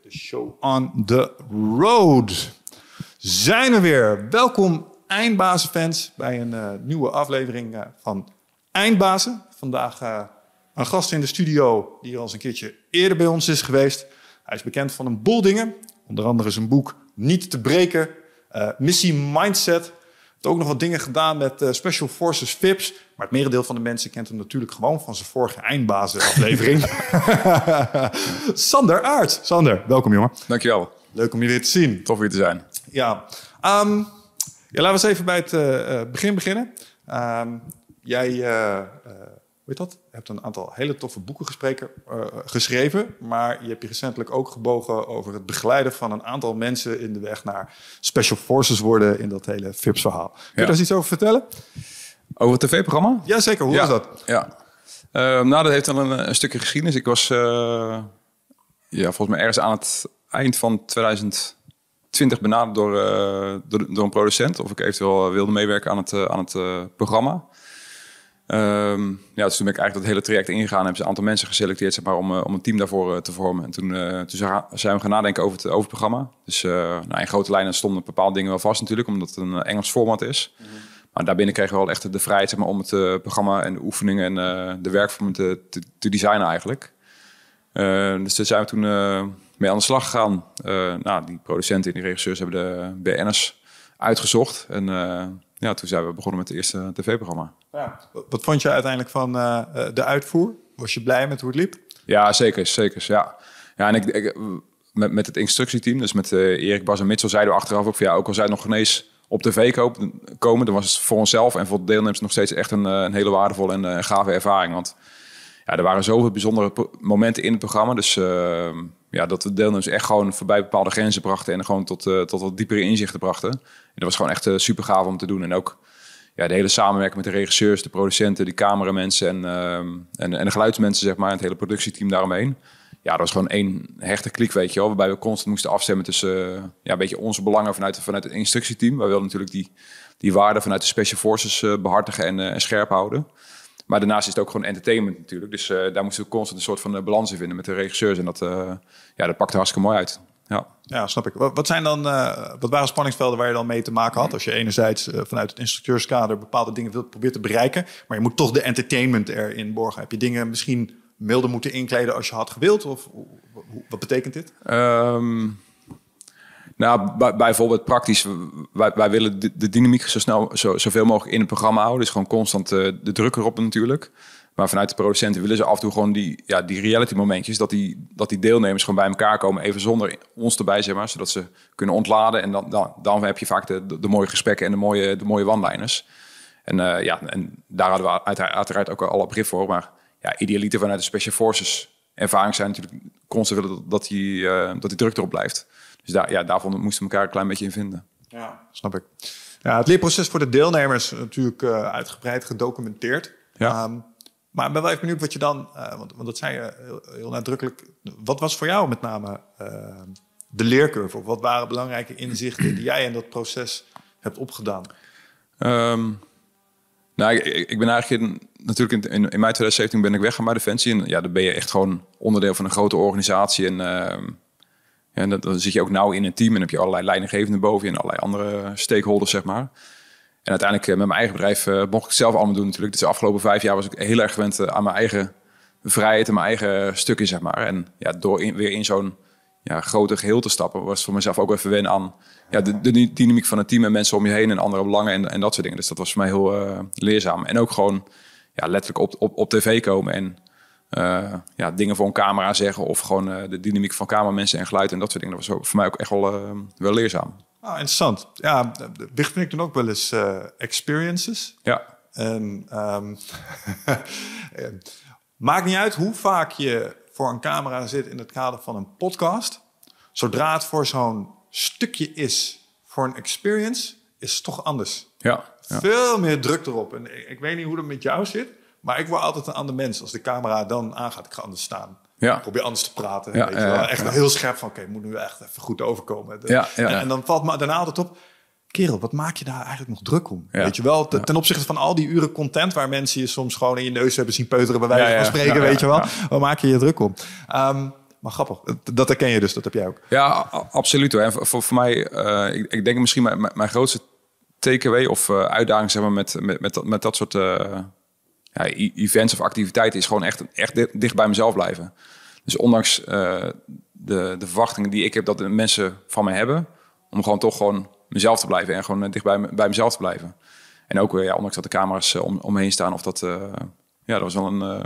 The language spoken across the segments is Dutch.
the show on the road. Zijn we weer. Welkom eindbazenfans bij een uh, nieuwe aflevering uh, van Eindbazen. Vandaag uh, een gast in de studio die al eens een keertje eerder bij ons is geweest. Hij is bekend van een boel dingen. Onder andere zijn boek Niet te breken, Missie Mindset ook nog wat dingen gedaan met uh, Special Forces VIPs. Maar het merendeel van de mensen kent hem natuurlijk gewoon van zijn vorige eindbazenaflevering. Sander Aert. Sander, welkom jongen. Dankjewel. Leuk om je weer te zien. Tof weer te zijn. Ja, um, ja laten we eens even bij het uh, begin beginnen. Um, jij uh, weet dat? Je hebt een aantal hele toffe boeken uh, geschreven. Maar je hebt je recentelijk ook gebogen over het begeleiden van een aantal mensen in de weg naar special forces worden in dat hele FIPS-verhaal. Kun je daar eens iets over vertellen? Over het tv-programma? Jazeker, hoe ja. was dat? Ja. Uh, nou, dat heeft dan een, een stukje geschiedenis. Ik was uh, ja, volgens mij ergens aan het eind van 2020 benaderd door, door, door, een producent. Of ik eventueel wilde meewerken aan het, aan het programma. Um, ja, dus toen ben ik eigenlijk dat hele traject ingegaan. Hebben ze een aantal mensen geselecteerd zeg maar, om, uh, om een team daarvoor uh, te vormen. En toen, uh, toen zijn we gaan nadenken over het, over het programma. Dus nou, in grote lijnen stonden bepaalde dingen wel vast natuurlijk, omdat het een Engels format is. Maar daarbinnen kregen we wel echt de vrijheid zeg maar, om het programma en de oefeningen en de werkvormen te, te, designen eigenlijk. dus daar zijn we toen mee aan de slag gegaan. nou, die producenten en die regisseurs hebben de BN'ers uitgezocht. En ja, toen zijn we begonnen met het eerste tv-programma. Ja. Wat vond je uiteindelijk van uh, de uitvoer? Was je blij met hoe het liep? Ja, zeker, zeker. Ja, ja en ik, ik met, met het instructieteam, dus met uh, Erik, Bas en Mitchell, zeiden we achteraf ook van ja, ook al zij nog genees op tv komen, dan was het voor onszelf en voor de deelnemers nog steeds echt een, een hele waardevolle en uh, gave ervaring. Want ja, er waren zoveel bijzondere momenten in het programma. Dus uh, ja, dat de deelnemers echt gewoon voorbij bepaalde grenzen brachten en gewoon tot, uh, tot wat diepere inzichten brachten. En dat was gewoon echt uh, super gaaf om te doen. En ook ja, de hele samenwerking met de regisseurs, de producenten, die cameramensen en, en, en de geluidsmensen, zeg maar, en het hele productieteam daaromheen. Ja, dat was gewoon één hechte klik, weet je wel. Waarbij we constant moesten afstemmen tussen ja, een beetje onze belangen vanuit, vanuit het instructieteam. Wij wilden natuurlijk die, die waarden vanuit de Special Forces behartigen en, en scherp houden. Maar daarnaast is het ook gewoon entertainment natuurlijk. Dus daar moesten we constant een soort van balans in vinden met de regisseurs. En dat, ja, dat pakte hartstikke mooi uit. Ja, ja snap ik. Wat, zijn dan, wat waren spanningsvelden waar je dan mee te maken had? Als je enerzijds vanuit het instructeurskader bepaalde dingen wilt proberen te bereiken. Maar je moet toch de entertainment erin borgen. Heb je dingen misschien milder moeten inkleden als je had gewild? Of wat betekent dit? Um, nou, bij, bijvoorbeeld praktisch, wij, wij willen de, de, dynamiek zo snel, zo, zoveel mogelijk in het programma houden. Dus gewoon constant uh, de druk erop natuurlijk. Maar vanuit de producenten willen ze af en toe gewoon die, ja, die reality momentjes, dat die, dat die deelnemers gewoon bij elkaar komen, even zonder ons erbij, zeg maar, zodat ze kunnen ontladen. En dan, dan, dan heb je vaak de, de, de mooie gesprekken en de mooie, de mooie one-liners. En, uh, ja, en daar hadden we uiteraard, uiteraard ook alle begrip voor. Maar ja, idealiter vanuit de Special Forces ervaring zijn natuurlijk constant willen dat die, uh, dat die druk erop blijft. Dus daar, ja, daarvan moesten we elkaar een klein beetje in vinden. Ja, snap ik. Ja, het leerproces voor de deelnemers natuurlijk uh, uitgebreid gedocumenteerd. Ja. Um, maar ik ben wel even benieuwd wat je dan, uh, want, dat zei je heel, nadrukkelijk. Wat was voor jou met name uh, de leercurve? Of wat waren belangrijke inzichten die jij in dat proces hebt opgedaan? Um, nou, ik, ben eigenlijk in, natuurlijk in, in, mei 2017 ben ik weggegaan bij Defensie. En ja, dan ben je echt gewoon onderdeel van een grote organisatie. En ja, dan, dan zit je ook nauw in een team en heb je allerlei leidinggevenden boven je en allerlei andere stakeholders, zeg maar. En uiteindelijk met mijn eigen bedrijf uh, mocht ik zelf allemaal doen natuurlijk. Dus de afgelopen vijf jaar was ik heel erg gewend uh, aan mijn eigen vrijheid en mijn eigen stukje, zeg maar. En ja, door weer in zo'n ja, groter geheel te stappen, was voor mezelf ook even wennen aan ja, de, dynamiek van het team en mensen om je heen en andere belangen en, en dat soort dingen. Dus dat was voor mij heel leerzaam. En ook gewoon ja, letterlijk op, op, op tv komen en ja, dingen voor een camera zeggen of gewoon de dynamiek van kamermensen en geluid en dat soort dingen. Dat was voor mij ook echt wel, wel leerzaam. Ah, interessant. Ja, vind ik dan ook wel eens experiences. Ja. En um, maakt niet uit hoe vaak je voor een camera zit in het kader van een podcast. Zodra het voor zo'n stukje is voor een experience, is het toch anders. Ja. ja. Veel meer druk erop. En ik, ik weet niet hoe dat met jou zit. Maar ik word altijd een ander mens. Als de camera dan aangaat, ik ga anders staan. Ja. Probeer anders te praten. Ja, weet je wel. Echt heel scherp van, oké, okay, moet nu echt even goed overkomen. Ja, en, en, dan valt me daarna altijd op, kerel, wat maak je daar eigenlijk nog druk om? Ja. Weet je wel, ten, ten, opzichte van al die uren content... waar mensen je soms gewoon in je neus hebben zien peuteren... bij wijze van spreken, weet je wel. Waar maak je je druk om? Um, maar grappig. Dat, herken je dus, dat heb jij ook. Ja, absoluut. hoor. En voor, mij, eh, ik, ik denk misschien mijn, mijn- grootste takeaway of eh, uitdaging zeg maar, met, met, met, dat, met dat soort eh, ja, e- events of activiteiten is gewoon echt, echt di- dicht bij mezelf blijven. Dus ondanks eh, de, de verwachtingen die ik heb dat de mensen van mij hebben, om gewoon toch gewoon mezelf te blijven en gewoon eh, dicht bij, me- bij mezelf te blijven. En ook, eh, ja, ondanks dat de camera's om, om me heen staan, of dat, eh, ja, dat was wel een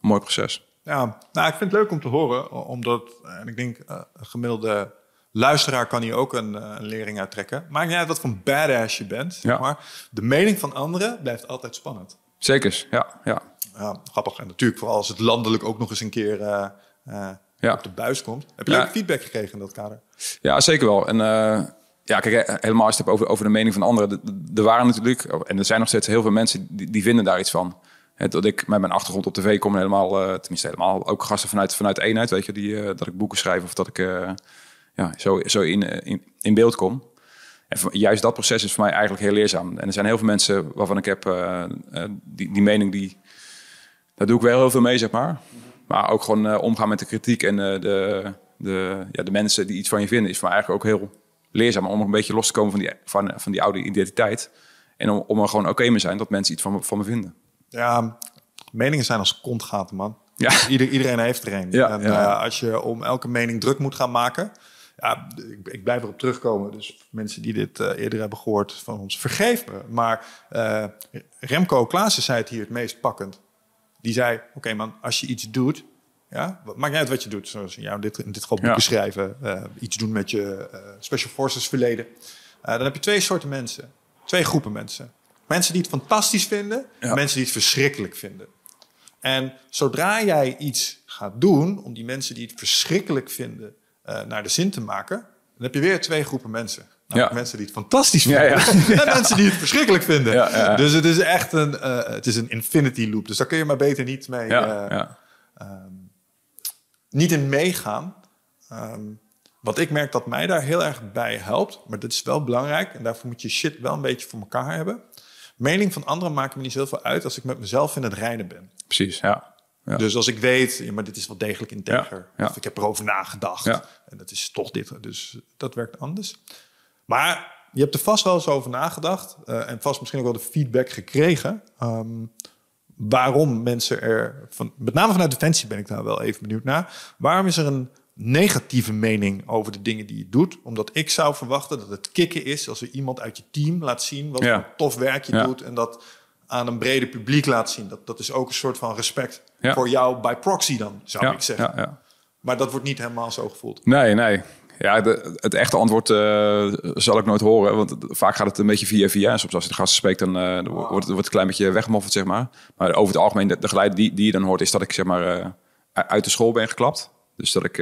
mooi proces. Ja, nou, ik vind het leuk om te horen, omdat, en ik denk, een gemiddelde luisteraar kan hier ook een, een lering uit trekken. Maakt niet uit wat voor een badass je bent, Ja. maar. De mening van anderen blijft altijd spannend. Zeker, ja, ja. Ja, grappig. En natuurlijk, vooral als het landelijk ook nog eens een keer eh, eh, Ja. op de buis komt. Heb je Ja. leuke feedback gekregen in dat kader? Ja, zeker wel. En eh, ja, kijk, helemaal als je het hebt over, over de mening van anderen. Er waren natuurlijk, en er zijn nog steeds heel veel mensen die, die vinden daar iets van. Dat ik met mijn achtergrond op tv kom helemaal, tenminste helemaal, ook gasten vanuit, vanuit eenheid, weet je, die, dat ik boeken schrijf of dat ik ja, zo, zo in, in, in beeld kom. En voor- juist dat proces is voor mij eigenlijk heel leerzaam. En er zijn heel veel mensen waarvan ik heb eh, eh, die, die mening, die, daar doe ik wel heel veel mee, zeg maar. Maar ook gewoon eh, omgaan met de kritiek en de, de, ja, de mensen die iets van je vinden, is voor mij eigenlijk ook heel leerzaam om een beetje los te komen van die, van, van die oude identiteit. En om, om er gewoon oké mee zijn dat mensen iets van me, van me vinden. Ja, meningen zijn als kontgaten, man. Ja. Ieder, iedereen heeft er een. Ja, en ja. als je om elke mening druk moet gaan maken... Ja, ik, ik blijf erop terugkomen. Dus mensen die dit eh, eerder hebben gehoord van ons, vergeef me. Maar eh, Remco Klaassen zei het hier het meest pakkend. Die zei, oké man, als je iets doet... Ja, maakt niet uit wat je doet. Zoals ja, in, dit, in dit geval boeken Ja. schrijven. eh, iets doen met je Special Forces verleden. Dan heb je twee soorten mensen. Twee groepen mensen. Mensen die het fantastisch vinden. Ja. En mensen die het verschrikkelijk vinden. En zodra jij iets gaat doen om die mensen die het verschrikkelijk vinden eh, naar de zin te maken, dan heb je weer twee groepen mensen. Ja. mensen die het fantastisch vinden ja. en mensen die het verschrikkelijk vinden. Dus het is echt een, eh, het is een infinity loop. Dus daar kun je maar beter niet mee, ja. niet in meegaan. Ehm, wat ik merk dat mij daar heel erg bij helpt, maar dit is wel belangrijk en daarvoor moet je shit wel een beetje voor elkaar hebben. Mening van anderen maakt me niet zoveel uit als ik met mezelf in het reinen ben. precies. Ja. Ja. Dus als ik weet, ja, maar dit is wel degelijk integer. Of ik heb erover nagedacht. En dat is toch dit. Dus dat werkt anders. Maar je hebt er vast wel eens over nagedacht. eh, en vast misschien ook wel de feedback gekregen. ehm, waarom mensen er, van, met name vanuit Defensie ben ik daar wel even benieuwd naar. Waarom is er een negatieve mening over de dingen die je doet? Omdat ik zou verwachten dat het kicken is als er iemand uit je team laat zien wat Ja. voor tof werk je Ja. doet. En dat aan een breder publiek laat zien. Dat, dat is ook een soort van respect Ja. voor jou by proxy dan, zou ja, ik zeggen. ja, ja. Maar dat wordt niet helemaal zo gevoeld. Nee, nee. Ja, de, het echte antwoord eh, zal ik nooit horen. Want vaak gaat het een beetje via via. En soms als je de gasten spreekt, dan eh, wordt, het, wordt het een klein beetje weggemoffeld, zeg maar. Maar over het algemeen, de, de geluid die, die je dan hoort, is dat ik zeg maar eh, uit de school ben geklapt. Dus dat ik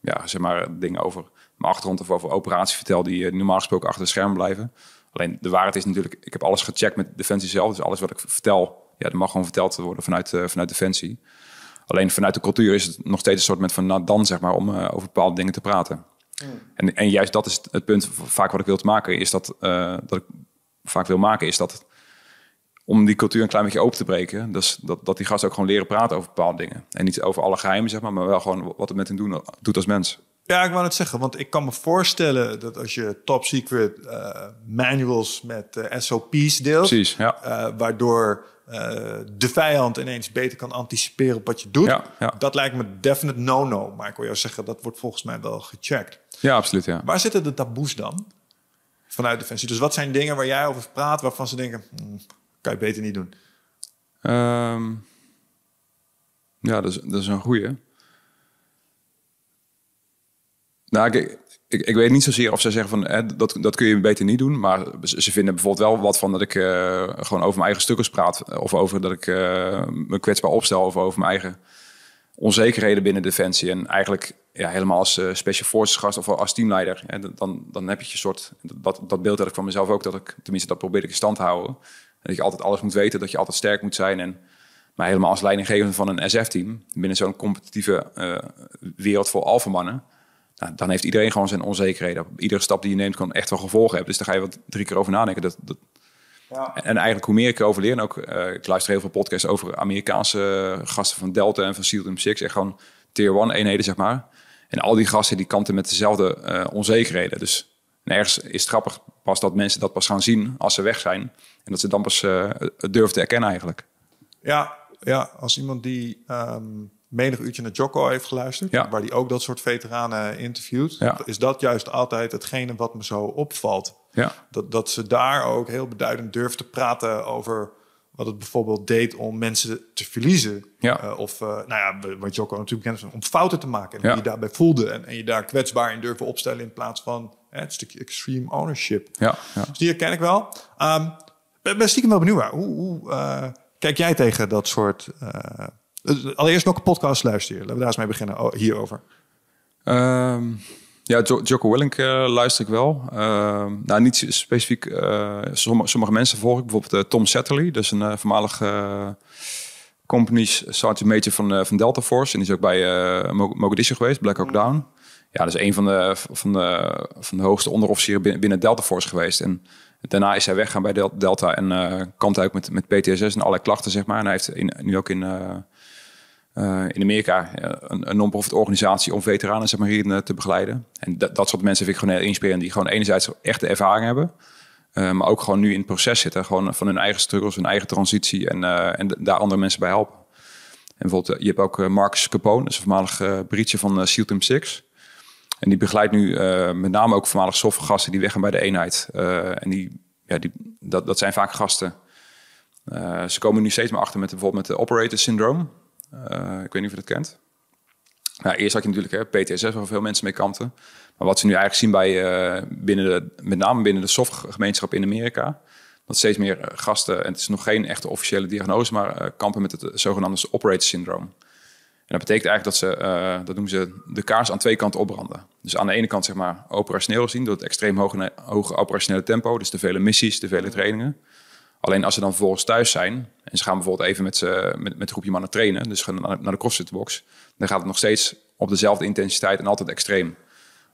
ja, zeg maar dingen over mijn achtergrond of over operaties vertel die normaal gesproken achter de schermen blijven. Alleen de waarheid is natuurlijk, ik heb alles gecheckt met Defensie zelf. Dus alles wat ik vertel, ja, dat mag gewoon verteld worden vanuit, eh, vanuit Defensie. Alleen vanuit de cultuur is het nog steeds een soort van nou dan zeg maar om eh, over bepaalde dingen te praten. En, en juist dat is het punt vaak wat ik wil te maken is dat eh, dat ik vaak wil maken is dat om die cultuur een klein beetje open te breken, dus dat, dat die gasten ook gewoon leren praten over bepaalde dingen en niet over alle geheimen zeg maar, maar wel gewoon wat het met hen doen, doet als mens. Ja, ik wou het zeggen, want ik kan me voorstellen dat als je top secret manuals met SOP's deelt, Precies, ja. waardoor de vijand ineens beter kan anticiperen op wat je doet, Ja, ja. dat lijkt me definite no-no. Maar ik wil jou zeggen, dat wordt volgens mij wel gecheckt. Ja, absoluut, ja. Waar zitten de taboes dan? Vanuit Defensie. Dus wat zijn dingen waar jij over praat waarvan ze denken, "Hmm, kan je beter niet doen? Ehm, ja, dat is, dat is een goeie. Nou, ik, ik, ik weet niet zozeer of ze zeggen van hè, dat, dat kun je beter niet doen. Maar ze vinden bijvoorbeeld wel wat van dat ik eh, gewoon over mijn eigen stukkers praat. Of over dat ik eh, me kwetsbaar opstel. Of over mijn eigen onzekerheden binnen Defensie. En eigenlijk ja, helemaal als eh, Special Forces gast of als teamleider. Dan, dan heb je je soort... Dat, dat beeld had ik van mezelf ook. Dat ik, tenminste, dat probeer ik in stand te houden. Dat je altijd alles moet weten. Dat je altijd sterk moet zijn. En, maar helemaal als leidinggevende van een SF-team... binnen zo'n competitieve wereld voor alfamannen... Nou, dan heeft iedereen gewoon zijn onzekerheden. Iedere stap die je neemt kan echt wel gevolgen hebben. Dus daar ga je wat drie keer over nadenken. Dat, dat... En eigenlijk hoe meer ik erover leer... en ook, eh, ik luister heel veel podcasts over Amerikaanse gasten van Delta en van SEAL Team 6... en gewoon tier 1 eenheden, zeg maar. En al die gasten die kanten met dezelfde uh, onzekerheden. Dus ergens is het grappig pas dat mensen dat pas gaan zien als ze weg zijn. En dat ze dan pas uh, het durven te erkennen eigenlijk. Ja, ja als iemand die um, menig uurtje naar Jocko heeft geluisterd... Ja. waar die ook dat soort veteranen interviewt... Ja. is dat juist altijd hetgene wat me zo opvalt. Ja. Dat, dat ze daar ook heel beduidend durven te praten over wat het bijvoorbeeld deed om mensen te verliezen. Ja. Uh, of, uh, nou ja, wat Jocko natuurlijk kent, om fouten te maken. En Ja. je daarbij voelde. En, en je daar kwetsbaar in durven opstellen in plaats van hè, het stukje extreme ownership. Ja, ja. Dus die herken ik wel. Um, ben, ben stiekem wel benieuwd. Hoe, hoe uh, kijk jij tegen dat soort... Uh, allereerst welke podcast luister je? Laten we daar eens mee beginnen oh, hierover. Um, ja, jo Jocko Willink uh, luister ik wel. Uh, nou, niet specifiek. Uh, sommige, sommige, mensen volg ik. Bijvoorbeeld Tom Satterley. Dat is een voormalig company sergeant major van, van Delta Force. En die is ook bij Mogadishu geweest, Black Hawk Down. Ja, dat is een van de, van de, van de hoogste onderofficieren binnen, binnen Delta Force geweest. En daarna is hij weggegaan bij Delta en uh, kampt hij ook met, met PTSS en allerlei klachten, zeg maar. En hij heeft in, nu ook in, uh, uh, in Amerika een, een non-profit organisatie om veteranen zeg maar, hierin te begeleiden. En dat, dat soort mensen vind ik gewoon heel inspirerend, die gewoon enerzijds echte ervaring hebben. maar ook gewoon nu in het proces zitten. Gewoon van hun eigen struggles, hun eigen transitie en, en daar andere mensen bij helpen. En bijvoorbeeld, je hebt ook Marcus Capone, dat is een voormalig Britje van SEAL Team 6. En die begeleidt nu uh, met name ook voormalig gasten die weggaan bij de eenheid. Uh, en die, ja, die, dat, dat zijn vaak gasten. Uh, ze komen nu steeds meer achter met bijvoorbeeld met de operator syndroom. ik weet niet of je dat kent. Nou, eerst had je natuurlijk hè, PTSS, waar veel mensen mee kampten. Maar wat ze nu eigenlijk zien bij, binnen de, met name binnen de SOF-gemeenschap in Amerika... dat steeds meer gasten, en het is nog geen echte officiële diagnose... maar kampen met het zogenaamde operator syndroom. En dat betekent eigenlijk dat ze, uh, dat noemen ze, de kaars aan twee kanten opbranden. Dus aan de ene kant zeg maar operationeel gezien, door het extreem hoge, hoge operationele tempo, dus de vele missies, de vele trainingen. Alleen als ze dan vervolgens thuis zijn en ze gaan bijvoorbeeld even met, ze, met, met een groepje mannen trainen, dus gaan naar, de crossfitbox, dan gaat het nog steeds op dezelfde intensiteit en altijd extreem.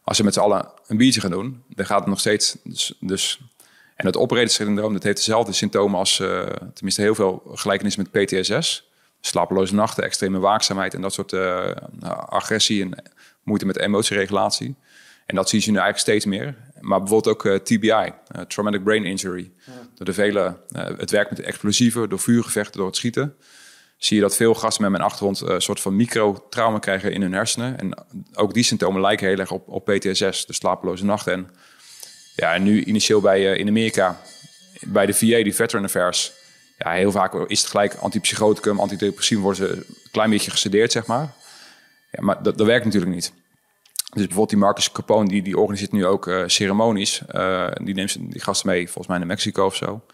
Als ze met z'n allen een biertje gaan doen, dan gaat het nog steeds. Dus, dus en het operator syndroom, dat heeft dezelfde symptomen als, uh, tenminste heel veel gelijkenis met PTSS slapeloze nachten, extreme waakzaamheid en dat soort uh, agressie en moeite met emotieregulatie. En dat zie je nu eigenlijk steeds meer. Maar bijvoorbeeld ook uh, TBI, uh, traumatic brain injury. Ja. Door de vele, het werk met explosieven, door vuurgevechten, door het schieten. Zie je dat veel gasten met mijn achtergrond een soort van microtrauma krijgen in hun hersenen. En ook die symptomen lijken heel erg op, op PTSS, de slapeloze nachten. En, ja, en nu initieel bij, in Amerika, bij de VA, die Veteran Affairs ja, heel vaak is het gelijk antipsychoticum, antidepressief worden ze een klein beetje gesedeerd, zeg maar. Ja, maar dat, dat werkt natuurlijk niet. Dus bijvoorbeeld die Marcus Capone, die, die organiseert nu ook uh, ceremonies. Uh, die neemt die gasten mee, volgens mij naar Mexico of zo.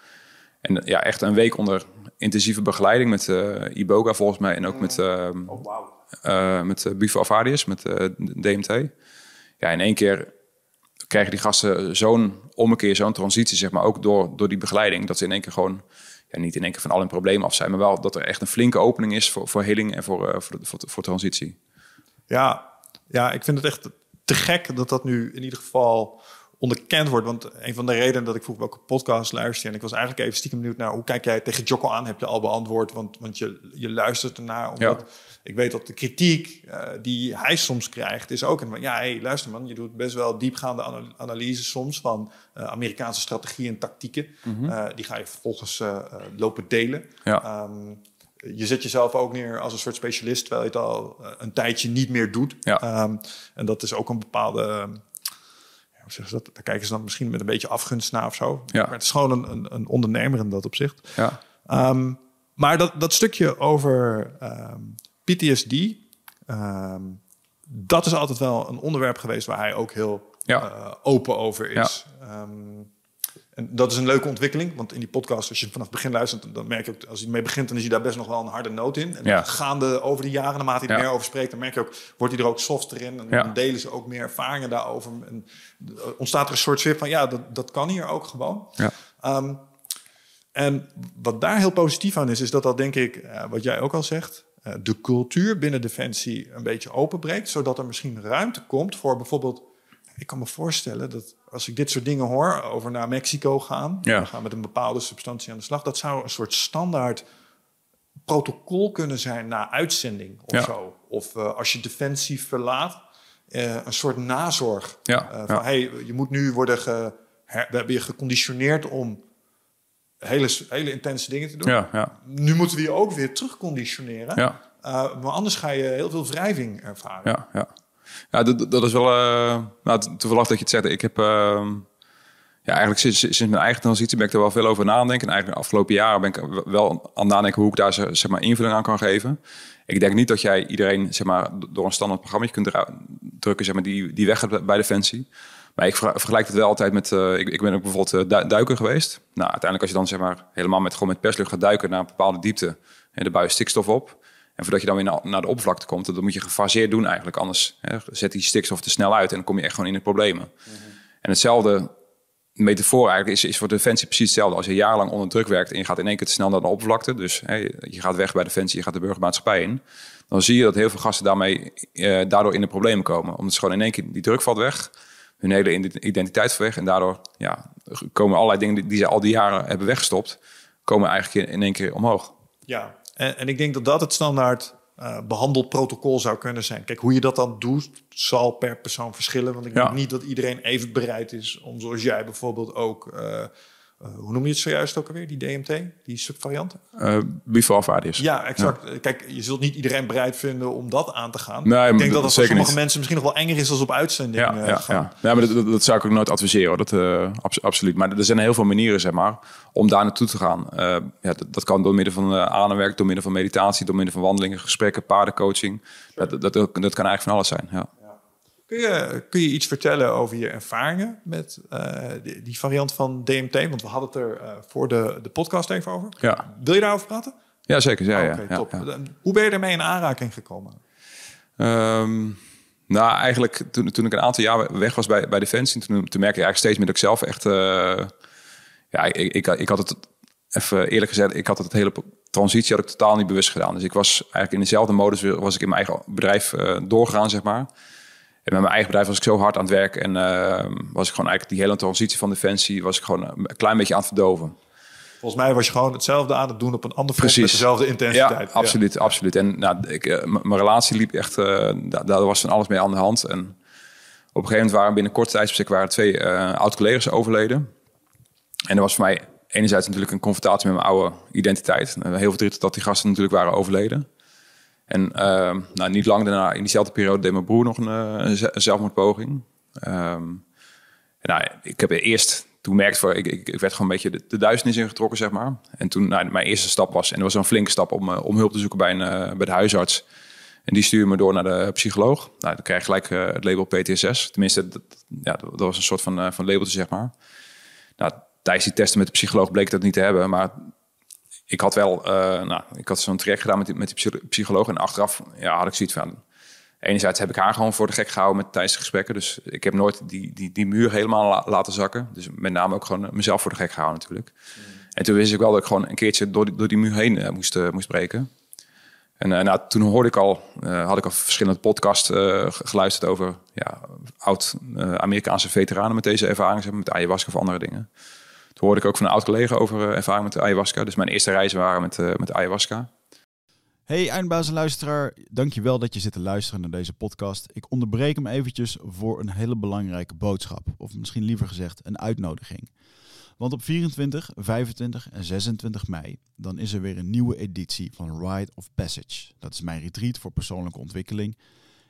En ja, echt een week onder intensieve begeleiding met uh, Iboga volgens mij. En ook met, oh, wow. uh, met Bufo Avarius, met DMT. Ja, in één keer krijgen die gasten zo'n ommekeer, zo'n transitie, zeg maar, ook door, door die begeleiding. Dat ze in één keer gewoon ja, niet in één keer van al hun problemen af zijn, maar wel dat er echt een flinke opening is voor, voor heling en voor, uh, voor, voor, voor, transitie. Ja, ja, ik vind het echt te gek dat dat nu in ieder geval onderkend wordt. Want een van de redenen dat ik vroeg welke podcast luister en ik was eigenlijk even stiekem benieuwd naar hoe kijk jij tegen Jocko aan? Heb je al beantwoord? Want, want je, je luistert ernaar. Omdat Ja. Ik weet dat de kritiek uh, die hij soms krijgt is ook een ja, hey, luister man, je doet best wel diepgaande ana analyse soms van uh, Amerikaanse strategieën en tactieken. Mhm. Uh, die ga je vervolgens lopen delen. Ja. Um, je zet jezelf ook neer als een soort specialist, terwijl je het al een tijdje niet meer doet. Ja. Um, en dat is ook een bepaalde. Ja, hoe zeggen ze dat? Daar kijken ze dan misschien met een beetje afgunst naar of zo. Ja. Maar het is gewoon een, een, een ondernemer in dat opzicht. Ja. Um, maar dat, dat stukje over um, PTSD, um, dat is altijd wel een onderwerp geweest waar hij ook heel Ja. uh, open over is. Um, en dat is een leuke ontwikkeling, want in die podcast, als je vanaf het begin luistert, dan merk je ook, als hij ermee begint, dan is hij daar best nog wel een harde noot in. En Ja. gaande over de jaren, naarmate hij er meer over spreekt, dan merk je ook, wordt hij er ook softer in. En dan delen ze ook meer ervaringen daarover. En ontstaat er een soort zwip van, ja, dat, dat kan hier ook gewoon. Ja. Um, en wat daar heel positief aan is, is dat dat denk ik, uh, wat jij ook al zegt, de cultuur binnen Defensie een beetje openbreekt, zodat er misschien ruimte komt voor bijvoorbeeld, ik kan me voorstellen dat als ik dit soort dingen hoor over naar Mexico gaan, Ja. we gaan met een bepaalde substantie aan de slag, dat zou een soort standaard protocol kunnen zijn na uitzending of Ja. zo. Of eh, als je defensie verlaat, eh, een soort nazorg. Ja, Eh, van, hey, je moet nu worden ge, we hebben je geconditioneerd om hele, hele intense dingen te doen. Ja, ja, Nu moeten we je ook weer terugconditioneren. ja. Eh, maar anders ga je heel veel wrijving ervaren. Ja, ja. ja dat, dat is wel... eh nou, to- toevallig dat je het zegt. Ik heb... ehm, ja, eigenlijk sinds, sinds mijn eigen transitie ben ik er wel veel over nadenken. En eigenlijk de afgelopen jaren ben ik wel aan nadenken hoe ik daar zeg maar, invulling aan kan geven. Ik denk niet dat jij iedereen zeg maar, door een standaard programma kunt drukken zeg maar, die, die weg gaat bij Defensie. Maar ik ver- vergelijk het wel altijd met... eh, ik, ik ben ook bijvoorbeeld du- duiker geweest. Nou, uiteindelijk als je dan zeg maar, helemaal met, gewoon met perslucht gaat duiken naar een bepaalde diepte... en de bui stikstof op... En voordat je dan weer naar, de oppervlakte komt, dat moet je gefaseerd doen eigenlijk. Anders hè, zet die stikstof te snel uit en dan kom je echt gewoon in de problemen. En hetzelfde metafoor eigenlijk is, is voor Defensie precies hetzelfde. Als je jarenlang onder druk werkt en je gaat in één keer te snel naar de oppervlakte, dus hè, je gaat weg bij Defensie, je gaat de burgermaatschappij in, dan zie je dat heel veel gasten daarmee, eh, daardoor in de problemen komen. Omdat ze gewoon in één keer die druk valt weg, hun hele ide- identiteit weg en daardoor ja, komen allerlei dingen die, ze al die jaren hebben weggestopt, komen eigenlijk in, één keer omhoog. Ja, en, en ik denk dat dat het standaard eh behandelprotocol zou kunnen zijn. Kijk, hoe je dat dan doet, zal per persoon verschillen. Want ik Ja. denk niet dat iedereen even bereid is om, zoals jij bijvoorbeeld ook... eh, hoe noem je het zojuist ook alweer, die DMT, die subvarianten? Uh, before Vardius. Ja, exact. Eh, Kijk, je zult niet iedereen bereid vinden om dat aan te gaan. Nee, ik denk dat- dat voor sommige niet. mensen misschien nog wel enger is als op uitzending Ja, eh, ja, gaan. ja. ja maar dat, zou ik ook nooit adviseren. Dat, eh, abs- absoluut. Maar er zijn heel veel manieren zeg maar, om daar naartoe te gaan. Eh, ja, dat, dat kan door middel van uh, ademwerk, door middel van meditatie, door middel van wandelingen, gesprekken, paardencoaching. Dat, dat, dat, dat kan eigenlijk van alles zijn. Ja. Kun je, kun je iets vertellen over je ervaringen met eh, die, die variant van DMT? Want we hadden het er eh, voor de, de podcast even over. Ja. Wil je daarover praten? ja, zeker. Ja, top. ja. Hoe ben je ermee in aanraking gekomen? Ehm, nou, eigenlijk toen, toen ik een aantal jaar weg was bij, bij Defensie, toen, toen merkte ik eigenlijk steeds meer dat ik zelf echt... eh, ja, ik, ik, ik had het, even eerlijk gezegd, ik had het hele transitie had ik totaal niet bewust gedaan. Dus ik was eigenlijk in dezelfde modus was ik in mijn eigen bedrijf eh, doorgegaan, zeg maar. En met mijn eigen bedrijf was ik zo hard aan het werk en eh, was ik gewoon eigenlijk die hele transitie van Defensie was ik gewoon een klein beetje aan het verdoven. Volgens mij was je gewoon hetzelfde aan het doen op een ander front met Precies. dezelfde intensiteit. Ja, absoluut, absoluut. En nou, ik, eh, mijn relatie liep echt, eh, daar, daar was van alles mee aan de hand. En op een gegeven moment waren binnen korte tijdsbestek waren twee eh oud-collega's overleden. En dat was voor mij enerzijds natuurlijk een confrontatie met mijn oude identiteit. Heel verdrietig dat die gasten natuurlijk waren overleden. En eh, nou, niet lang daarna, in diezelfde periode, deed mijn broer nog een, eh, zelfmoordpoging. Ehm, nou, ik heb eerst, toen merkte voor, ik, ik, werd gewoon een beetje de, de duisternis ingetrokken, zeg maar. En toen, nou, mijn eerste stap was, en dat was een flinke stap om, eh, om hulp te zoeken bij, een, eh, bij de huisarts. En die stuurde me door naar de psycholoog. Nou, dan krijg je gelijk het label PTSS. Tenminste, dat, ja, dat was een soort van, eh, van labeltje, zeg maar. Nou, tijdens die testen met de psycholoog bleek dat niet te hebben, maar ik had wel, eh, nou, ik had zo'n traject gedaan met die, met die psy- psycholoog. En achteraf ja, had ik zoiets van, enerzijds heb ik haar gewoon voor de gek gehouden met tijdens de gesprekken. Dus ik heb nooit die, die, die muur helemaal la- laten zakken. Dus met name ook gewoon mezelf voor de gek gehouden natuurlijk. En toen wist ik wel dat ik gewoon een keertje door die, door die muur heen eh, moest, eh, moest breken. En eh, nou, toen hoorde ik al, eh, had ik al verschillende podcasts eh, ge- geluisterd over ja, oud-Amerikaanse veteranen met deze ervaring, zeg maar, met ayahuasca of andere dingen. Hoorde ik ook van een oud collega over eh, ervaring met de ayahuasca. Dus mijn eerste reizen waren met, eh, met ayahuasca. Hey eindbaas dankjewel dat je zit te luisteren naar deze podcast. Ik onderbreek hem eventjes voor een hele belangrijke boodschap. Of misschien liever gezegd een uitnodiging. Want op 24, 25 en 26 mei, dan is er weer een nieuwe editie van Rite of Passage. Dat is mijn retreat voor persoonlijke ontwikkeling.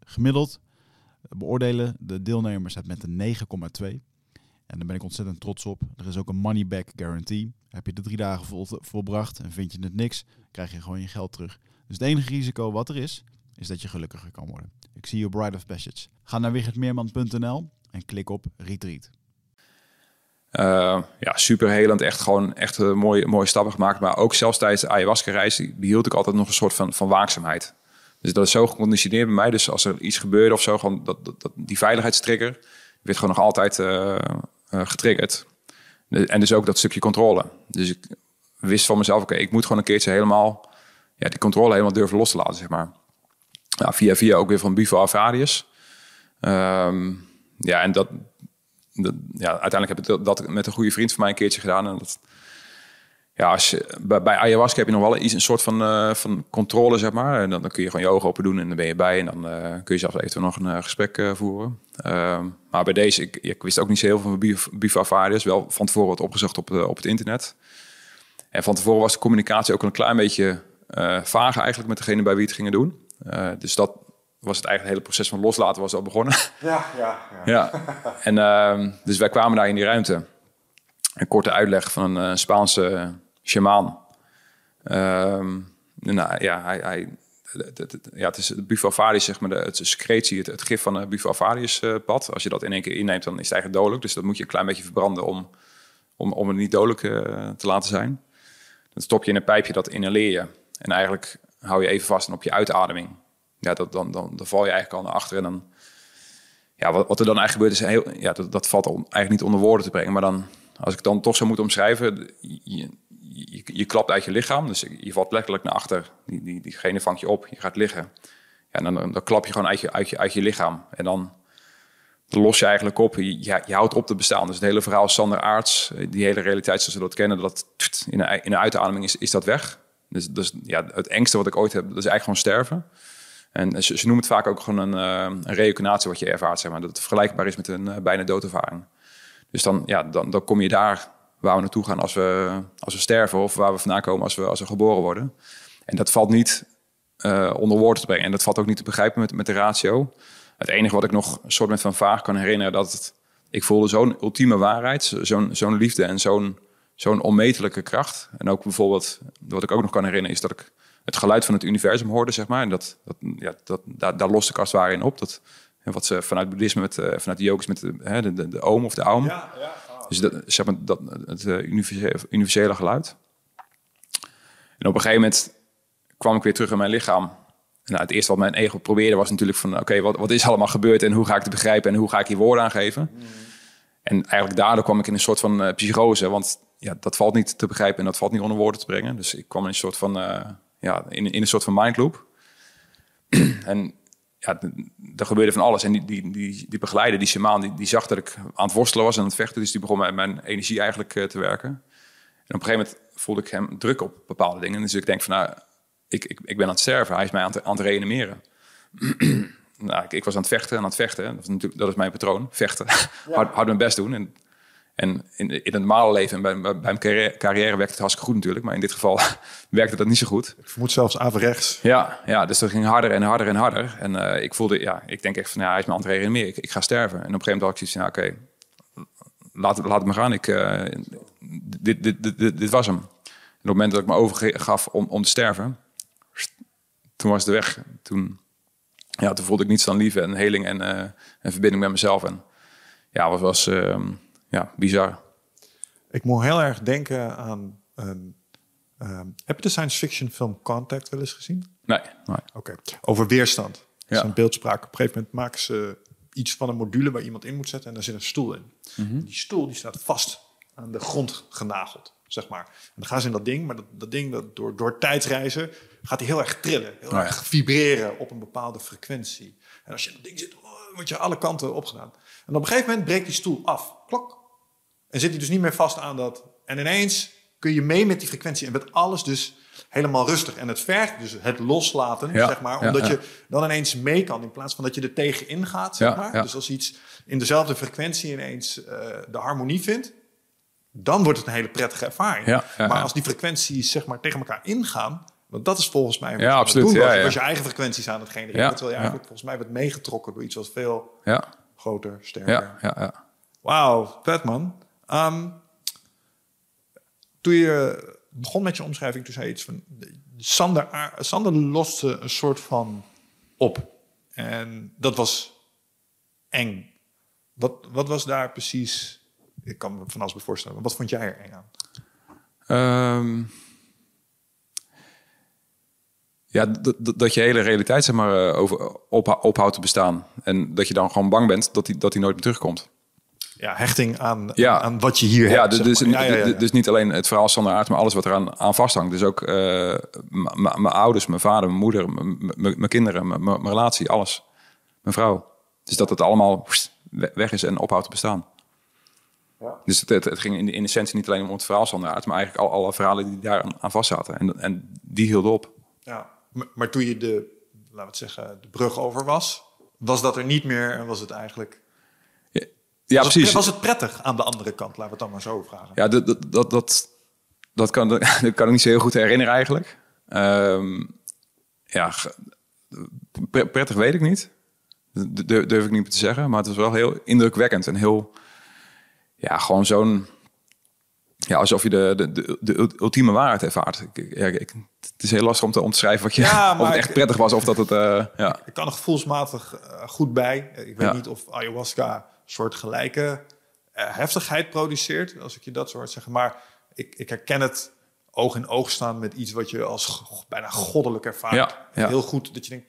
Gemiddeld beoordelen de deelnemers het met een 9,2. En daar ben ik ontzettend trots op. Er is ook een money back guarantee. Heb je de drie dagen vol, volbracht en vind je het niks, krijg je gewoon je geld terug. Dus het enige risico wat er is, is dat je gelukkiger kan worden. Ik zie je Bride of Passage. Ga naar wichertmeerman.nl en klik op Retreat. Uh, ja, super helend. Echt gewoon echt een mooie, mooie stappen gemaakt. Maar ook zelfs tijdens de ayahuasca-reis behield ik altijd nog een soort van, van waakzaamheid. Dus dat is zo geconditioneerd bij mij. Dus als er iets gebeurde of zo, gewoon dat, dat, dat die veiligheidstrigger werd gewoon nog altijd uh, getriggerd. En dus ook dat stukje controle. Dus ik wist van mezelf, oké, ik moet gewoon een keertje helemaal ja, die controle helemaal durven los te laten, zeg maar. Via via ook weer van Bivo Avarius. Um, ja, en dat, dat, ja, uiteindelijk heb ik dat, met een goede vriend van mij een keertje gedaan. En dat, ja, als je, bij, bij ayahuasca heb je nog wel iets, een soort van, uh, van controle, zeg maar. En dan, dan kun je gewoon je ogen open doen en dan ben je bij. En dan uh, kun je zelfs eventueel nog een uh, gesprek voeren. Ehm, maar bij deze, ik, ik, wist ook niet zo heel veel van Bivavarius. Wel van tevoren wat opgezocht op, op het internet. En van tevoren was de communicatie ook een klein beetje vaag eigenlijk met degene bij wie het gingen doen. dus dat was het eigenlijk hele proces van loslaten was al begonnen. Ja, ja, ja. ja. En uh, dus wij kwamen daar in die ruimte. Een korte uitleg van een Spaanse shamaan. Uh, nou ja, hij, hij het, het, ja, het is het zeg maar, de, het secretie, het, het gif van het bufalvarius uh, pad. Als je dat in één keer inneemt, dan is het eigenlijk dodelijk. Dus dat moet je een klein beetje verbranden om, om, om het niet dodelijk uh, te laten zijn. Dan stop je in een pijpje, dat inhaleer je. En eigenlijk hou je even vast en op je uitademing ja, dat, dan, dan, dan val je eigenlijk al naar achter. En dan, ja, wat, wat er dan eigenlijk gebeurt, is heel, ja, dat, dat valt eigenlijk niet onder woorden te brengen. Maar dan, als ik dan toch zou moeten omschrijven, je, je klapt uit je lichaam. Dus je valt letterlijk naar achter. Die, die, diegene vangt je op, je gaat liggen. Ja, dan, dan, klap je gewoon uit je, uit je, uit je lichaam. En dan, los je eigenlijk op. Je, je, houdt op te bestaan. Dus het hele verhaal Sander Aarts, die hele realiteit zoals we dat kennen, dat in een, in een uitademing is, is dat weg. Dus, dus ja, het engste wat ik ooit heb, dat is eigenlijk gewoon sterven. En ze, ze, noemen het vaak ook gewoon een, uh, een wat je ervaart, zeg maar. Dat het vergelijkbaar is met een uh, bijna doodervaring. Dus dan, ja, dan, dan kom je daar waar we naartoe gaan als we, als we sterven... of waar we vandaan komen als we, als we geboren worden. En dat valt niet uh, onder woorden te brengen. En dat valt ook niet te begrijpen met, met de ratio. Het enige wat ik nog een soort van vaag kan herinneren... dat ik voelde zo'n ultieme waarheid, zo'n zo'n liefde en zo'n zo'n onmetelijke kracht. En ook bijvoorbeeld, wat ik ook nog kan herinneren... is dat ik het geluid van het universum hoorde, zeg maar. En dat, dat, ja, dat, daar, daar loste ik als het ware in op. Dat, wat ze vanuit boeddhisme, met, uh, vanuit de yogis met de, de, de, de oom of de aum. Ja, ja. Dus dat, zeg maar, dat, het uh, universele, geluid. En op een gegeven moment kwam ik weer terug in mijn lichaam. Nou, het eerste wat mijn ego probeerde was natuurlijk van... oké, wat, wat is allemaal gebeurd en hoe ga ik het begrijpen... en hoe ga ik hier woorden aan geven? Mm. En eigenlijk daardoor kwam ik in een soort van uh, psychose. Want ja, dat valt niet te begrijpen en dat valt niet onder woorden te brengen. Dus ik kwam in een soort van ja, in, in een soort van mindloop. en ja, er gebeurde van alles. En die, die, die, die begeleider, die shamaan, die, die zag dat ik aan het worstelen was en aan het vechten. Dus die begon met mijn energie eigenlijk uh, te werken. En op een gegeven moment voelde ik hem druk op bepaalde dingen. Dus ik denk van, nou, ik, ik, ik ben aan het sterven. Hij is mij aan het, aan het reanimeren. nou, ik, ik, was aan het vechten en aan het vechten. Dat is, natuurlijk, dat is mijn patroon, vechten. Ja. hard, hard mijn best doen. En en in, in het normale leven, en bij, bij mijn carrière, carrière werkt het hartstikke goed natuurlijk. Maar in dit geval werkte dat niet zo goed. Ik vermoed zelfs averechts. Ja, ja, dus dat ging harder en harder en harder. En uh, ik voelde, ja, ik denk echt van, ja, hij is me aan het meer. Ik, ik ga sterven. En op een gegeven moment had ik zoiets van, oké, okay, laat, laat het me gaan. Ik, uh, dit, dit, dit, dit, dit was hem. En op het moment dat ik me overgaf om, om te sterven, toen was de weg. Toen, ja, toen voelde ik niets dan liefde en heling en, uh, en verbinding met mezelf. En ja, wat was... Uh, ja, bizar. Ik moet heel erg denken aan een. Um, heb je de science fiction film Contact wel eens gezien? Nee. nee. Oké. Over weerstand. Dat is een beeldspraak. Op een gegeven moment maken ze iets van een module waar iemand in moet zetten en daar zit een stoel in. Mm Die stoel die staat vast aan de grond genageld, zeg maar. En dan gaan ze in dat ding, maar dat, dat ding dat door, door tijdsreizen gaat hij heel erg trillen, heel oh erg vibreren op een bepaalde frequentie. En als je in dat ding zit, oh, word je alle kanten opgedaan. En op een gegeven moment breekt die stoel af. Klok. En zit hij dus niet meer vast aan dat. En ineens kun je mee met die frequentie en werd alles dus helemaal rustig. En het vergt dus het loslaten, zeg maar, omdat je dan ineens mee kan in plaats van dat je er tegenin gaat, zeg maar. Dus als iets in dezelfde frequentie ineens uh, de harmonie vindt, dan wordt het een hele prettige ervaring. Maar als die frequenties zeg maar tegen elkaar ingaan, Want dat is volgens mij wat Ja, absoluut. doen was. Je ja. was je eigen frequenties aan het genereren. Ja, Terwijl je eigenlijk volgens mij werd meegetrokken door iets wat veel groter, sterker. ja, ja. ja. Wauw, vet man. Ehm, toen je begon met je omschrijving, toen zei je iets van... Sander, Sander loste een soort van op. En dat was eng. Wat, wat was daar precies... Ik kan me van alles bij voorstellen. maar Wat vond jij er eng aan? Ehm, ja, dat- je hele realiteit zeg maar, eh, over, op, ophoudt te bestaan. En dat je dan gewoon bang bent dat die, dat nooit meer terugkomt. Ja, hechting aan, Ja. aan wat je hier Ja, hebt. dus, dus, ja, ja, ja. dus niet alleen het verhaal Sander Aert, maar alles wat eraan aan vasthangt. Dus ook eh, mijn ouders, mijn vader, mijn moeder, mijn kinderen, mijn relatie, alles. Mijn vrouw. Dus dat het allemaal we- weg is en ophoudt te bestaan. Ja. Dus het, het, het ging in, in essentie niet alleen om het verhaal Sander Aert, maar eigenlijk al, alle verhalen die daar aan, aan vast zaten. En, en die hielden op. Ja, maar, maar toen je de, laten we het zeggen, de brug over was, was dat er niet meer en was het eigenlijk. Ja, was precies. Het, was het prettig aan de andere kant? Laten we het dan maar zo vragen. Ja, dat, dat, dat, dat, kan, dat kan ik niet zo heel goed herinneren eigenlijk. Ehm, ja, pre- prettig weet ik niet. Durf, durf ik niet meer te zeggen. Maar het was wel heel indrukwekkend. En heel, ja, gewoon zo'n... Ja, alsof je de, de, de, de ultieme waarheid ervaart. Ik, ik- ja, ik, het is heel lastig om te, om te schrijven wat je, Ja, of het echt ik- prettig was of dat het... eh, ja. Ik kan er gevoelsmatig eh, goed bij. Ik weet Ja. niet of ayahuasca een soort gelijke eh, heftigheid produceert, als ik je dat soort zeggen. Maar ik, ik herken het oog in oog staan met iets wat je als bijna goddelijk ervaart. Ja, ja. Heel goed dat je denkt,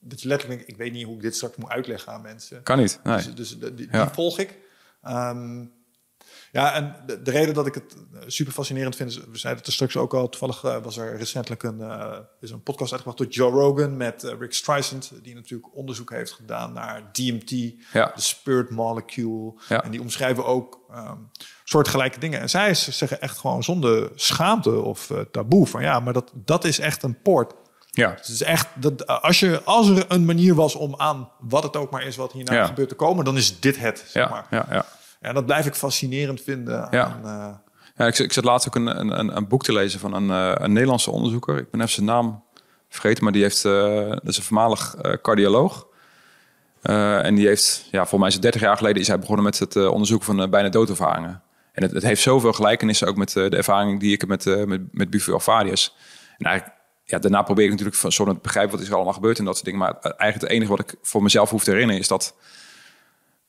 dat je letterlijk denkt, ik weet niet hoe ik dit straks moet uitleggen aan mensen. Kan niet, nee. Dus, dus die, Ja. die volg ik. Ehm, ja, en de, de reden dat ik het eh, super fascinerend vind, is, we zeiden het er straks ook al, toevallig eh, was er recentelijk een, eh, is een podcast uitgebracht door Joe Rogan met Rick Streisand, die natuurlijk onderzoek heeft gedaan naar DMT, Ja. de spirit molecule. Ja. En die omschrijven ook ehm soortgelijke dingen. En zij zeggen echt gewoon zonder schaamte of taboe van ja, maar dat, dat is echt een poort. Ja, Het is echt, dat, als, je, als er een manier was om aan wat het ook maar is wat hierna Ja. gebeurt te komen, dan is dit het. Zeg maar. ja, ja. En dat blijf ik fascinerend vinden. Ja. Aan, eh, Ja, ik, ik zat laatst ook een, een, een, boek te lezen van een, eh, een Nederlandse onderzoeker. Ik ben even zijn naam vergeten, maar die heeft, eh, dat is een voormalig cardioloog. En die heeft, ja, volgens mij is het 30 jaar geleden is hij begonnen met het onderzoeken van bijna doodervaringen. En het, het heeft zoveel gelijkenissen ook met de ervaring die ik heb met, met, met Bufo Alvarius. En eigenlijk, ja, daarna probeer ik natuurlijk van soort te begrijpen wat is er allemaal gebeurd en dat soort dingen. Maar eigenlijk het enige wat ik voor mezelf hoef te herinneren is dat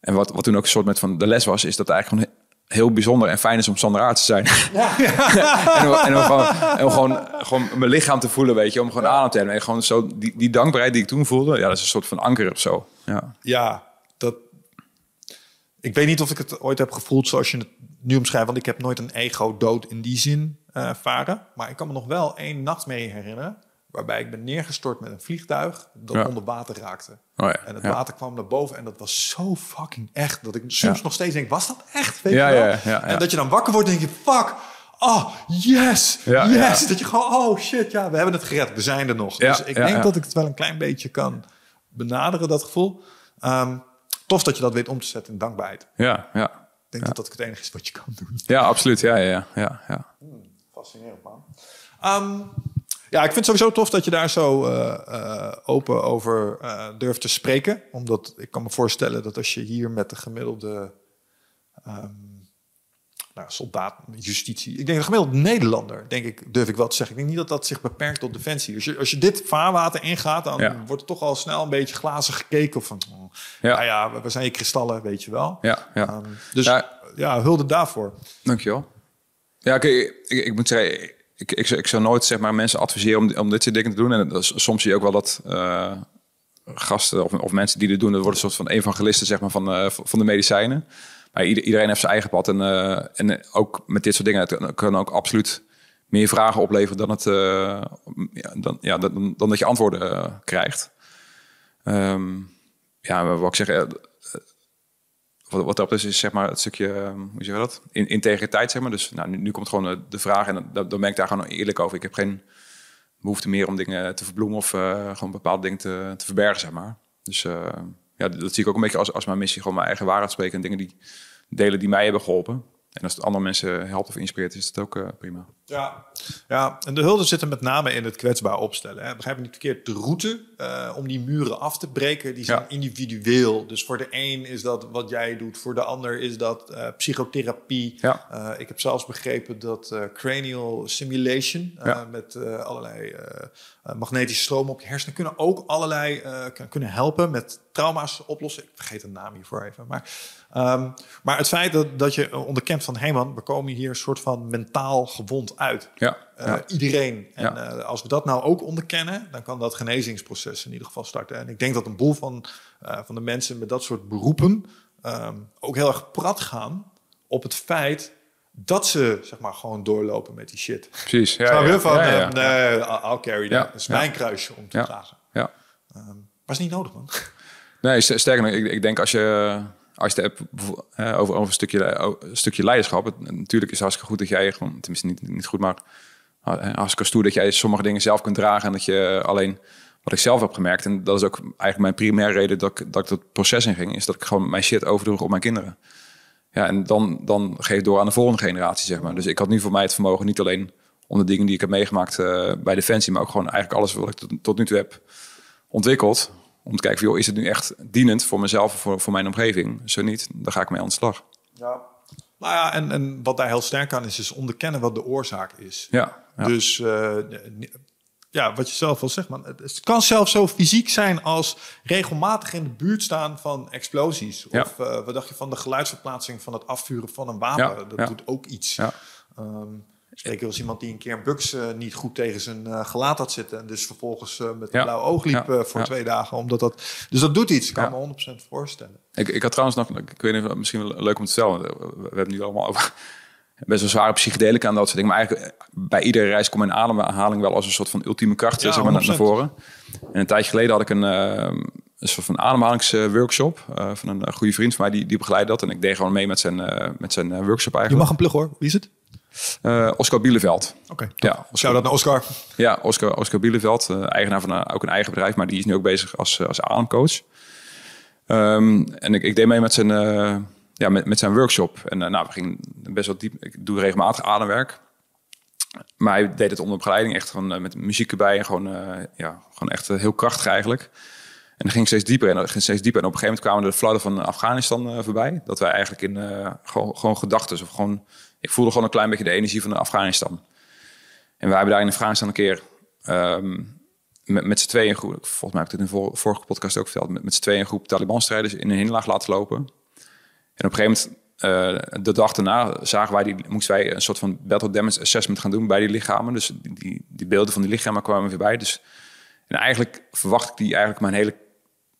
en wat, wat toen ook een soort met van de les was, is dat eigenlijk gewoon he- heel bijzonder en fijn is om zonder aard te zijn. en om, en om gewoon, en om gewoon, gewoon mijn lichaam te voelen, weet je, om gewoon adem te hebben. En gewoon zo, die, die dankbaarheid die ik toen voelde, ja, dat is een soort van anker of zo. Ja, ja, dat. Ik weet niet of ik het ooit heb gevoeld zoals je het nu omschrijft, want ik heb nooit een ego-dood in die zin eh, ervaren. Maar ik kan me nog wel één nachtmerrie herinneren, waarbij ik ben neergestort met een vliegtuig dat Ja. onder water raakte. Oh ja, En het ja. water kwam naar boven en dat was zo fucking echt dat ik soms nog steeds denk: was dat echt? Weet je wel? En dat je dan wakker wordt en denk je: fuck. Oh, yes, yes. Dat je gewoon, oh shit, ja, we hebben het gered. We zijn er nog. Dus ik denk dat ik het wel een klein beetje kan benaderen, dat gevoel. Ehm, tof dat je dat weet om te zetten in dankbaarheid. ja, ja. Ik denk dat dat het enige is wat je kan doen. ja absoluut. Ja, ja, ja, ja, ja. Fascinerend, man. Ehm, ja, ik vind het sowieso tof dat je daar zo eh, eh, open over eh, durft te spreken. Omdat ik kan me voorstellen dat als je hier met de gemiddelde ehm, nou, soldaat, justitie... Ik denk de gemiddelde Nederlander, denk ik, durf ik wel te zeggen. Ik denk niet dat dat zich beperkt tot defensie. Als je, als je dit vaarwater ingaat, dan Ja. wordt er toch al snel een beetje glazen gekeken. Of van, oh, Ja. ja. ja, we- zijn je kristallen, weet je wel. ja, ja. Ehm, dus Ja. ja, hulde daarvoor. Dankjewel. Ja, kijk, ik, ik moet zeggen, ik, ik, zou nooit zeg maar, mensen adviseren om, om dit soort dingen te doen. En soms zie je ook wel dat eh, gasten of, of mensen die dit doen, dat worden een soort van evangelisten zeg maar, van, eh, van de medicijnen. Maar ieder- iedereen heeft zijn eigen pad. En, eh, en ook met dit soort dingen, het ook absoluut meer vragen opleveren dan, het, ja, dan, ja, dan, dan dat je antwoorden krijgt. Ehm, ja, wat ik zeg, wat, dat is, is zeg maar het stukje, ehm, hoe zeg je dat? In, integriteit, zeg maar. Dus nou, nu, komt gewoon de, de vraag en dan, dan ben ik daar gewoon eerlijk over. Ik heb geen behoefte meer om dingen te verbloemen of eh, gewoon bepaalde dingen te, te verbergen, zeg maar. Dus eh, ja, dat zie ik ook een beetje als, als mijn missie. Gewoon mijn eigen waarheid spreken en dingen die delen die mij hebben geholpen. En als het andere mensen helpt of inspireert, is het ook eh, prima. Ja, ja, en de hulde zit er met name in het kwetsbaar opstellen. Hè. Begrijp me niet verkeerd. De route uh, om die muren af te breken, die zijn Ja. individueel. Dus voor de een is dat wat jij doet, voor de ander is dat eh, psychotherapie. Ja. Uh, ik heb zelfs begrepen dat cranial simulation Ja. met allerlei magnetische stroom op je hersenen kunnen ook allerlei kunnen helpen met trauma's oplossen. Ik vergeet de naam hiervoor even. Maar, um, maar het feit dat, dat je onderkent van hé hey man, we komen hier een soort van mentaal gewond uit. Ja. Uh, ja. Iedereen. En Ja. uh, als we dat nou ook onderkennen, dan kan dat genezingsproces in ieder geval starten. En ik denk dat een boel van, uh, van de mensen met dat soort beroepen um, ook heel erg prat gaan op het feit dat ze zeg maar gewoon doorlopen met die shit. Precies. Ja, ja. Van, Ja, eh, nee, I'll carry that. Dat is mijn kruisje om te dragen. Ja. Um, was niet nodig, man. Nee, st- sterker nog, ik, ik denk als je, als je het hebt over, over een, stukje, stukje leiderschap. Het, natuurlijk is het hartstikke goed dat jij, gewoon, tenminste niet, niet goed, maar hartstikke stoer dat jij sommige dingen zelf kunt dragen. En dat je alleen, wat ik zelf heb gemerkt, en dat is ook eigenlijk mijn primaire reden dat ik dat, ik dat proces in ging, is dat ik gewoon mijn shit overdroeg op mijn kinderen. Ja, en dan, dan geef door aan de volgende generatie, zeg maar. Dus ik had nu voor mij het vermogen niet alleen om de dingen die ik heb meegemaakt eh, bij Defensie, maar ook gewoon eigenlijk alles wat ik tot nu toe heb ontwikkeld. Om te kijken, van, joh, is het nu echt dienend voor mezelf of voor, voor mijn omgeving? Zo niet, dan ga ik mee aan de slag. Ja. Nou ja, en, en wat daar heel sterk aan is, is onderkennen wat de oorzaak is. Ja, ja. Dus uh, ja, wat je zelf al zegt, man. Het kan zelfs zo fysiek zijn als regelmatig in de buurt staan van explosies. Ja. Of uh, wat dacht je van de geluidsverplaatsing van het afvuren van een wapen? Ja, Dat ja. doet ook iets. Ja. Um, ik eens iemand die een keer een buks uh, niet goed tegen zijn uh, gelaat had zitten. En dus vervolgens uh, met een Ja. blauw oog liep Ja. voor Ja. twee dagen. Omdat dat, dus dat doet iets. Ik kan me 100% voorstellen. Ik, ik had trouwens nog, ik weet niet, misschien wel leuk om te vertellen. We, we hebben nu allemaal over best wel zware psychedelica en dat soort dingen. Maar eigenlijk eh, bij iedere reis komt mijn ademhaling wel als een soort van ultieme kracht zeg maar, naar, 100%. naar voren. En een tijdje geleden had ik een, eh, een soort van ademhalingsworkshop van een eh, goede vriend van mij. Die, die begeleidde dat. En ik deed gewoon mee met zijn, met zijn workshop Je eigenlijk. mag een plug hoor. Wie is het? Uh, Oscar Bieleveld. Oké. Ja, Zou dat naar Oscar? ja, Oscar, Oscar Bieleveld, uh, eigenaar van een, ook een eigen bedrijf, maar die is nu ook bezig als, als ademcoach. Um, en ik, ik deed mee met zijn, uh, ja, met, met zijn workshop. En nou, we gingen best wel diep. Ik doe regelmatig ademwerk. Maar hij deed het onder begeleiding, echt gewoon met muziek erbij. En gewoon, ja, gewoon echt heel krachtig eigenlijk. En dan ging ik steeds dieper en ging steeds dieper. En op een gegeven moment kwamen de fladder van Afghanistan voorbij. Dat wij eigenlijk in gewoon, gewoon gedachten of gewoon... Ik voelde gewoon een klein beetje de energie van Afghanistan. En wij hebben daar in Afghanistan een keer um, met, met z'n tweeën een groep... Volgens mij heb ik het in de vorige podcast ook verteld. Met, met z'n tweeën een groep Taliban-strijders in een hinderlaag laten lopen. En op een gegeven moment, uh, de dag daarna, zagen wij die, moesten wij een soort van battle damage assessment gaan doen bij die lichamen. Dus die, die, die beelden van die lichamen kwamen weer bij. Dus, en eigenlijk verwacht ik die eigenlijk mijn hele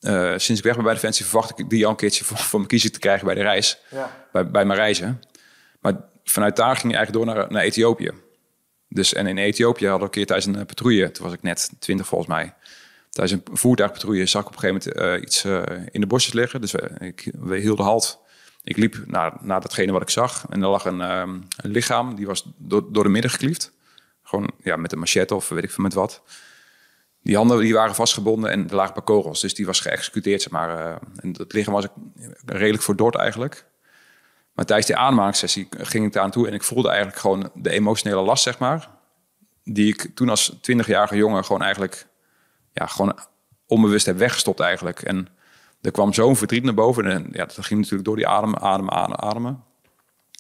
uh, sinds ik weg ben bij Defensie, verwacht ik die al een keertje voor, voor mijn kiezer te krijgen bij de reis. Ja. Bij, bij mijn reizen. Maar vanuit daar ging ik eigenlijk door naar, naar Ethiopië. Dus, en in Ethiopië hadden we een keer tijdens een patrouille, toen was ik net twintig volgens mij. Tijdens een voertuigpatrouille zag ik op een gegeven moment uh, iets uh, in de bosjes liggen. Dus ik, we hielden halt. Ik liep naar, naar datgene wat ik zag. En er lag een, um, een lichaam, die was door, door de midden gekliefd. Gewoon ja, met een machette of weet ik veel met wat. Die handen die waren vastgebonden en er lagen paar kogels. Dus die was geëxecuteerd, zeg maar. En het lichaam was redelijk verdord eigenlijk. Maar tijdens die aanmaakssessie ging ik daar aan toe... en ik voelde eigenlijk gewoon de emotionele last, zeg maar... die ik toen als 20-jarige jongen gewoon eigenlijk... ja, gewoon onbewust heb weggestopt eigenlijk. En er kwam zo'n verdriet naar boven. En ja, dat ging natuurlijk door die adem, adem, adem, ademen.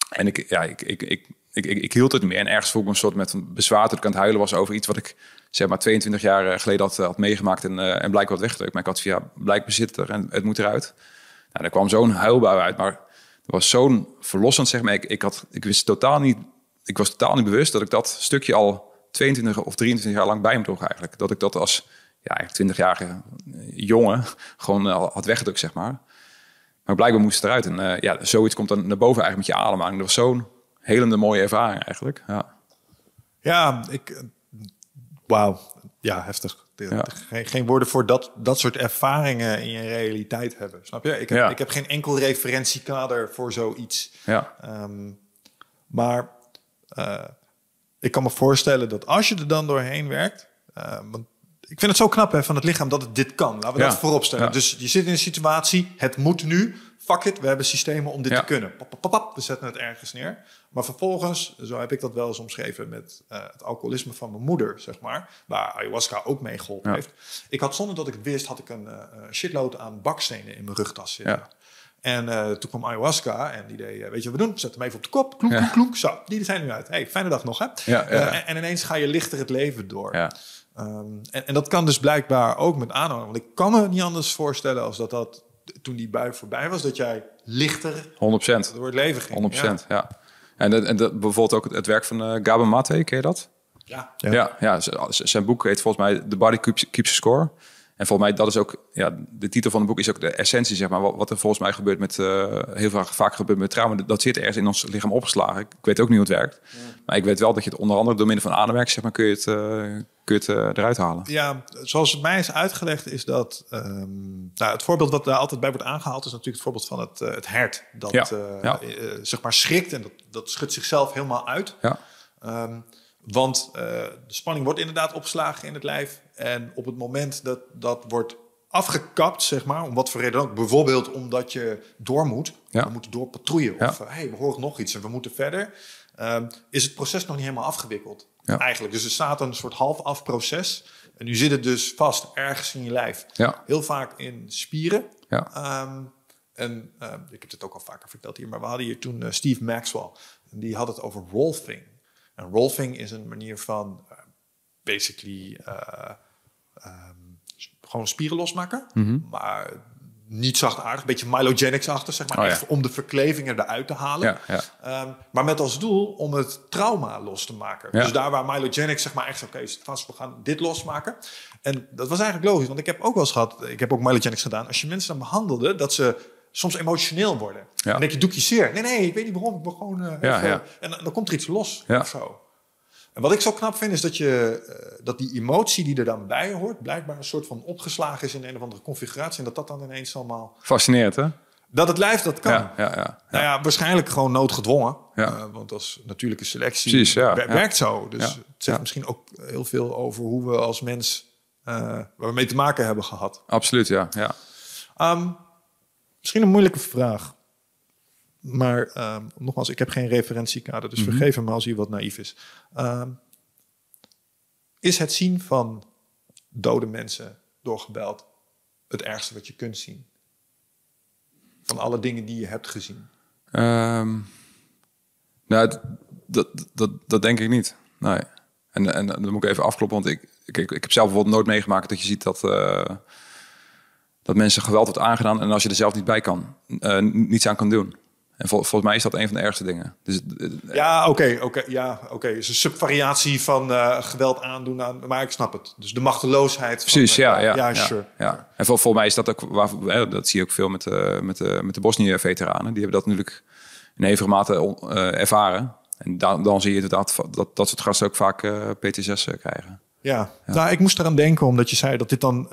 En ik, ja, ik, ik, ik, ik, ik, hield het meer. En ergens voelde ik een soort met een bezwaar... dat ik aan het huilen was over iets wat ik zeg maar 22 jaar geleden had, had meegemaakt en, uh, en blijkbaar wat weggedrukt. Maar ik had van ja, blijkbaar zit er en het moet eruit. Nou, er kwam zo'n huilbui uit, maar was zo'n verlossend, zeg maar. Ik, ik, had, ik wist totaal niet, ik was totaal niet bewust dat ik dat stukje al 22 of 23 jaar lang bij me droeg eigenlijk. Dat ik dat als ja, 20-jarige jongen gewoon uh, had weggedrukt, zeg maar. Maar blijkbaar moest het eruit. En uh, ja, zoiets komt dan naar boven eigenlijk met je ademhaling. Dat was zo'n helende mooie ervaring eigenlijk. Ja, ja ik Wauw, ja, heftig. Ja. Geen, geen, woorden voor dat, dat soort ervaringen in je realiteit hebben. Snap je? Ik heb, ja. ik heb geen enkel referentiekader voor zoiets. Ja. Um, maar uh, ik kan me voorstellen dat als je er dan doorheen werkt, uh, want ik vind het zo knap hè, van het lichaam dat het dit kan. Laten we Ja. dat voorop stellen. Ja. Dus je zit in een situatie, het moet nu. Fuck it, we hebben systemen om dit Ja. te kunnen. Pap, pap, pap, we zetten het ergens neer. Maar vervolgens, zo heb ik dat wel eens omschreven met eh, het alcoholisme van mijn moeder, zeg maar. Waar ayahuasca ook mee geholpen Ja. heeft. Ik had zonder dat ik het wist, had ik een eh, shitload aan bakstenen in mijn rugtas zitten. Ja. En eh, toen kwam ayahuasca en die deed, weet je wat we doen? Zet hem even op de kop, klonk, klonk, klonk. Zo, die zijn nu uit. Hey, fijne dag nog, hè? En, en ineens ga je lichter het leven door. Ja. Ehm, en, en dat kan dus blijkbaar ook met aanhouden. Want ik kan me niet anders voorstellen als dat dat toen die bui voorbij was, dat jij lichter 100%. door het leven ging. 100%, ja. En, dat, en dat, bijvoorbeeld ook het, het werk van eh Gabor Mate, ken je dat? Ja. Ja, ja, zijn boek heet volgens mij The Body Keeps, Keeps a Score. En volgens mij dat is ook, ja, de titel van het boek is ook de essentie, zeg maar. Wat, er volgens mij gebeurt met, eh, heel vaak, vaak gebeurt met trauma. Dat zit ergens in ons lichaam opgeslagen. Ik weet ook niet hoe het werkt. Maar ik weet wel dat je het onder andere door middel van ademwerk, zeg maar, kun je het, eh, kun je het eh, eruit halen. Ja, zoals het mij is uitgelegd, is dat ehm, nou, het voorbeeld wat daar altijd bij wordt aangehaald, is natuurlijk het voorbeeld van het, het hert. Dat Ja, ja. zeg maar schrikt en dat, dat schudt zichzelf helemaal uit. Ja, Ehm, want eh, de spanning wordt inderdaad opgeslagen in het lijf. En op het moment dat dat wordt afgekapt, zeg maar, om wat voor reden ook, bijvoorbeeld omdat je door moet, Ja. we moeten door Ja. of hé, hey, we horen nog iets en we moeten verder, ehm, is het proces nog niet helemaal afgewikkeld. Ja. Eigenlijk. Dus er staat een soort half-af proces. En nu zit het dus vast ergens in je lijf. Heel vaak in spieren. Ehm, en ehm, ik heb het ook al vaker verteld hier, maar we hadden hier toen eh, Steve Maxwell. En die had het over rolfing. En rolfing is een manier van eh, basically eh, ehm, gewoon spieren losmaken. Maar niet zachtaardig, een beetje mylogenics-achtig, zeg maar. Mhm. Oh, ja. Echt om de verklevingen eruit te halen. Ja, ja. Ehm, maar met als doel om het trauma los te maken. Dus daar waar mylogenics zeg maar echt oké, het vast, we gaan dit losmaken. En dat was eigenlijk logisch, want ik heb ook wel eens gehad, ik heb ook mylogenics gedaan. Als je mensen dan behandelde, dat ze soms emotioneel worden. Ja. Dan denk je, doe ik je zeer? Nee, nee, ik weet niet waarom, ik wil gewoon eh, Ja, even- ja. En dan, komt er iets los of zo. En wat ik zo knap vind, is dat, je, eh, dat die emotie die er dan bij hoort, blijkbaar een soort van opgeslagen is in een of andere configuratie. En dat dat dan ineens allemaal... Fascinerend, hè? Dat het lijf dat kan. Ja, ja, ja. Nou ja, waarschijnlijk gewoon noodgedwongen. Ja. Eh, want als natuurlijke selectie Precies, ja, wer- ja. werkt zo. Dus het zegt misschien ook heel veel over hoe we als mens... waar we mee te maken hebben gehad. Absoluut, ja. ja. Ehm, misschien een moeilijke vraag. Maar ehm, nogmaals, ik heb geen referentiekader. Dus Mhm. vergeef me als hij wat naïef is. Ehm, is het zien van dode mensen door geweld het ergste wat je kunt zien? Van alle dingen die je hebt gezien. Ehm, nou, dat, dat, dat denk ik niet. Nee. En, en dan moet ik even afkloppen, want ik, ik, ik heb zelf bijvoorbeeld nooit meegemaakt dat je ziet dat, eh, dat mensen geweld wordt aangedaan en als je er zelf niet bij kan, eh, niets aan kan doen. En vol- volgens mij is dat een van de ergste dingen. Dus, eh, Ja, oké, oké, ja, oké. Het is een subvariatie van eh, geweld aandoen aan, maar ik snap het. Dus de machteloosheid. van, Precies, eh, ja, ja, ja, ja, sure. ja. En vol, volgens mij is dat ook, waar, hè, dat zie je ook veel met, eh, met, de met de Bosnië-veteranen. Die hebben dat natuurlijk in hevige mate eh, ervaren. En dan, dan zie je inderdaad dat dat soort gasten ook vaak eh, PTSS eh, krijgen. Ja. nou, ik moest eraan denken omdat je zei dat dit dan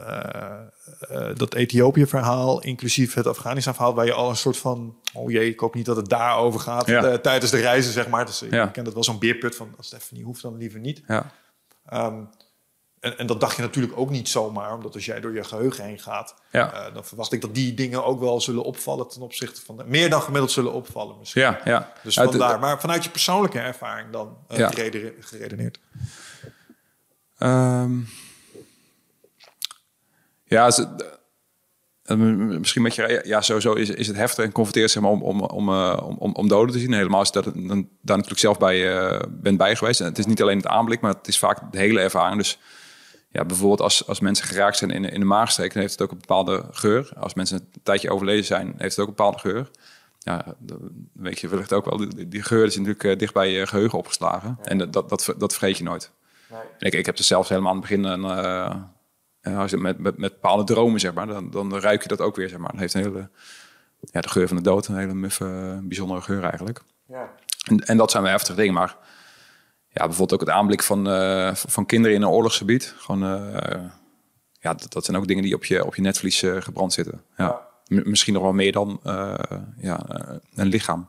eh, dat Ethiopië-verhaal, inclusief het Afghanistan-verhaal, waar je al een soort van, oh jee, ik hoop niet dat het daarover gaat Ja. eh, tijdens de reizen, zeg maar. Dus ik Ja. ken dat wel zo'n beerput van, als het even niet hoeft, dan liever niet. Ja, Ehm, en, en dat dacht je natuurlijk ook niet zomaar, omdat als jij door je geheugen heen gaat, Ja. dan verwacht ik dat die dingen ook wel zullen opvallen ten opzichte van, de, meer dan gemiddeld zullen opvallen misschien. ja, ja. Dus Uit- vandaar, maar vanuit je persoonlijke ervaring dan Ja. gerede- geredeneerd. Ehm, ja, ze- eh, misschien met je, ja, sowieso is, is het heftig en confronteert zeg maar om, om, om, eh, om, om, om doden te zien. Helemaal als je dat, dan, daar natuurlijk zelf bij eh, bent bij geweest. En het is niet alleen het aanblik, maar het is vaak de hele ervaring. Dus ja, bijvoorbeeld als, als mensen geraakt zijn in, in de maagstreek, dan heeft het ook een bepaalde geur. Als mensen een tijdje overleden zijn, heeft het ook een bepaalde geur. Ja, dan weet je wellicht ook wel, die, die geur is natuurlijk dicht bij je geheugen opgeslagen. En dat, dat, dat, ver- dat vergeet je nooit. En ik, ik heb er zelfs helemaal aan het begin een, ja, als je met, met, met bepaalde dromen, zeg maar, dan, dan ruik je dat ook weer, zeg maar. Dat heeft een hele, ja, de geur van de dood, een hele muffe, bijzondere geur eigenlijk. Ja. En, en dat zijn wel heftige dingen, maar ja, bijvoorbeeld ook het aanblik van, eh, van kinderen in een oorlogsgebied. Gewoon, eh, ja, dat, dat zijn ook dingen die op je, op je netvlies eh, gebrand zitten. Ja. M- misschien nog wel meer dan ja, een lichaam.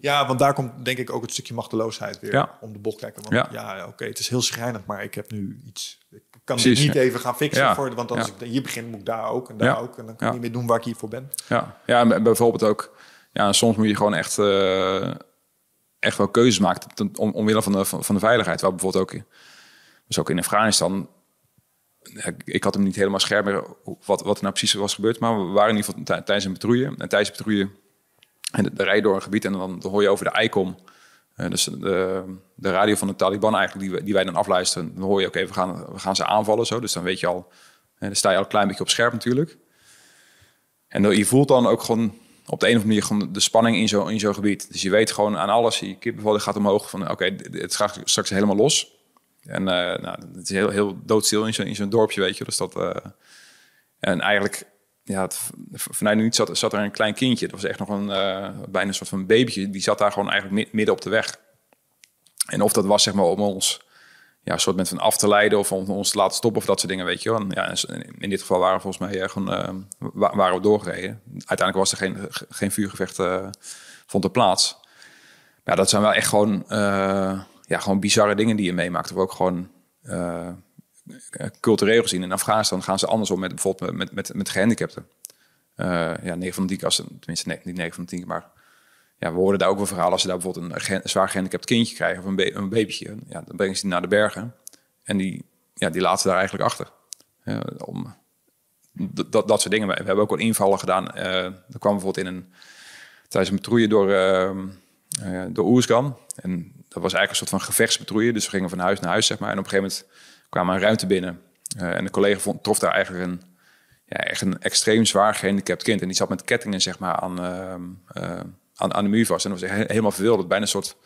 Ja. Want daar komt denk ik ook het stukje machteloosheid weer Ja. om de bocht kijken. Want ja, Ja. oké, het is heel schrijnend, maar ik heb nu iets. Ik kan Precies, dit niet even gaan fixen voor, want als ik hier begin, moet ik daar ook en daar ook. En dan kan ik niet meer doen waar ik hiervoor ben. Ja, ja en bijvoorbeeld ook... Ja, soms moet je gewoon echt, eh, echt wel keuzes maken ten- om, omwille van de, van, van de veiligheid. Waar bijvoorbeeld ook... Dus ook in Afghanistan... Ik had hem niet helemaal scherp meer wat, wat er nou precies was gebeurd. Maar we waren in ieder geval tij- tijdens een patrouille. En tijdens de patrouille... En dan rij je door een gebied en dan, dan hoor je over de ICOM... eh, dus de, de radio van de Taliban eigenlijk, die, die wij dan afluisteren. Dan hoor je ook even, we gaan, we gaan ze aanvallen. Zo. Dus dan weet je al... En dan sta je al een klein beetje op scherp natuurlijk. En je voelt dan ook gewoon op de een of andere manier gewoon de spanning in zo'n in zo'n gebied. Dus je weet gewoon aan alles, je kippenvel gaat omhoog van oké, het gaat straks helemaal los. En eh, nou, het is heel, heel doodstil in zo'n in zo'n dorpje, weet je. Dus dat, eh, en eigenlijk, ja, vanuit nu zat, zat er een klein kindje. Dat was echt nog een, eh, bijna een soort van babytje. Die zat daar gewoon eigenlijk mi- midden op de weg. En of dat was zeg maar om ons ja, soort met van af te leiden of om ons te laten stoppen of dat soort dingen, weet je wel. Ja, in dit geval waren we volgens mij eh, gewoon, wa- waren we doorgereden. Uiteindelijk was er geen, ge- geen vuurgevecht eh, vond er plaats. Ja, dat zijn wel echt gewoon, ja, gewoon bizarre dingen die je meemaakt. Of ook gewoon cultureel gezien. In Afghanistan gaan ze anders om met bijvoorbeeld met, met, met gehandicapten. Eh, ja, 9 van de 10 keer, als ze- tenminste nee, niet 9 van de 10 keer, maar ja, we hoorden daar ook wel verhalen als ze daar bijvoorbeeld een, zwaar gehandicapt kindje krijgen of een, ba- een babytje. Ja, dan brengen ze die naar de bergen en die, ja, die laten ze daar eigenlijk achter. Om, dat, dat, soort dingen. We hebben ook wel invallen gedaan. Eh er kwam bijvoorbeeld in een, tijdens een patrouille door, eh, eh, door Oerskan. En dat was eigenlijk een soort van gevechtspatrouille. Dus we gingen van huis naar huis, zeg maar. En op een gegeven moment kwamen een ruimte binnen. Eh, en de collega vond, trof daar eigenlijk een, ja, echt een extreem zwaar gehandicapt kind. En die zat met kettingen zeg maar, aan, ehm, eh, aan, aan de muur vast. En dat was he- helemaal verwilderd. Bijna een soort,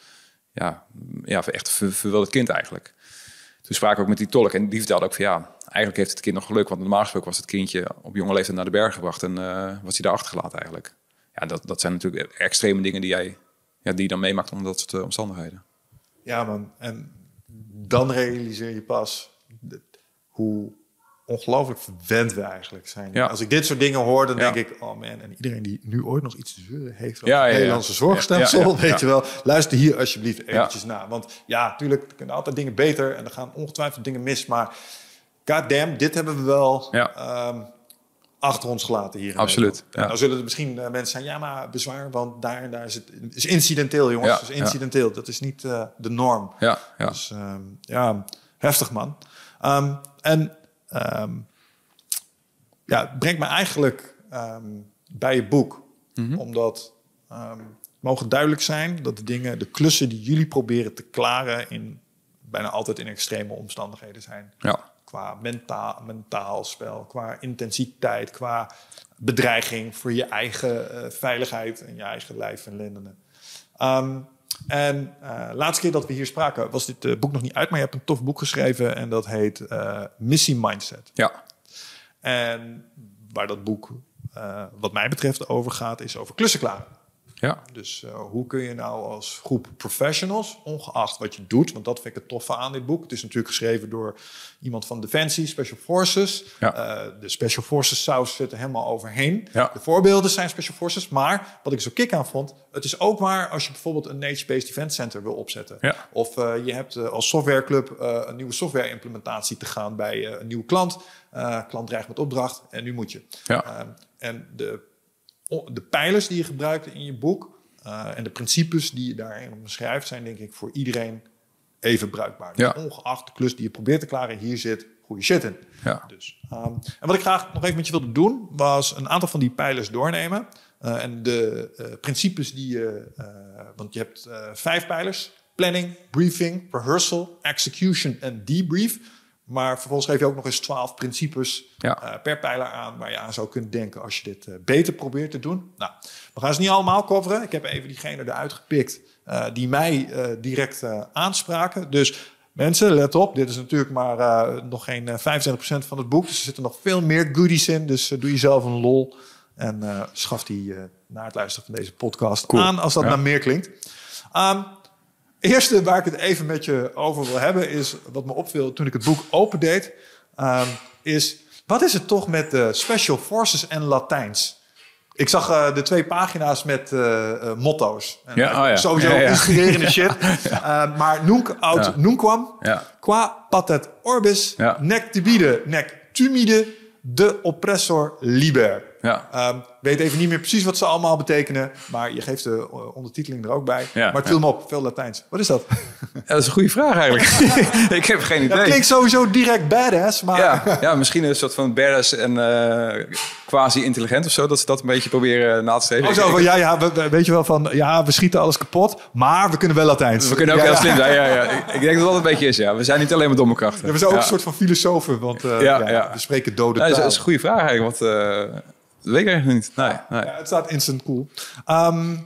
ja, ja echt verwilderd kind eigenlijk. Toen spraken we ook met die tolk. En die vertelde ook van ja, eigenlijk heeft het kind nog geluk. Want normaal gesproken was het kindje op jonge leeftijd naar de berg gebracht. En eh, was hij daar achtergelaten eigenlijk. Ja, dat, dat zijn natuurlijk extreme dingen die jij ja, die je dan meemaakt onder dat soort omstandigheden. Ja, man. En dan realiseer je pas hoe ongelooflijk verwend we eigenlijk zijn. Ja. Als ik dit soort dingen hoor, dan Ja. denk ik... oh man, en iedereen die nu ooit nog iets te zeuren heeft... over Ja, het ja, ja. Nederlandse zorgstelsel, weet je wel... luister hier alsjeblieft eventjes naar. Want ja, natuurlijk kunnen altijd dingen beter... en er gaan ongetwijfeld dingen mis, maar... goddamn, dit hebben we wel... Ja. Achter ons gelaten hier. Absoluut, ja. dan zullen er misschien eh, mensen zijn, ja, maar bezwaar, want daar en daar is het is incidenteel, jongens. Ja, is incidenteel. Dat is niet eh, de norm. Ja, ja. Dus ehm, ja, heftig man. Ehm, en ehm, ja, het brengt me eigenlijk bij je boek. Mhm. Omdat ehm, het mogen duidelijk zijn dat de dingen, de klussen die jullie proberen te klaren in bijna altijd in extreme omstandigheden zijn. ja. Qua mentaal, mentaal spel, qua intensiteit, qua bedreiging voor je eigen eh, veiligheid en je eigen lijf en lendenen. Ehm, en eh laatste keer dat we hier spraken was dit eh, boek nog niet uit, maar je hebt een tof boek geschreven en dat heet Missie Mindset. ja. En waar dat boek, wat mij betreft, over gaat, is over klussen klaren. Ja. Dus eh, hoe kun je nou als groep professionals, ongeacht wat je doet, want dat vind ik het toffe aan dit boek. Het is natuurlijk geschreven door iemand van Defensie, Special Forces. Ja. Eh, de Special Forces saus zit er helemaal overheen. Ja. De voorbeelden zijn Special Forces, maar wat ik zo kick aan vond, het is ook waar als je bijvoorbeeld een Nature-based Event Center wil opzetten. Ja. Of eh, je hebt als softwareclub een nieuwe software-implementatie te gaan bij een nieuwe klant. Klant dreigt met opdracht en nu moet je. Ja. Ehm, en de, de pijlers die je gebruikt in je boek eh, en de principes die je daarin beschrijft, zijn denk ik voor iedereen even bruikbaar. Dus ongeacht de klus die je probeert te klaren, hier zit goede shit in. Ja. Dus, ehm, en wat ik graag nog even met je wilde doen, was een aantal van die pijlers doornemen. Eh, en de eh, principes die je, want je hebt vijf pijlers: planning, briefing, rehearsal, execution en debrief. Maar vervolgens geef je ook nog eens twaalf principes Ja. eh, per pijler aan waar je aan zou kunnen denken als je dit eh, beter probeert te doen. Nou, we gaan ze niet allemaal coveren. Ik heb even diegene eruit gepikt eh, die mij direct aanspraken. Dus mensen, let op. Dit is natuurlijk maar nog geen eh, 25% van het boek. Dus er zitten nog veel meer goodies in. Dus doe jezelf een lol. En schaf die na het luisteren van deze podcast Cool. aan als dat Ja. naar meer klinkt. Ehm, Eerste waar ik het even met je over wil hebben is wat me opviel toen ik het boek opendeed. ehm, is wat is het toch met de Special Forces en Latijns? Ik zag eh, de twee pagina's met eh, eh, motto's. En, Ja, eh, oh ja. Sowieso Ja, inspirerende shit. Eh, maar nunc aut nunquam, qua patet orbis, nec tibide, nec tumide, de oppressor liber. Ja. Ehm, weet even niet meer precies wat ze allemaal betekenen, maar je geeft de eh, ondertiteling er ook bij. Ja, maar het viel me op, veel Latijns. Wat is dat? Ja, dat is een goede vraag eigenlijk. ik heb geen idee. Dat klinkt sowieso direct badass, maar Ja, ja, misschien een soort van Beres en eh, quasi-intelligent of zo. Dat ze dat een beetje proberen na te streven. Oh, zo van, ja, ja, we, we- weet je wel van, ja, we schieten alles kapot, maar we kunnen wel Latijns. we kunnen ook heel slim zijn. Ja, ja. Ik, ik denk dat dat een beetje is. Ja. We zijn niet alleen maar domme krachten. We zijn ook een soort van filosofen, want eh, we spreken dode Nee, dat, is, taal. dat is een goede vraag eigenlijk. Want eh, weet ik eigenlijk niet. Nee, nee. Ja, het staat instant cool. Ehm,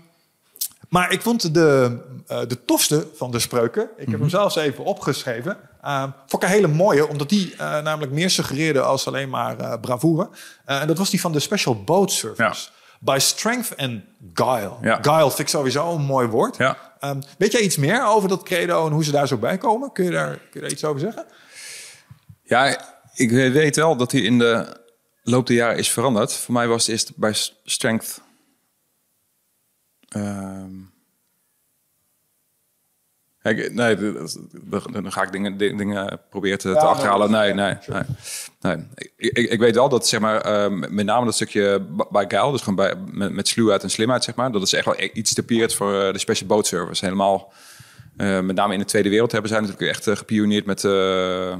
maar ik vond de, eh, de tofste van de spreuken, ik heb Mhm. hem zelfs even opgeschreven, ehm vond ik een hele mooie, omdat die eh, namelijk meer suggereerde als alleen maar eh, bravoure. En dat was die van de Special Boat Service. By strength and guile. Ja. Guile vind ik sowieso een mooi woord. Ja. Ehm, weet jij iets meer over dat credo en hoe ze daar zo bij komen? Kun je daar, kun je daar iets over zeggen? Ja, ik weet wel dat hij in de loop der jaren is veranderd. Voor mij was het eerst bij Strength. Ehm Kijk, nee, dan ga ik dingen, di- dingen proberen te, te achterhalen. nee, Nee, nee. Ik, ik, ik weet wel dat, zeg maar, eh, met name dat stukje bij Geil, dus gewoon bij, met, met sluwheid en slimheid, zeg maar, dat is echt wel iets typeerd voor eh, de Special Boat Service. Helemaal, eh, met name in de Tweede Wereld hebben zij natuurlijk echt eh, gepioneerd met, eh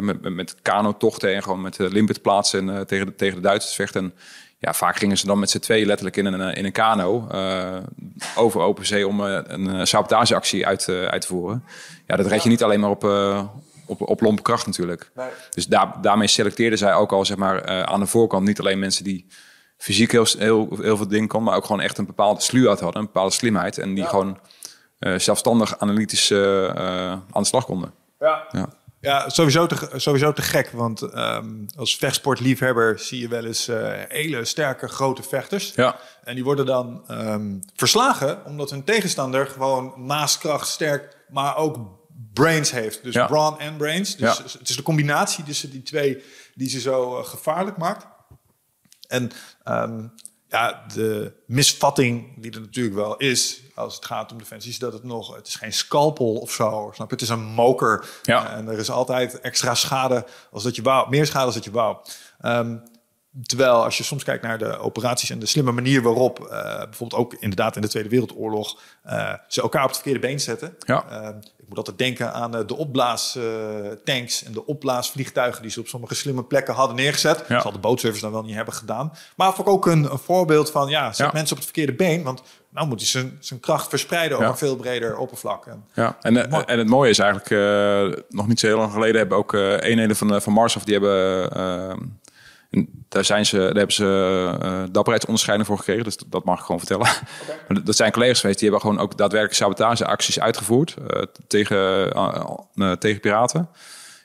met, met, kanotochten en gewoon met uh, limpet plaatsen en eh, tegen, de, tegen de Duitsers vechten. En ja, vaak gingen ze dan met z'n tweeën letterlijk in een, eh, in een kano eh, over open zee om eh, een eh, sabotageactie uit, eh, uit te voeren. Ja, dat red je niet alleen maar op, eh, op, op lompe kracht natuurlijk. Nee. Dus daar, daarmee selecteerden zij ook al zeg maar, eh, aan de voorkant niet alleen mensen die fysiek heel, heel, heel veel dingen konden, maar ook gewoon echt een bepaalde sluwheid hadden, een bepaalde slimheid. En die gewoon eh, zelfstandig analytisch eh, eh, aan de slag konden. Ja. Ja. Ja, sowieso te, sowieso te gek. Want ehm, als vechtsportliefhebber zie je wel eens eh, hele sterke grote vechters. Ja. En die worden dan ehm, verslagen omdat hun tegenstander gewoon maaskracht sterk, maar ook brains heeft. Dus Ja. brawn en brains. Dus Ja. het is de combinatie tussen die twee die ze zo eh, gevaarlijk maakt. En ehm, ja, de misvatting die er natuurlijk wel is als het gaat om defensie, is dat het nog, het is geen scalpel of zo, snap je? Het is een moker. Ja. En er is altijd extra schade als dat je wou, meer schade als dat je wou. Ehm, terwijl als je soms kijkt naar de operaties en de slimme manier waarop, eh, bijvoorbeeld ook inderdaad in de Tweede Wereldoorlog, eh, ze elkaar op het verkeerde been zetten. Ja. Ehm, ik moet altijd denken aan eh, de opblaastanks en de opblaasvliegtuigen die ze op sommige slimme plekken hadden neergezet. Ja. Zal de bootservice dan wel niet hebben gedaan. Maar ook een, een voorbeeld van, ja, zet Ja. mensen op het verkeerde been, want nou moet hij zijn, zijn kracht verspreiden over Ja. veel breder oppervlak. En, Ja, en, eh, en het mooie is eigenlijk, eh, nog niet zo heel lang geleden hebben ook eh eenheden van, van Marshof, die hebben, en daar, zijn ze, daar hebben ze eh dapperheidsonderscheiding voor gekregen, dus dat, dat mag ik gewoon vertellen. Dat- zijn collega's geweest, die hebben gewoon ook daadwerkelijk sabotageacties uitgevoerd tegen, tegen piraten.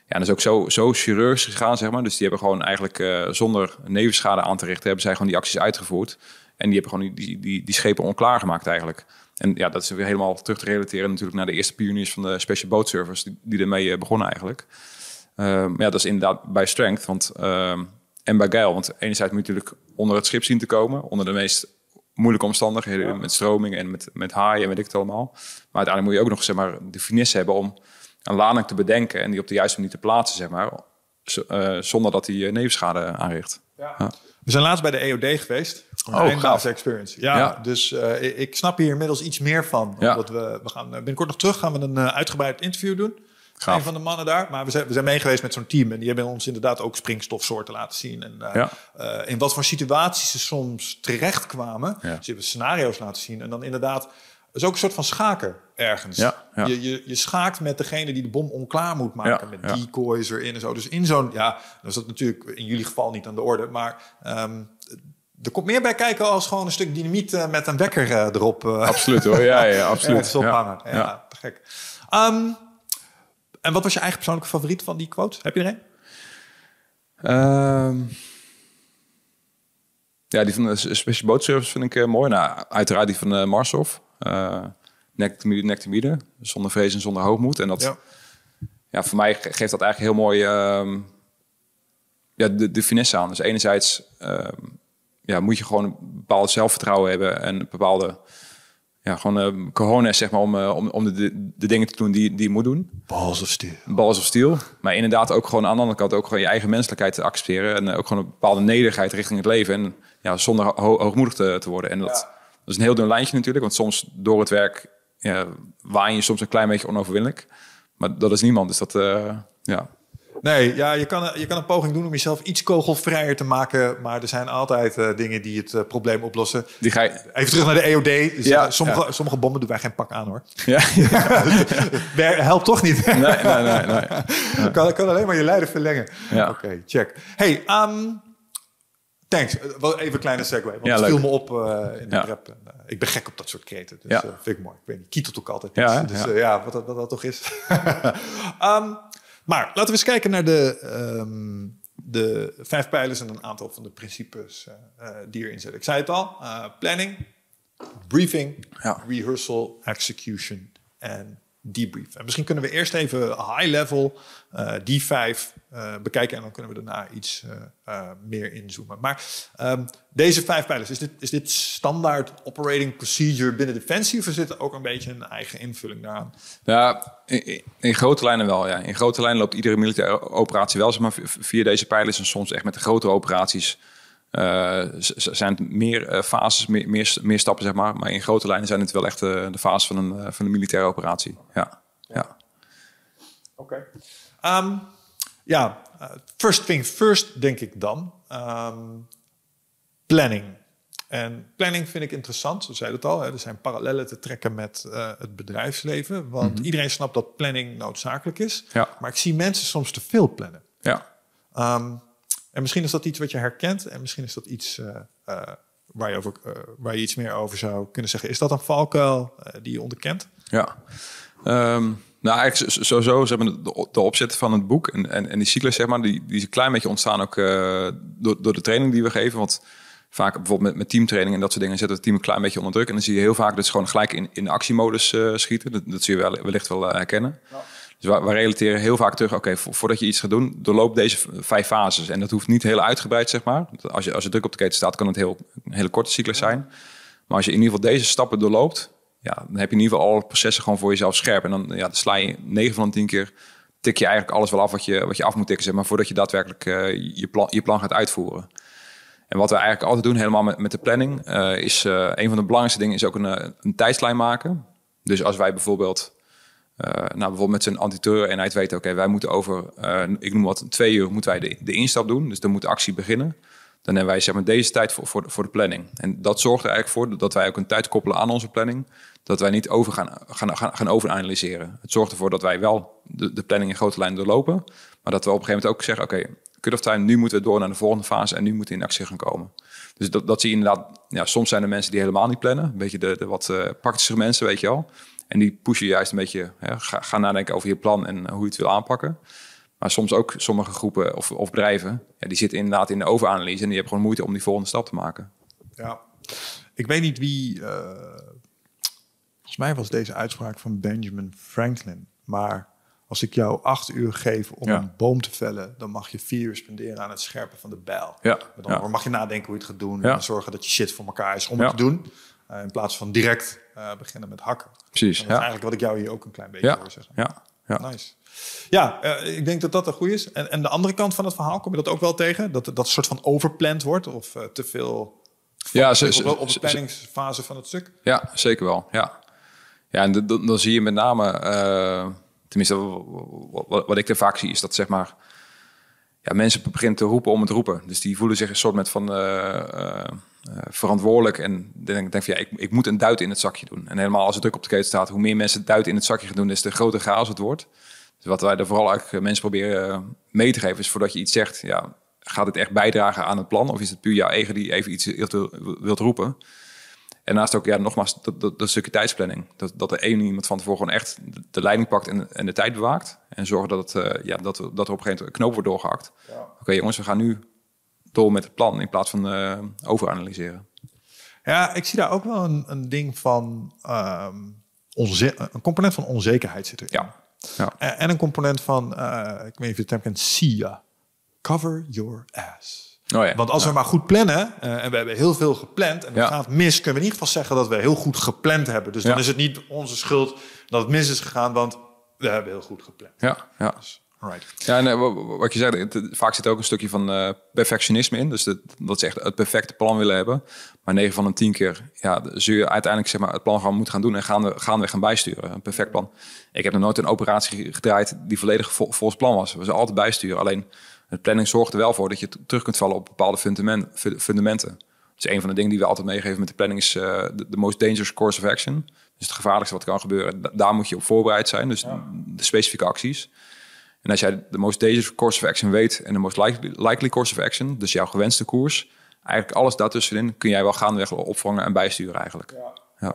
Ja, en dat is ook zo, zo chirurgisch gegaan, zeg maar. Dus die hebben gewoon eigenlijk zonder nevenschade aan te richten, hebben zij gewoon die acties uitgevoerd. En die hebben gewoon die, die, die, schepen onklaar gemaakt eigenlijk. En ja, dat is weer helemaal terug te relateren natuurlijk naar de eerste pioniers van de Special Boat Service, die, die ermee eh, begonnen eigenlijk. Ehm, maar ja, dat is inderdaad bij Strength, want, ehm, en bij Geil. Want enerzijds moet je natuurlijk onder het schip zien te komen, onder de meest moeilijke omstandigheden, met stroming en met, met haaien en weet ik het allemaal. Maar uiteindelijk moet je ook nog zeg maar, de finesse hebben om een lading te bedenken en die op de juiste manier te plaatsen, zeg maar, z- eh, zonder dat die eh, nevenschade aanricht. Ja. Ja. We zijn laatst bij de EOD geweest. Een Oh, gaaf. experience. Ja, Ja. dus eh, ik- snap hier inmiddels iets meer van. Ja. Omdat we, we gaan eh, binnenkort nog terug gaan we een eh, uitgebreid interview doen. Gaaf. Een van de mannen daar. Maar we zijn, we zijn mee geweest met zo'n team. En die hebben ons inderdaad ook springstofsoorten laten zien. En eh, Ja. eh, in wat voor situaties ze soms terechtkwamen. Ja. Ze hebben scenario's laten zien. En dan inderdaad, het is ook een soort van schaken ergens. Ja, ja. Je, je, je schaakt met degene die de bom onklaar moet maken. Ja, met ja. decoys erin en zo. Dus in zo'n, ja, dan is dat natuurlijk in jullie geval niet aan de orde. Maar ehm, er komt meer bij kijken als gewoon een stuk dynamiet eh, met een wekker eh, erop. eh, Absoluut hoor, ja, ja, absoluut. ergens ophangen. Ja, Ja. te gek. Ehm, en wat was je eigen persoonlijke favoriet van die quote? Heb je er een? Ehm, ja, die van de Special Boat Service vind ik mooi. Nou, uiteraard die van uh, Marshof. Uh, nek te midden, nek te midden. Zonder vrees en zonder hoogmoed. En dat, Ja. ja. voor mij ge- geeft dat eigenlijk heel mooi ehm, ja, de, de finesse aan. Dus enerzijds, ja, moet je gewoon een bepaald zelfvertrouwen hebben en een bepaalde ja, gewoon uh, cojones, zeg maar, om, uh, om, om de, de, dingen te doen die, die je moet doen. Balls of steel. Balls of steel. Maar inderdaad ook gewoon aan de andere kant ook gewoon je eigen menselijkheid te accepteren. En uh, ook gewoon een bepaalde nederigheid richting het leven. En ja, zonder ho hoogmoedig te, te worden. En dat, dat, is een heel dun lijntje natuurlijk. Want soms door het werk ja, waan je soms een klein beetje onoverwinnelijk. Maar dat is niemand. Dus dat, ja... Nee, ja, je kan, je kan een poging doen om jezelf iets kogelvrijer te maken. Maar er zijn altijd uh, dingen die het uh, probleem oplossen. Die ga je... Even terug naar de EOD. Dus, ja, uh, sommige, ja. sommige bommen doen wij geen pak aan hoor. Ja. Helpt toch niet? nee, nee, nee. nee. kan, kan alleen maar je lijden verlengen. Ja. Oké, okay, check. Hey, um, thanks. Even een kleine segue. Want ja, het viel me op in de rap. ik ben gek op dat soort kreten. Dus ja. vind ik mooi. Ik weet niet, kietelt ook altijd. Ja, dus ja, ja wat, dat, wat dat toch is. um, maar laten we eens kijken naar de, um, de vijf pijlers en een aantal van de principes uh, die erin zitten. Ik zei het al: uh, planning, briefing, ja. rehearsal, execution en debrief. En misschien kunnen we eerst even high level uh, die vijf uh, bekijken en dan kunnen we daarna iets uh, meer inzoomen. Maar um, deze vijf pijlers, is dit, is dit standaard operating procedure binnen Defensie of is dit ook een beetje een eigen invulling daaraan? Ja, in, in grote lijnen wel. Ja. In grote lijnen loopt iedere militaire operatie wel, zeg maar via deze pijlers en soms echt met de grotere operaties. Uh, zijn het meer uh, fases, meer, meer, meer, stappen, zeg maar. Maar in grote lijnen zijn het wel echt uh, de fase van een, van een militaire operatie. Ja. ja. Oké. Okay. Um, ja, first thing first, denk ik dan. Um, planning. En planning vind ik interessant, zo zei het al. Hè. Er zijn parallellen te trekken met het bedrijfsleven. Want mm -hmm. iedereen snapt dat planning noodzakelijk is. Ja. Maar ik zie mensen soms te veel plannen. Ja. Um, en misschien is dat iets wat je herkent en misschien is dat iets uh, uh, waar, je over, uh, waar je iets meer over zou kunnen zeggen. Is dat een valkuil die je onderkent? Ja, um, nou eigenlijk sowieso, ze hebben de, de opzet van het boek en, en, en die cyclus, zeg maar, die, die is een klein beetje ontstaan ook door, door de training die we geven. Want vaak bijvoorbeeld met, met teamtraining en dat soort dingen zetten het team een klein beetje onder druk. En dan zie je heel vaak dat ze gewoon gelijk in, in actiemodus schieten. Dat, dat zie je wel, wellicht wel herkennen. Ja. Dus we, relateren heel vaak terug, oké, okay, voordat je iets gaat doen, doorloop deze vijf fases. En dat hoeft niet heel uitgebreid, zeg maar. Als je, als je druk op de keten staat, kan het heel, een hele korte cyclus zijn. Maar als je in ieder geval deze stappen doorloopt, ja, dan heb je in ieder geval alle processen gewoon voor jezelf scherp. En dan, ja, dan sla je 9 van de 10 keer, tik je eigenlijk alles wel af wat je, wat je af moet tikken, zeg maar, voordat je daadwerkelijk uh, je, plan, je plan gaat uitvoeren. En wat we eigenlijk altijd doen, helemaal met, met de planning, uh, is uh, een van de belangrijkste dingen is ook een, een tijdslijn maken. Dus als wij bijvoorbeeld uh, nou, bijvoorbeeld met zijn antiterreur-eenheid weten, oké, wij moeten over, uh, ik noem wat, twee uur moeten wij de, de instap doen. Dus dan moet de actie beginnen. Dan hebben wij zeg maar, deze tijd voor, voor, de planning. En dat zorgt er eigenlijk voor dat wij ook een tijd koppelen aan onze planning. Dat wij niet over gaan, gaan, gaan, gaan overanalyseren. Het zorgt ervoor dat wij wel de, de planning in grote lijnen doorlopen. Maar dat we op een gegeven moment ook zeggen, oké, okay, cut-off time, nu moeten we door naar de volgende fase en nu moeten we in actie gaan komen. Dus dat, dat zie je inderdaad, ja, soms zijn er mensen die helemaal niet plannen. Een beetje de, wat uh, praktische mensen, weet je wel. En die pushen juist een beetje, hè, ga, ga, nadenken over je plan en hoe je het wil aanpakken. Maar soms ook sommige groepen of, of bedrijven, ja, die zitten inderdaad in de overanalyse en die hebben gewoon moeite om die volgende stap te maken. Ja, ik weet niet wie, uh, volgens mij was deze uitspraak van Benjamin Franklin, maar als ik jou acht uur geef om ja. een boom te vellen, dan mag je vier uur spenderen aan het scherpen van de bijl. Ja. Dan ja. mag je nadenken hoe je het gaat doen en zorgen dat je shit voor elkaar is om het te doen. Uh, in plaats van direct uh, beginnen met hakken. Precies. dat is eigenlijk wat ik jou hier ook een klein beetje ja. hoor zeggen. Ja. Ja. Nice. Ja, uh, ik denk dat dat een goed is. En, en de andere kant van het verhaal, kom je dat ook wel tegen? Dat dat soort van overpland wordt of uh, te veel ja, ze, ze, op de planningsfase van het stuk? Ja, zeker wel. Ja, ja en dan, dan zie je met name, uh, tenminste wat, wat ik er vaak zie, is dat zeg maar ja, mensen beginnen te roepen om het roepen. Dus die voelen zich een soort met van uh, verantwoordelijk. En denk, denk van ja, ik, ik moet een duit in het zakje doen. En helemaal als het druk op de keten staat, hoe meer mensen duit in het zakje gaan doen, des te groter chaos het wordt. Dus wat wij er vooral eigenlijk mensen proberen mee te geven, is voordat je iets zegt, ja, gaat het echt bijdragen aan het plan? Of is het puur jouw eigen die even iets wilt, roepen? En naast ook, ja, nogmaals, dat, dat, dat stukje tijdsplanning. Dat, dat er één iemand van tevoren gewoon echt de leiding pakt en, en de tijd bewaakt. En zorgen dat, het, uh, ja, dat, dat er op een gegeven moment een knoop wordt doorgehakt. Ja. Oké okay, jongens, we gaan nu door met het plan in plaats van uh, overanalyseren. Ja, ik zie daar ook wel een, een ding van um, een component van onzekerheid zit erin. Ja. ja. En, en, een component van, uh, ik weet niet of je de term kent, SIA. Cover your ass. Oh ja. Want als we maar goed plannen, eh, en we hebben heel veel gepland... en het gaat mis, kunnen we in ieder geval zeggen dat we heel goed gepland hebben. Dus dan is het niet onze schuld dat het mis is gegaan, want we hebben heel goed gepland. Ja, ja. Ja, en wa- wa- wat je zei, het- vaak zit er ook een stukje van eh, perfectionisme in. Dus dat, dat ze echt het perfecte plan willen hebben. Maar 9 van de 10 keer ja, zul je uiteindelijk zeg maar, het plan gewoon moeten gaan doen en gaan, gaan gaan bijsturen. Een perfect plan. Ik heb nog nooit een operatie gedraaid die volledig vol, volgens plan was. We zijn altijd bijsturen. Alleen het planning zorgt er wel voor dat je terug kunt vallen op bepaalde fundament, fu- fundamenten. Dus een van de dingen die we altijd meegeven met de planning is eh, de most dangerous course of action. Dus het gevaarlijkste wat kan gebeuren. Da- daar moet je op voorbereid zijn. Dus de specifieke acties. En als jij de most dangerous course of action weet en de most likely, likely course of action, dus jouw gewenste koers, eigenlijk alles daartussenin kun jij wel gaandeweg opvangen en bijsturen eigenlijk. Ja.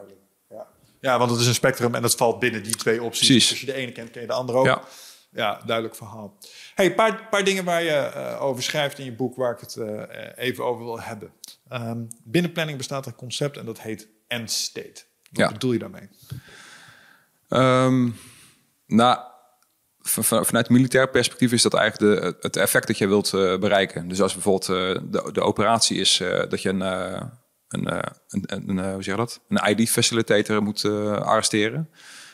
Ja. ja, want het is een spectrum en dat valt binnen die twee opties. Precies. Dus als je de ene kent, ken je de andere ook. Ja. Ja, duidelijk verhaal. Hey, een paar, paar dingen waar je eh, over schrijft in je boek waar ik het eh, even over wil hebben. Ehm, binnen planning bestaat een concept en dat heet end state. Wat Ja. bedoel je daarmee? Ehm, nou, vanuit militair perspectief is dat eigenlijk de, het effect dat je wilt eh, bereiken. Dus als bijvoorbeeld eh, de, de operatie is eh, dat je een, een, een, hoe zeg je dat? een ID-facilitator moet arresteren.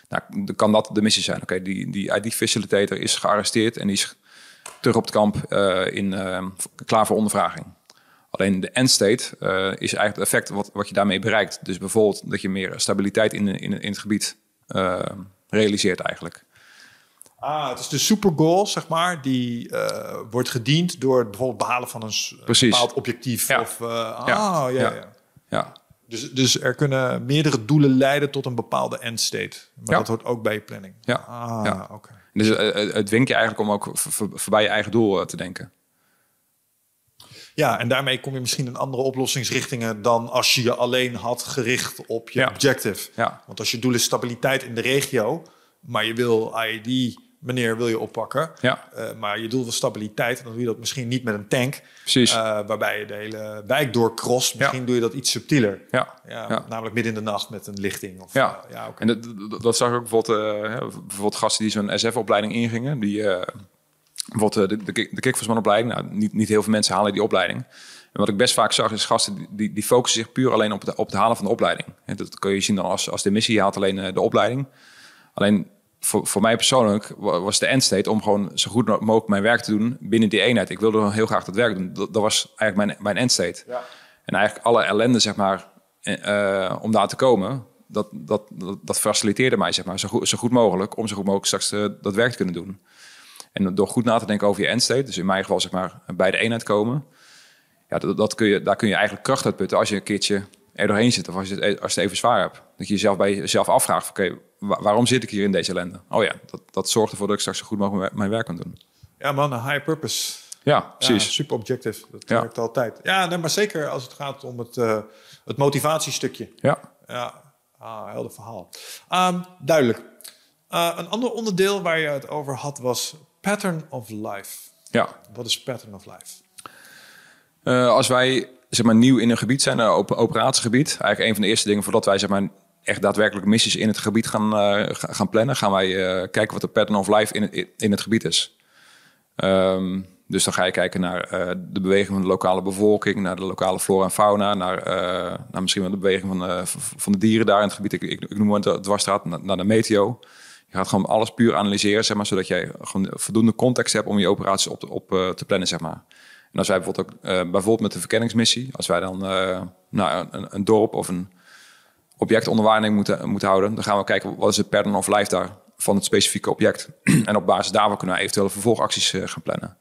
Nou, dan kan dat de missie zijn. Oké, die, die ID-facilitator is gearresteerd en die is terug op het kamp in, klaar voor ondervraging. Alleen de end state is eigenlijk het effect wat, wat je daarmee bereikt. Dus bijvoorbeeld dat je meer stabiliteit in, in, in het gebied realiseert eigenlijk. Ah, het is de supergoal, zeg maar, die eh, wordt gediend door het bijvoorbeeld behalen van een Precies. bepaald objectief. Ja. Of, eh, ah, Ja. ja. Ja, Dus, dus er kunnen meerdere doelen leiden tot een bepaalde end state. Maar dat hoort ook bij je planning. Ja. Ah, Ja. oké. dus eh, het dwingt je eigenlijk om ook voor- voor- voorbij je eigen doel te denken. Ja, en daarmee kom je misschien in andere oplossingsrichtingen dan als je je alleen had gericht op je objective. Ja. Want als je doel is stabiliteit in de regio, maar je wil IED, meneer wil je oppakken, Ja. eh, maar je doel was stabiliteit, dan doe je dat misschien niet met een tank, Precies. eh, waarbij je de hele wijk doorcrost. Misschien doe je dat iets subtieler. ja. Ja. Namelijk midden in de nacht met een lichting. Of, Ja, eh, ja en dat, dat, dat zag ik ook bijvoorbeeld, bijvoorbeeld gasten die zo'n SF-opleiding ingingen. Die, bijvoorbeeld de, de, de. Nou, niet, niet heel veel mensen halen die opleiding. En wat ik best vaak zag, is gasten die, die, focussen zich puur alleen op het, op het halen van de opleiding. En dat kun je zien dan als, als de missie, je haalt alleen de opleiding. Alleen voor, voor mij persoonlijk wa- was de endstate om gewoon zo goed mogelijk mijn werk te doen binnen die eenheid. Ik wilde heel graag dat werk doen. Dat, dat was eigenlijk mijn, mijn endstate. Ja. En eigenlijk alle ellende, zeg maar, eh, eh, om daar te komen, dat, dat, dat, dat faciliteerde mij, zeg maar, zo goed, zo goed mogelijk, om zo goed mogelijk straks eh, dat werk te kunnen doen. En door goed na te denken over je endstate, dus in mijn geval, zeg maar, bij de eenheid komen, ja, dat, dat kun je, daar kun je eigenlijk kracht uit putten als je een keertje er doorheen zit of als je het, als je het even zwaar hebt. Dat je jezelf bij jezelf afvraagt, oké, wa- waarom zit ik hier in deze ellende? Oh ja, dat, dat zorgt ervoor dat ik straks zo goed mogelijk mijn- werk kan doen. ja man, een high purpose. Ja, Ja, precies. super objective. Dat Ja. werkt altijd. Ja, nee, maar zeker als het gaat om het, eh, het motivatiestukje. Ja. Ja, ah, helder verhaal. Ehm, duidelijk. Eh, een ander onderdeel waar je het over had was pattern of life. ja. Wat is pattern of life? Eh, als wij zeg maar, nieuw in een gebied zijn, een op operatiegebied, eigenlijk een van de eerste dingen voordat wij zeg maar, echt daadwerkelijk missies in het gebied gaan, eh, ga- gaan plannen, gaan wij eh, kijken wat de pattern of life in het, in het gebied is. Ehm, dus dan ga je kijken naar eh, de beweging van de lokale bevolking, naar de lokale flora en fauna, naar, eh, naar misschien wel de beweging van, de van de dieren daar in het gebied. Ik, ik, noem het dwarsstraat, naar, de meteo. Je gaat gewoon alles puur analyseren, zeg maar, zodat jij gewoon voldoende context hebt om je operaties op, op eh, te plannen, zeg maar. En als wij bijvoorbeeld ook, eh, bijvoorbeeld met de verkenningsmissie, als wij dan eh, nou, een, een dorp of een object onder waarneming moeten, moeten houden, dan gaan we kijken wat is het pattern of life daar van het specifieke object. en op basis daarvan kunnen we eventuele vervolgacties eh, gaan plannen.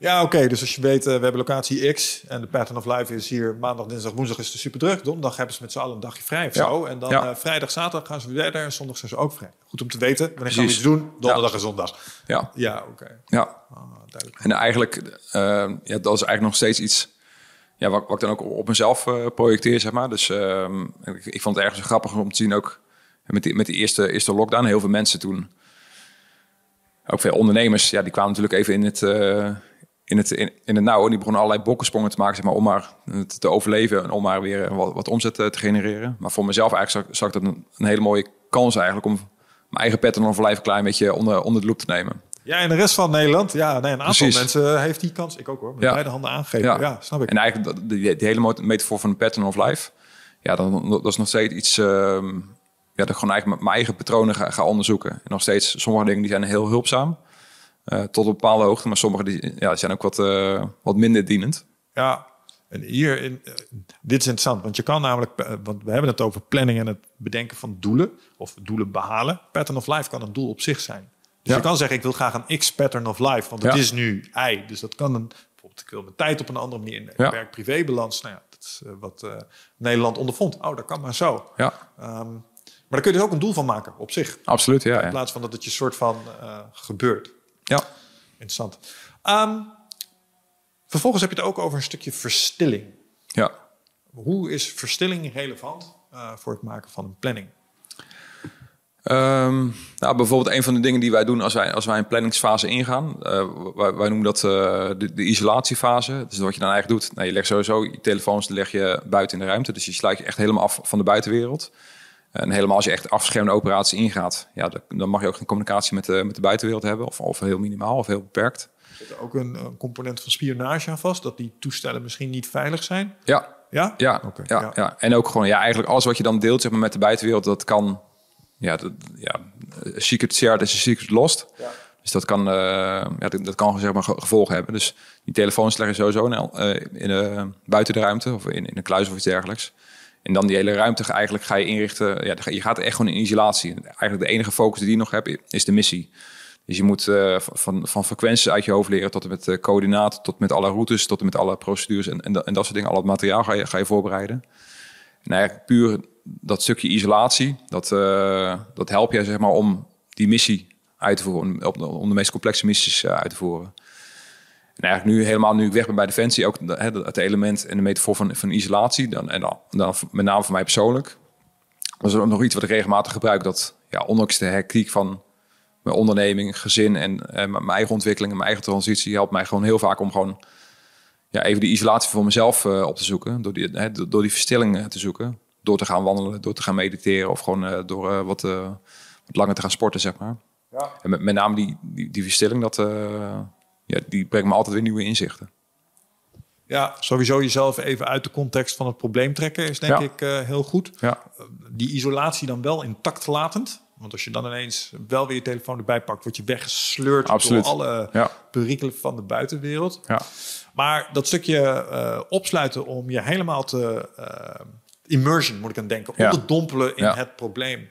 Ja, oké. dus als je weet, eh, we hebben locatie X en de pattern of life is hier maandag, dinsdag, woensdag is het super druk. Donderdag hebben ze met z'n allen een dagje vrij of Ja. zo. En dan Ja. eh, vrijdag, zaterdag gaan ze weer verder en zondag zijn ze ook vrij. Goed om te weten. Wanneer gaan we iets doen? Donderdag en zondag. Ja, Ja, oké. ja. Ah, duidelijk. En eigenlijk, eh, ja, dat is eigenlijk nog steeds iets ja, wat, wat ik dan ook op mezelf eh, projecteer, zeg maar. Dus ehm, ik, ik vond het ergens grappig om te zien ook met die, met die eerste, eerste lockdown. Heel veel mensen toen, ook veel ondernemers, ja, die kwamen natuurlijk even in het, in het, in, in het nauw. En die begonnen allerlei bokkensprongen te maken, zeg maar, om maar te, overleven en om maar weer wat, wat omzet eh, te genereren. Maar voor mezelf eigenlijk zag, zag ik dat een, een hele mooie kans eigenlijk om mijn eigen pattern of life een klein beetje onder, onder de loep te nemen. Ja, en de rest van Nederland, ja, nee, een aantal Precies. mensen heeft die kans. Ik ook hoor, met Ja. beide handen aangegeven. Ja, snap ik. En eigenlijk dat- die, die hele metafoor van de pattern of life, ja, dan, dat is nog steeds iets, ehm, ja, dat ik gewoon eigenlijk mijn eigen patronen ga, ga onderzoeken. En nog steeds, sommige dingen die zijn heel hulpzaam, eh, tot een bepaalde hoogte, maar sommige die, ja, zijn ook wat, eh, wat minder dienend. Ja, en hier, in, eh, dit is interessant, want je kan namelijk, eh, want we hebben het over planning en het bedenken van doelen, of doelen behalen. Pattern of life kan een doel op zich zijn. Dus Ja. je kan zeggen, ik wil graag een X-pattern of life, want het Ja. is nu Y. Dus dat kan een, bijvoorbeeld, ik wil mijn tijd op een andere manier in Ja. werk-privé-balans. Nou ja, dat is eh, wat eh, Nederland ondervond. Oh, dat kan maar zo. Ja, Ehm, maar daar kun je dus ook een doel van maken, op zich. absoluut. Ja, In plaats van dat het je soort van eh, gebeurt. Ja. Interessant. Ehm, vervolgens heb je het ook over een stukje verstilling. ja. Hoe is verstilling relevant eh, voor het maken van een planning? Ehm, nou, bijvoorbeeld een van de dingen die wij doen als wij, als wij een planningsfase ingaan. eh, wij, wij noemen dat eh, de, de isolatiefase. Dus wat je dan eigenlijk doet, nou, je legt sowieso je telefoons leg je buiten in de ruimte. Dus je sluit je echt helemaal af van de buitenwereld. En helemaal als je echt afgeschermde operatie ingaat, ja, dan, mag je ook geen communicatie met de, met de buitenwereld hebben. Of, of heel minimaal of heel beperkt. Zit er ook een, een component van spionage aan vast? Dat die toestellen misschien niet veilig zijn? Ja, Ja? Ja, Oké, ja, ja. ja. en ook gewoon ja, eigenlijk alles wat je dan deelt zeg maar, met de buitenwereld, dat kan. Ja, dat, ja, secret shared is secret lost. Ja. Dus dat kan, eh, ja, dat, kan zeg maar, ge- gevolgen hebben. Dus die telefoons leggen sowieso in, eh, in, eh, buiten de ruimte of in, in een kluis of iets dergelijks. En dan die hele ruimte eigenlijk ga je inrichten. Ja, je gaat echt gewoon in isolatie. Eigenlijk de enige focus die je nog hebt is de missie. Dus je moet eh, van, van frequenties uit je hoofd leren tot en met eh, coördinaten, tot met alle routes, tot en met alle procedures en, en, dat- soort dingen. Al het materiaal ga je, ga je voorbereiden. En eigenlijk puur dat stukje isolatie, dat, eh, dat helpt je zeg maar om die missie uit te voeren, om, de meest complexe missies uit te voeren. En eigenlijk nu helemaal nu ik weg ben bij Defensie, ook het element en de metafoor van, van isolatie, dan, en dan, dan met name voor mij persoonlijk, was er ook nog iets wat ik regelmatig gebruik, dat ja, ondanks de hectiek van mijn onderneming, gezin en mijn eigen ontwikkeling en mijn eigen transitie, helpt mij gewoon heel vaak om gewoon ja, even die isolatie voor mezelf eh, op te zoeken. Door die, hè, door die verstilling eh, te zoeken. Door te gaan wandelen, door te gaan mediteren of gewoon eh, door wat, wat langer te gaan sporten, zeg maar. Ja. En met, met name die, die, die verstilling, dat, ja, die brengt me altijd weer nieuwe inzichten. Ja, sowieso jezelf even uit de context van het probleem trekken is denk Ja. ik eh, heel goed. Ja, Die isolatie dan wel intact latend. Want als je dan ineens wel weer je telefoon erbij pakt, word je weggesleurd Absoluut. door alle Ja. perikelen van de buitenwereld. ja, Maar dat stukje eh, opsluiten om je helemaal te eh, immersion, moet ik aan denken, onderdompelen in het probleem.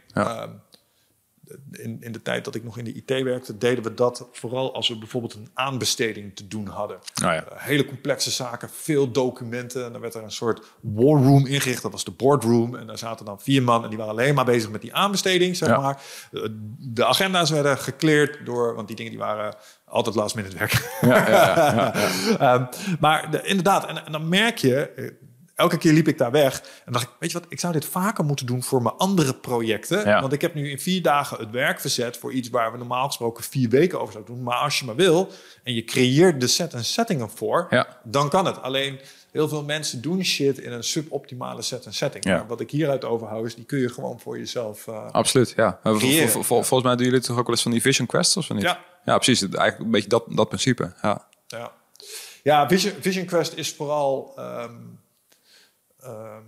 In, in de tijd dat ik nog in de IT werkte, deden we dat vooral als we bijvoorbeeld een aanbesteding te doen hadden. Nou ja. Eh, hele complexe zaken, veel documenten. En dan werd er een soort war room ingericht. Dat was de boardroom. En daar zaten dan vier man en die waren alleen maar bezig met die aanbesteding, zeg Ja. maar. Eh, De agenda's werden gekleerd door, want die dingen die waren altijd last minute werk. ja, ja, ja. Ehm, maar de- inderdaad, en, en dan merk je, eh, elke keer liep ik daar weg en dacht ik, weet je wat, ik zou dit vaker moeten doen voor mijn andere projecten. Ja. Want ik heb nu in vier dagen het werk verzet voor iets waar we normaal gesproken vier weken over zouden doen. Maar als je maar wil en je creëert de set en settingen voor, Ja. dan kan het. Alleen heel veel mensen doen shit in een suboptimale set en setting. Ja. Maar wat ik hieruit overhoud is, die kun je gewoon voor jezelf. eh, Absoluut, ja. Vol- Creëren. vol- vol- volgens mij doen jullie toch ook wel eens van die vision quests of niet? Ja. ja precies. Eigenlijk een beetje dat, dat principe. Ja. Ja, ja Vision, Vision Quest is vooral ehm, ehm,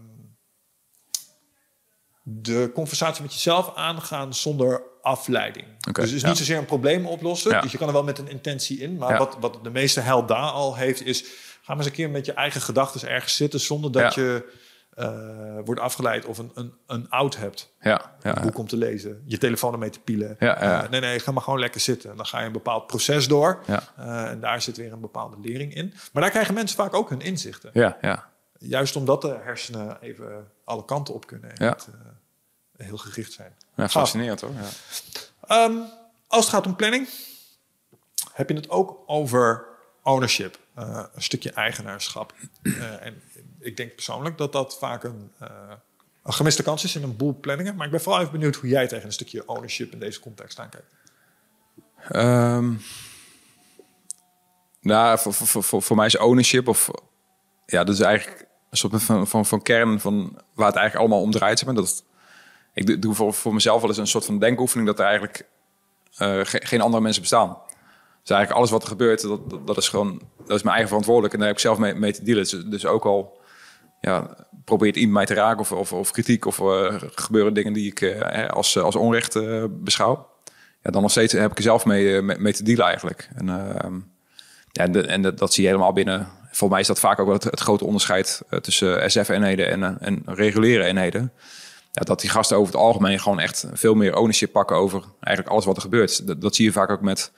de conversatie met jezelf aangaan zonder afleiding. Dus het is ja. niet zozeer een probleem oplossen. Ja. Dus je kan er wel met een intentie in. Maar Ja. wat, wat de meeste held daar al heeft, is... ga maar eens een keer met je eigen gedachten ergens zitten... zonder dat je eh, wordt afgeleid of een, een, een out hebt. Ja, ja, Een boek om te lezen, je telefoon ermee te pielen. Ja, ja. Eh, nee, nee, ga maar gewoon lekker zitten. Dan ga je een bepaald proces door. Eh, en daar zit weer een bepaalde lering in. Maar daar krijgen mensen vaak ook hun inzichten. ja, ja. Juist omdat de hersenen even alle kanten op kunnen. En Ja. niet, eh, heel gericht zijn. ja fascinerend hoor. Ja. Ehm, als het gaat om planning, heb je het ook over ownership. Eh, een stukje eigenaarschap. Eh, en ik denk persoonlijk dat dat vaak een, een gemiste kans is in een boel planningen. Maar ik ben vooral even benieuwd hoe jij tegen een stukje ownership in deze context aankijkt. Ehm, nou, voor, voor, voor, voor mij is ownership of ja, dat is eigenlijk een soort van, van, van kern van waar het eigenlijk allemaal om draait. Zeg dat, ik doe- voor, voor mezelf wel eens een soort van denkoefening dat er eigenlijk eh, ge- geen andere mensen bestaan. Dus eigenlijk alles wat er gebeurt, dat, dat, is gewoon dat is mijn eigen verantwoordelijk. En daar heb ik zelf mee, mee te dealen. Dus, dus ook al ja, probeert iemand mij te raken of, of, of kritiek of uh, gebeuren dingen die ik uh, als, als onrecht beschouw. Ja, dan nog steeds heb ik er zelf mee, mee, te dealen eigenlijk. En, ja, de, en dat zie je helemaal binnen. Volgens mij is dat vaak ook wel het, het grote onderscheid tussen SF-eenheden en, en reguliere eenheden. Ja, dat die gasten over het algemeen gewoon echt veel meer ownership pakken over eigenlijk alles wat er gebeurt. Dat, dat zie je vaak ook met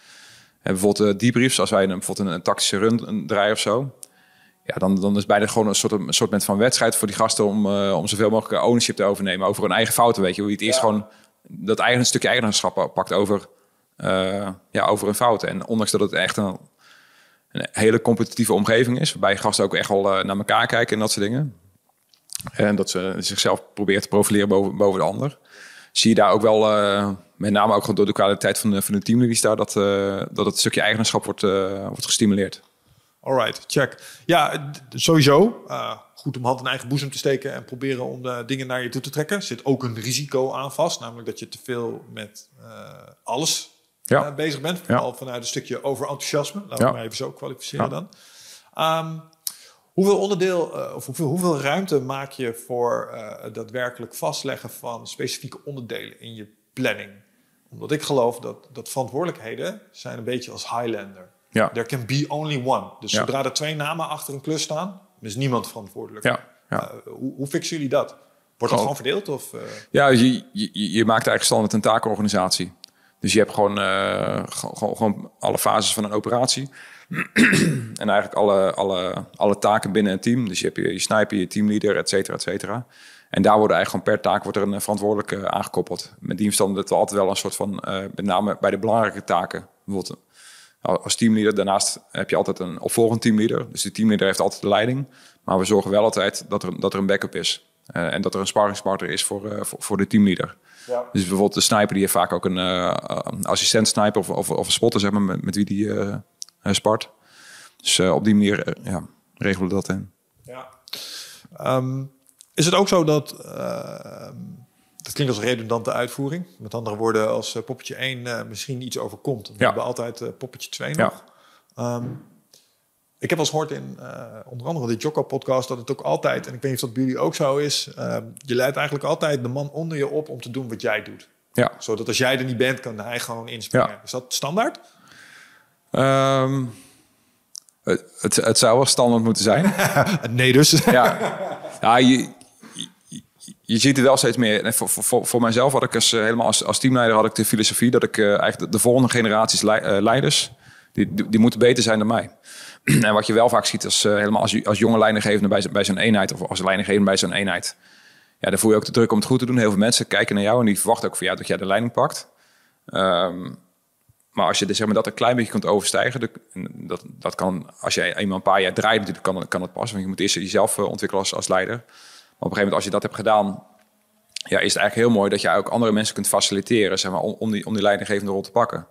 bijvoorbeeld debriefs. Als wij een, bijvoorbeeld een, een tactische run draaien of zo ja, dan, dan is bijna gewoon een soort, een soort van wedstrijd voor die gasten om, uh, om zoveel mogelijk ownership te overnemen over hun eigen fouten. Weet je, hoe je het eerst gewoon dat eigen stukje eigenaarschap pakt over, uh, ja, over hun fouten. En ondanks dat het echt een, een hele competitieve omgeving is, waarbij gasten ook echt wel uh, naar elkaar kijken en dat soort dingen. En dat ze zichzelf proberen te profileren boven, boven de ander. Zie je daar ook wel, met name ook door de kwaliteit van de, van de teamleden daar, dat, dat het stukje eigenaarschap wordt, wordt gestimuleerd. Alright, check. Ja, sowieso. Goed om hand in eigen boezem te steken en proberen om de dingen naar je toe te trekken. Er zit ook een risico aan vast, namelijk dat je te veel met alles ja. uh, bezig bent. Vooral vanuit een stukje overenthousiasme. Laten we maar even zo kwalificeren dan. Um, hoeveel onderdeel of hoeveel, hoeveel ruimte maak je voor daadwerkelijk vastleggen van specifieke onderdelen in je planning? Omdat ik geloof dat, dat verantwoordelijkheden zijn een beetje als Highlander. Ja. There can be only one. Dus zodra er twee namen achter een klus staan, is niemand verantwoordelijk. Ja. ja. Uh, hoe, hoe fixen jullie dat? Wordt dat gewoon verdeeld? Of, uh... Ja, je, je, je, maakt eigenlijk standaard een taakorganisatie. Dus je hebt gewoon, uh, gewoon, gewoon alle fases van een operatie. en eigenlijk alle, alle, alle taken binnen een team. Dus je hebt je, je sniper, je teamleader, et cetera, et cetera. En daar worden eigenlijk gewoon per taak wordt er een verantwoordelijke aangekoppeld. Met die verstand dat we altijd wel een soort van, met name bij de belangrijke taken, als teamleader. Daarnaast heb je altijd een opvolgend teamleader. Dus de teamleader heeft altijd de leiding. Maar we zorgen wel altijd dat er, dat er een backup is. En dat er een sparringspartner is voor, voor, voor, de teamleader. Ja. Dus bijvoorbeeld de sniper die heeft vaak ook een uh, assistent sniper of, of, of, een spotter zeg maar, met, met wie die spart. Dus op die manier ja, regelen we dat in. Ja. Um, is het ook zo dat dat klinkt als redundante uitvoering. Met andere woorden, als uh, poppetje 1 uh, misschien iets overkomt. We ja. hebben altijd uh, poppetje 2 nog. Ja. Um, ik heb wel eens gehoord in onder andere de Jocko-podcast... dat het ook altijd, en ik weet niet of dat bij jullie ook zo is... Ehm, je leidt eigenlijk altijd de man onder je op om te doen wat jij doet. Ja. Zodat als jij er niet bent, kan hij gewoon inspringen. Ja. Is dat standaard? Um, het, het, zou wel standaard moeten zijn. nee dus. ja, ja je, je ziet het wel steeds meer. En voor, voor, voor mijzelf had ik als, eh, helemaal als, als teamleider had ik de filosofie dat ik uh, eigenlijk de, volgende generaties le leiders, die, die, die, moeten beter zijn dan mij. en wat je wel vaak ziet als, uh, helemaal als, als jonge leidinggevende bij, bij zo'n eenheid of als leidinggevende bij zo'n eenheid. Ja, dan voel je ook de druk om het goed te doen. Heel veel mensen kijken naar jou en die verwachten ook van jou dat jij de leiding pakt. Um, maar als je zeg maar, dat een klein beetje kunt overstijgen, dat, dat kan, als je eenmaal een paar jaar draait, natuurlijk kan, kan het passen. Want je moet eerst jezelf ontwikkelen als, als leider op een gegeven moment, als je dat hebt gedaan, ja, is het eigenlijk heel mooi dat je ook andere mensen kunt faciliteren, zeg maar, om die, om die leidinggevende rol te pakken.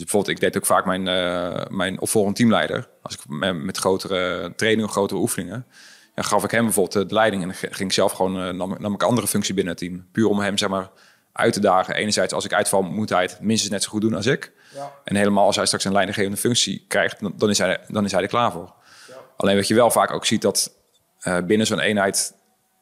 Dus bijvoorbeeld, ik deed ook vaak mijn, uh, mijn opvolgend teamleider. Als ik met, met grotere trainingen, grotere oefeningen, dan gaf ik hem bijvoorbeeld de leiding en dan ging ik zelf gewoon, uh, nam, nam ik andere functie binnen het team. Puur om hem, zeg maar, uit te dagen. Enerzijds, als ik uitval, moet hij het minstens net zo goed doen als ik. Ja. En helemaal als hij straks een leidinggevende functie krijgt, dan, is, hij, dan is hij er klaar voor. Ja. Alleen wat je wel vaak ook ziet, dat uh, binnen zo'n eenheid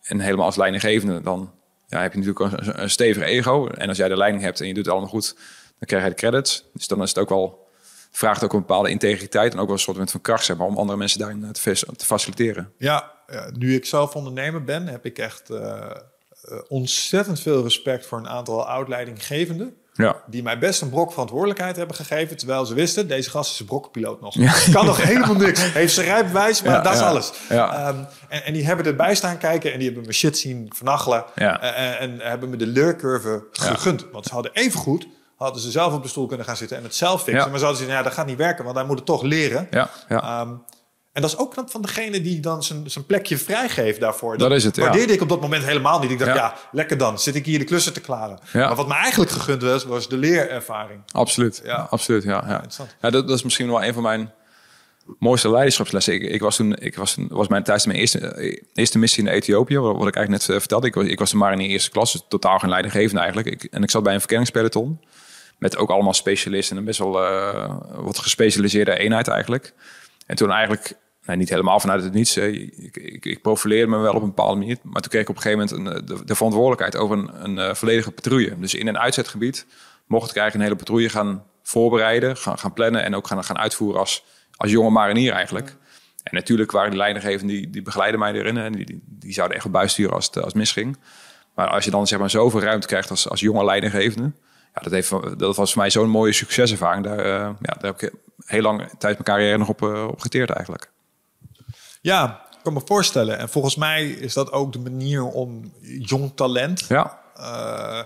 en helemaal als leidinggevende, dan ja, heb je natuurlijk een, een stevig ego. En als jij de leiding hebt en je doet het allemaal goed, dan krijg je de credits. Dus dan is het ook wel, vraagt ook een bepaalde integriteit en ook wel een soort van kracht, zeg maar, om andere mensen daarin te, te faciliteren. Ja, nu ik zelf ondernemer ben, heb ik echt uh, ontzettend veel respect voor een aantal oud-leidinggevenden. Ja. Die mij best een brok verantwoordelijkheid hebben gegeven. Terwijl ze wisten, deze gast is een brokkenpiloot nog. Ja. Kan nog helemaal niks. Heeft zijn rijbewijs, maar dat is alles. Um, en, en, die hebben erbij staan kijken en die hebben me shit zien vernachelen. En, en, hebben me de leurcurve gegund. Want ze hadden even goed hadden ze zelf op de stoel kunnen gaan zitten en het zelf fixen. Maar zouden ze zeggen, ja, dat gaat niet werken, want hij moet het toch leren. Ja, ja. Um, en dat is ook knap van degene die dan zijn, zijn plekje vrijgeeft daarvoor. Dat, is het, waardeerde ik op dat moment helemaal niet. Ik dacht, ja, lekker dan. Zit ik hier de klussen te klaren. Maar wat me eigenlijk gegund was, was de leerervaring. Absoluut, ja. absoluut, ja. ja. ja dat, dat, is misschien wel een van mijn mooiste leiderschapslessen. Ik, ik was toen, ik was, was mijn, tijdens mijn eerste, eerste missie in Ethiopië, wat, wat ik eigenlijk net uh, vertelde. Ik was, ik was maar in de eerste klas, dus totaal geen leidinggevende eigenlijk. Ik, en ik zat bij een verkenningspeloton. Met ook allemaal specialisten en best wel uh, wat gespecialiseerde eenheid eigenlijk. En toen eigenlijk, nou, niet helemaal vanuit het niets, ik, ik, ik, profileerde me wel op een bepaalde manier. Maar toen kreeg ik op een gegeven moment een, de, de, verantwoordelijkheid over een, een volledige patrouille. Dus in een uitzetgebied mocht ik eigenlijk een hele patrouille gaan voorbereiden, gaan, gaan plannen en ook gaan, gaan uitvoeren als, als jonge marinier eigenlijk. En natuurlijk waren die leidinggevenden, die, die begeleiden mij erin. En die, die, zouden echt bijsturen als het, als het misging. Maar als je dan zeg maar zoveel ruimte krijgt als, als jonge leidinggevende... Ja, dat, heeft, dat was voor mij zo'n mooie succeservaring. Daar, uh, ja, daar heb ik heel lang tijdens mijn carrière nog op, uh, op geteerd eigenlijk. Ja, ik kan me voorstellen. En volgens mij is dat ook de manier om jong talent... Ja. Uh,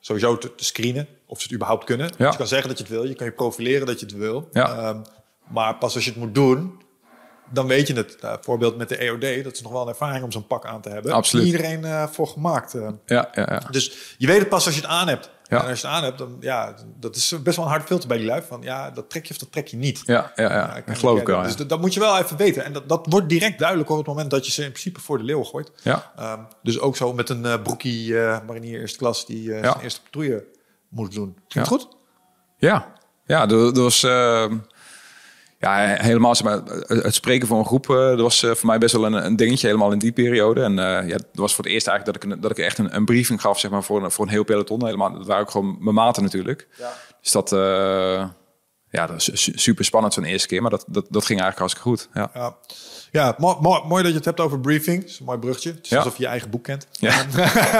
sowieso te, te, screenen of ze het überhaupt kunnen. Ja. je kan zeggen dat je het wil, je kan je profileren dat je het wil. Ja. Um, maar pas als je het moet doen, dan weet je het. Uh, voorbeeld met de EOD, dat is nog wel een ervaring om zo'n pak aan te hebben. Absoluut. Iedereen uh, voor gemaakt. Ja, ja, ja. Dus je weet het pas als je het aan hebt. En als je het aan hebt, dan ja, dat is best wel een hard filter bij die luif. Van ja, dat trek je of dat trek je niet. Ja, ja, ja. geloof ik wel. Dus dat, dat, moet je wel even weten. En dat, dat wordt direct duidelijk op het moment dat je ze in principe voor de leeuw gooit. Ja. Um, dus ook zo met een uh, broekie uh, marinier eerste klas die uh, Ja. zijn eerste patrouille moet doen. Klinkt goed? Ja, ja dat, dat was ehm, ja, helemaal zeg maar, het spreken voor een groep. eh, dat was eh, voor mij best wel een, een dingetje, helemaal in die periode. En eh, ja, dat was voor het eerst eigenlijk dat ik, een- dat ik echt een, een briefing gaf zeg maar, voor, een, voor een heel peloton. Helemaal, dat waren ook gewoon mijn maten natuurlijk. Ja. Dus dat, eh, ja, dat is su- super spannend zo'n eerste keer. Maar dat, dat, dat ging eigenlijk hartstikke goed. Ja. Ja, ja mooi, mooi, mooi dat je het hebt over briefing. Is een mooi brugje. Het is Ja. alsof je je eigen boek kent. Ja.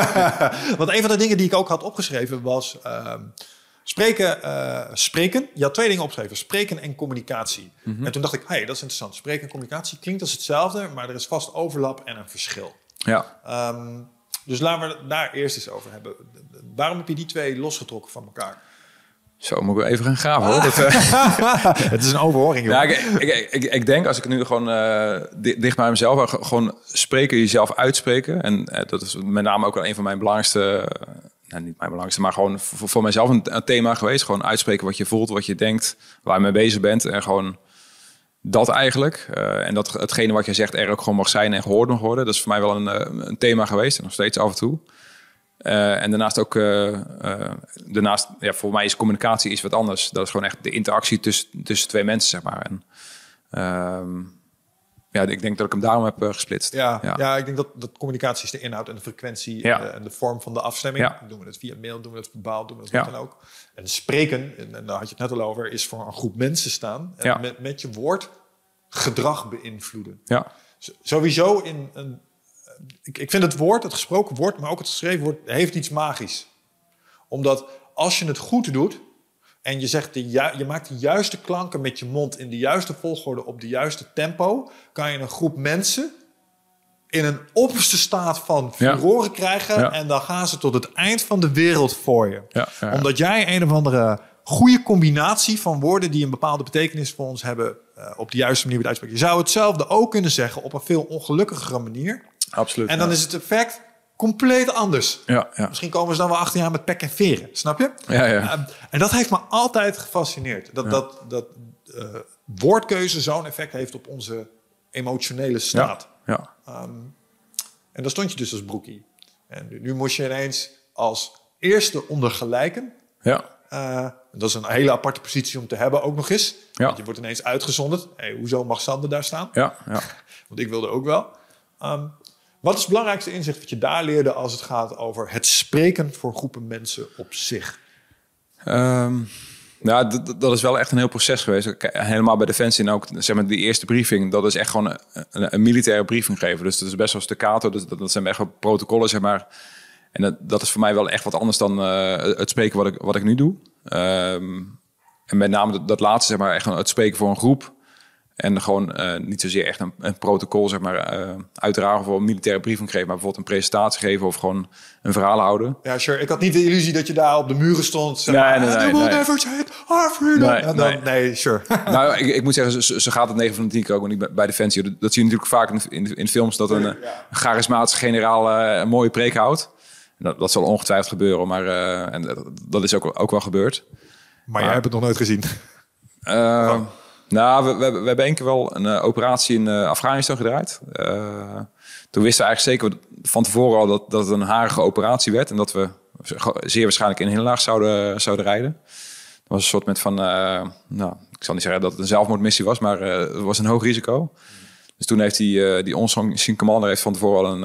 Want een van de dingen die ik ook had opgeschreven was... ehm, spreken, eh, spreken. Je had twee dingen opgeschreven. Spreken en communicatie. Mhm. En toen dacht ik, hey, dat is interessant. Spreken en communicatie klinkt als hetzelfde... maar er is vast overlap en een verschil. ja. Ehm, dus laten we daar eerst eens over hebben. Waarom heb je die twee losgetrokken van elkaar? Zo, moet ik even gaan graven hoor. Dat, eh, Het is een overhoring, Ja, ik, ik, ik, ik denk als ik nu gewoon eh, di- dicht bij mezelf gewoon spreken, jezelf uitspreken. En dat is met name ook wel een van mijn belangrijkste, niet mijn belangrijkste, maar gewoon voor, voor mijzelf een, thema geweest. Gewoon uitspreken wat je voelt, wat je denkt, waar je mee bezig bent. En gewoon dat eigenlijk. Eh, en dat hetgene wat je zegt er ook gewoon mag zijn en gehoord mag worden. Dat is voor mij wel een, eh, een thema geweest en nog steeds af en toe. Eh, en daarnaast ook, daarnaast, ja, voor mij is communicatie iets wat anders. Dat is gewoon echt de interactie tussen, tussen twee mensen, zeg maar. En, ehm, ja, ik denk dat ik hem daarom heb eh, gesplitst. Ja, ja. ja. ik denk dat, dat communicatie is de inhoud en de frequentie Ja. en, de, en de vorm van de afstemming. Ja. Doen we het via mail, doen we het verbaal, doen we wat dan ook. En spreken, en, en daar had je het net al over, is voor een groep mensen staan. En met, met je woord gedrag beïnvloeden. Ja, Z- Sowieso in een... Ik, ik vind het woord, het gesproken woord, maar ook het geschreven woord, heeft iets magisch. Omdat als je het goed doet en je, zegt de ju- je maakt de juiste klanken met je mond in de juiste volgorde op de juiste tempo, kan je een groep mensen in een opperste staat van Ja. furoren krijgen Ja. en dan gaan ze tot het eind van de wereld voor je. Ja. Omdat jij een of andere goede combinatie van woorden die een bepaalde betekenis voor ons hebben eh, op de juiste manier wordt uitspreken. Je zou hetzelfde ook kunnen zeggen op een veel ongelukkigere manier. absoluut. En dan is het effect compleet anders. Ja, ja. Misschien komen ze dan wel achter jaar met pek en veren, snap je? Ja, ja. Ehm, en dat heeft me altijd gefascineerd. Dat, dat, dat eh, woordkeuze zo'n effect heeft op onze emotionele staat. ja. En daar stond je dus als broekie. En nu, nu moest je ineens als eerste onder gelijken. ja. eh, dat is een hele aparte positie om te hebben ook nog eens. Ja. Want je wordt ineens uitgezonderd. Hey, hoezo mag Sander daar staan? Ja, ja. Want ik wilde ook wel. Ehm, wat is het belangrijkste inzicht wat je daar leerde als het gaat over het spreken voor groepen mensen op zich? Ehm, nou, dat is wel echt een heel proces geweest. Helemaal bij Defensie en ook zeg maar, die eerste briefing. Dat is echt gewoon een, een, militaire briefing geven. Dus dat is best wel staccato. Dat, dat zijn echt protocollen, zeg maar. En dat, dat is voor mij wel echt wat anders dan eh, het spreken wat ik, wat ik nu doe. Ehm, en met name dat, dat laatste, zeg maar, echt het spreken voor een groep. En gewoon eh, niet zozeer echt een, een protocol, zeg maar, eh uitdragen voor een militaire briefing geven. Maar bijvoorbeeld een presentatie geven of gewoon een verhaal houden. Ja, sure. Ik had niet de illusie dat je daar op de muren stond. Nee, maar, nee, nee, "I will nee. never take our freedom." Nee, En dan- nee. nee, sure. nou, ik, ik moet zeggen, zo gaat het 9 van de 10 keer ook niet bij- bij Defensie. Dat, dat zie je natuurlijk vaak in, in, in films, dat een, een charismatische generaal eh, een mooie preek houdt. Dat, dat zal ongetwijfeld gebeuren, maar en dat, dat is ook, ook wel gebeurd. Maar jij hebt het nog nooit gezien. Eh, Nou, we, we, we hebben één keer wel een eh, operatie in eh, Afghanistan gedraaid. Eh, toen wisten we eigenlijk zeker van tevoren al dat, dat het een harige operatie werd. En dat we zeer waarschijnlijk in Hinlaag zouden, zouden rijden. Dat was een soort met van, nou, ik zal niet zeggen dat het een zelfmoordmissie was, maar het was een hoog risico. Dus toen heeft die, die onsing commander heeft van tevoren al een,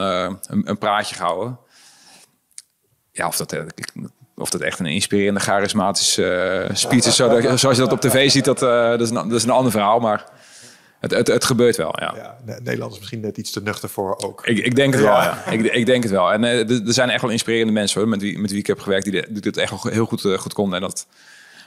een, een, praatje gehouden. Ja, of dat, of dat echt een inspirerende, charismatische speech is, zoals je dat op tv ziet, dat, dat, is een, dat is een ander verhaal, maar... Het, het, het gebeurt wel, ja. ja. Nederland is misschien net iets te nuchter voor ook. Ik, ik denk het wel, ja. Ik, ik, denk het wel. En uh, er zijn echt wel inspirerende mensen hoor, met wie, met wie ik heb gewerkt die, die dit echt heel goed, uh, goed konden. En dat,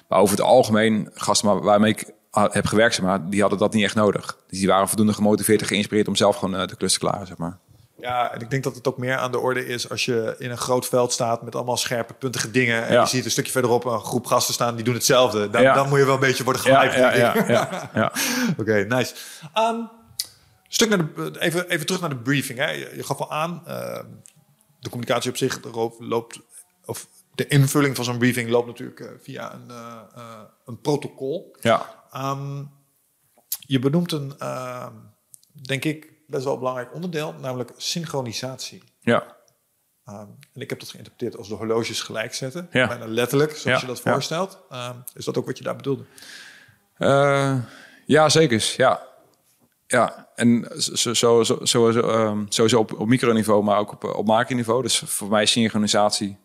maar over het algemeen, gasten waarmee ik heb gewerkt, zeg maar, die hadden dat niet echt nodig. Dus die waren voldoende gemotiveerd en geïnspireerd om zelf gewoon uh, de klus te klaren, zeg maar. Ja, en ik denk dat het ook meer aan de orde is als je in een groot veld staat met allemaal scherpe, puntige dingen. En je ziet een stukje verderop een groep gasten staan die doen hetzelfde. Dan, dan moet je wel een beetje worden gehyped. Ja, ja, ja, Oké, nice. Um, stuk naar de, even, even terug naar de briefing. Hè. Je, je gaf al aan, uh, de communicatie op zich loopt, of de invulling van zo'n briefing loopt natuurlijk uh, via een, uh, een protocol. Ja. Um, je benoemt een, denk ik, best wel een belangrijk onderdeel, namelijk synchronisatie. Ja. Um, en ik heb dat geïnterpreteerd als de horloges gelijk zetten. Ja. Bijna letterlijk, zoals je dat voorstelt. Um, is dat ook wat je daar bedoelde? Uh, ja, zeker. Ja. Ja, en zo, zo, zo, zo, um, sowieso op, op microniveau, maar ook op, op macroniveau. Dus voor mij synchronisatie.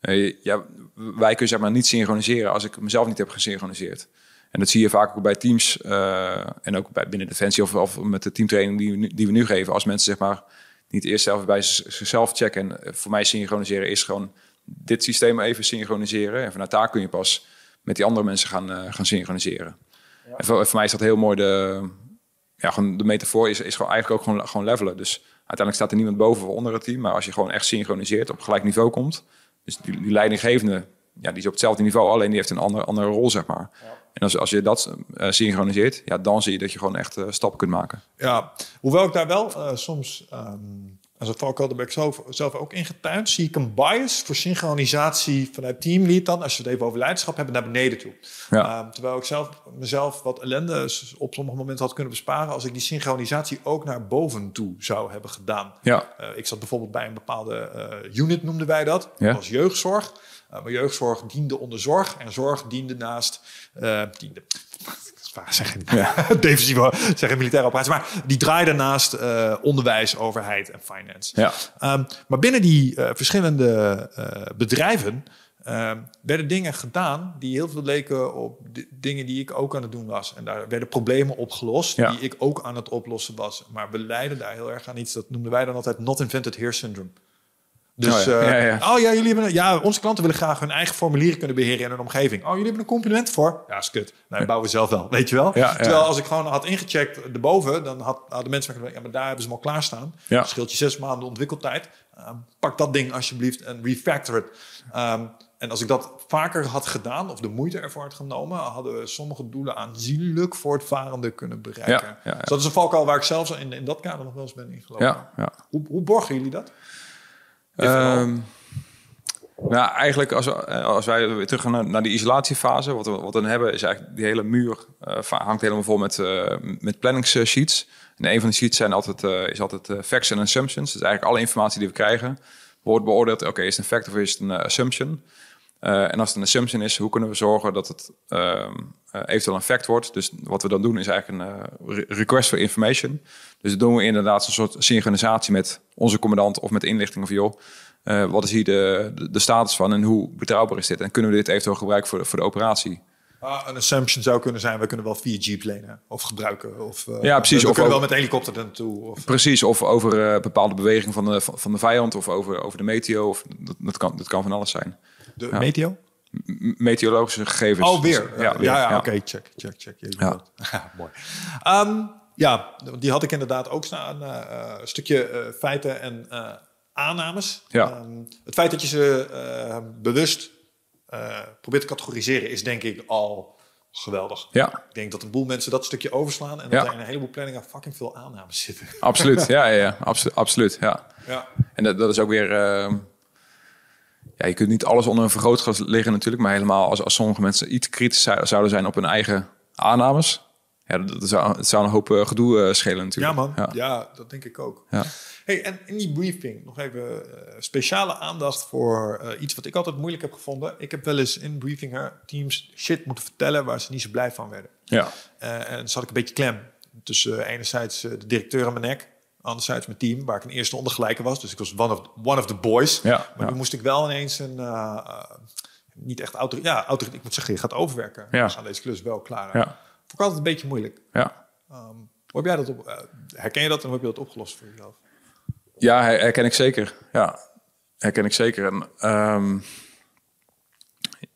Uh, ja, wij kunnen zeg maar niet synchroniseren als ik mezelf niet heb gesynchroniseerd. En dat zie je vaak ook bij teams uh, en ook bij binnen Defensie of, of met de teamtraining die, we, die we nu geven. Als mensen zeg maar niet eerst zelf bij zichzelf checken. En voor mij synchroniseren is gewoon dit systeem even synchroniseren. En vanuit daar kun je pas met die andere mensen gaan, uh, gaan synchroniseren. Ja. En voor, voor, mij is dat heel mooi. De, ja, gewoon de metafoor is, is gewoon eigenlijk ook gewoon, gewoon levelen. Dus uiteindelijk staat er niemand boven of onder het team. Maar als je gewoon echt synchroniseert, op gelijk niveau komt. Dus die, die leidinggevende, ja, die is op hetzelfde niveau. Alleen die heeft een andere, andere rol, zeg maar. Ja. En als, als je dat uh, synchroniseert, ja, dan zie je dat je gewoon echt uh, stappen kunt maken. Ja, hoewel ik daar wel uh, soms, um, als het valkuil, daar ben ik zelf, zelf ook ingetuind, zie ik een bias voor synchronisatie vanuit teamlead dan, als we het even over leiderschap hebben, naar beneden toe. Ja. Um, terwijl ik zelf mezelf wat ellende op sommige momenten had kunnen besparen als ik die synchronisatie ook naar boven toe zou hebben gedaan. Ja. ik zat bijvoorbeeld bij een bepaalde unit, noemden wij dat, ja. was jeugdzorg. Uh, maar jeugdzorg diende onder zorg en zorg diende naast uh, diende. Zeggen, ja. defensieve zeggen militaire operatie, maar die draaide naast uh, onderwijs, overheid en finance. Ja. Um, maar binnen die verschillende bedrijven werden dingen gedaan die heel veel leken op dingen die ik ook aan het doen was. En daar werden problemen opgelost ja. die ik ook aan het oplossen was. Maar we leiden daar heel erg aan iets, dat noemden wij dan altijd not invented here syndrome. Dus, oh, ja. Uh, Ja, ja. oh ja, jullie hebben, ja, onze klanten willen graag hun eigen formulieren kunnen beheren in hun omgeving. Oh, jullie hebben een compliment voor? Ja, is kut. Nee, bouwen we zelf wel, weet je wel. Ja, Terwijl als ik gewoon had ingecheckt erboven, dan had, hadden mensen ja, maar daar hebben ze hem al klaarstaan. Ja. Scheelt je zes maanden ontwikkeltijd. Um, pak dat ding alsjeblieft en refactor het. Um, en als ik dat vaker had gedaan, of de moeite ervoor had genomen, hadden we sommige doelen aanzienlijk voortvarende kunnen bereiken. Ja, ja, ja. Dus dat is een valkuil waar ik zelfs in, in dat kader nog wel eens ben ingelopen. Ja, ja. Hoe, hoe borgen jullie dat? Um, nou, eigenlijk als, als wij weer terug gaan naar, die isolatiefase, wat we, wat we dan hebben, is eigenlijk die hele muur uh, hangt helemaal vol met, uh, met planningssheets. En een van die sheets zijn altijd, is altijd facts en assumptions. Dus eigenlijk alle informatie die we krijgen, wordt beoordeeld, oké, is het een fact of is het een assumption? En als het een assumption is, hoe kunnen we zorgen dat het eventueel een fact wordt? Dus wat we dan doen is eigenlijk een request for information. Dus dan doen we inderdaad een soort synchronisatie met onze commandant of met de inlichting of joh. Uh, wat is hier de, de, de, status van en hoe betrouwbaar is dit? En kunnen we dit eventueel gebruiken voor de, voor de operatie? Ah, een assumption zou kunnen zijn, we kunnen wel 4G plannen of gebruiken. Of, uh, ja, precies. We, of kunnen over, wel met helikopter naartoe. Of, precies, of over uh, bepaalde bewegingen van de, van de vijand of over, over de meteo. Of, dat, dat, kan, dat kan van alles zijn. De ja. meteo? M meteorologische gegevens. Oh, weer? Ja, ja, ja, ja. oké, okay, check, check, check. Ja. mooi. Um, ja, die had ik inderdaad ook staan. Uh, een stukje feiten en aannames. Ja. Um, het feit dat je ze bewust probeert te categoriseren is denk ik al geweldig. Ja. Ik denk dat een boel mensen dat stukje overslaan en ja. dat er in een heleboel planningen fucking veel aannames zitten. Absoluut, ja, ja, ja. Absolu absoluut, ja. ja. En dat, dat is ook weer... Uh, ja, je kunt niet alles onder een vergrootglas liggen natuurlijk, maar helemaal als, als sommige mensen iets kritisch zouden zijn op hun eigen aannames, ja, dat, zou, het zou een hoop eh, gedoe eh, schelen Ja, natuurlijk. man. Ja. Ja. dat denk ik ook. Ja. Hey, en in die briefing nog even eh, speciale aandacht voor iets wat ik altijd moeilijk heb gevonden. Ik heb wel eens in briefingen teams shit moeten vertellen waar ze niet zo blij van werden. Ja. Eh, en zat ik een beetje klem tussen enerzijds de directeur en mijn nek, anderzijds mijn team, waar ik een eerste ondergelijke was. Dus ik was one of, one of the boys. Ja, Maar nu moest ik wel ineens een, eh, eh, niet echt autor, ja, autor, ik moet zeggen, je gaat overwerken. Ja. We gaan deze klus wel klaar. Ja. Vond ik altijd een beetje moeilijk. Ja. Ehm, hoe heb jij dat op, eh, herken je dat en hoe heb je dat opgelost voor jezelf? Ja, her- herken ik zeker. Ja, herken ik zeker. En, ehm,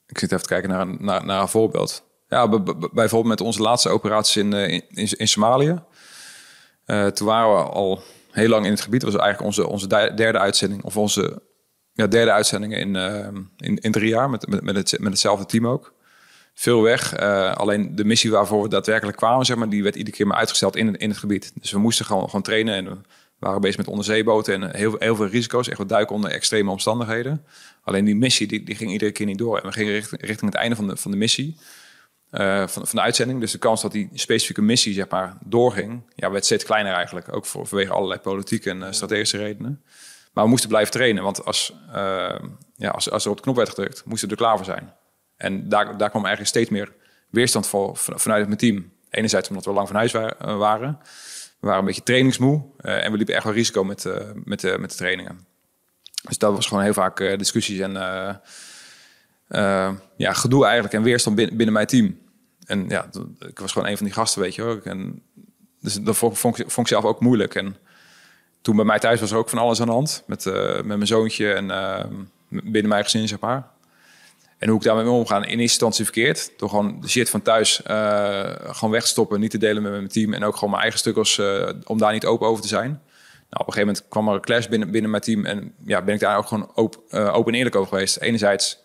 ik zit even te kijken naar een, naar, naar een voorbeeld. Ja, bijvoorbeeld met onze laatste operaties in, in Somalië. Eh, toen waren we al heel lang in het gebied. Dat was eigenlijk onze, onze de- derde uitzending. Of onze ja, derde uitzending in, ehm, in, in drie jaar. Met, met, met, het, met hetzelfde team ook. Veel weg. Eh, alleen de missie waarvoor we daadwerkelijk kwamen, zeg maar, die werd iedere keer maar uitgesteld in, in het gebied. Dus we moesten gewoon, gewoon trainen en we waren bezig met onderzeeboten en heel, veel- heel veel risico's. Echt wat duiken onder extreme omstandigheden. Alleen die missie, die, die ging iedere keer niet door. En we gingen richting, het einde van de, van de missie, eh, van, van de uitzending. Dus de kans dat die specifieke missie, zeg maar, doorging, ja, werd steeds kleiner eigenlijk. Ook voor, vanwege allerlei politieke en eh, strategische redenen. Maar we moesten blijven trainen, want als, eh, ja, als, als er op de knop werd gedrukt, moesten we er klaar voor zijn. En daar, daar kwam eigenlijk steeds meer weerstand voor, van- vanuit mijn team. Enerzijds omdat we lang van huis wa- eh, waren. We waren een beetje trainingsmoe. eh, en we liepen echt wel risico met, eh, met, eh, met de trainingen. Dus dat was gewoon heel vaak eh, discussies en eh, ja, gedoe eigenlijk. En weerstand binnen, binnen mijn team. En ja, ik was gewoon een van die gasten, weet je wel. En, dus dat vond, ik- zelf ook moeilijk. En toen bij mij thuis was er ook van alles aan de hand. Met, eh, met mijn zoontje en eh, binnen mijn gezin, zeg maar. En hoe ik daarmee omga, in eerste instantie verkeerd. Door gewoon de shit van thuis gewoon weg te stoppen, niet te delen met mijn team. En ook gewoon mijn eigen stukkels, om daar niet open over te zijn. Nou, op een gegeven moment kwam er een clash binnen, binnen mijn team. En ja, ben ik daar ook gewoon open, open en eerlijk over geweest. Enerzijds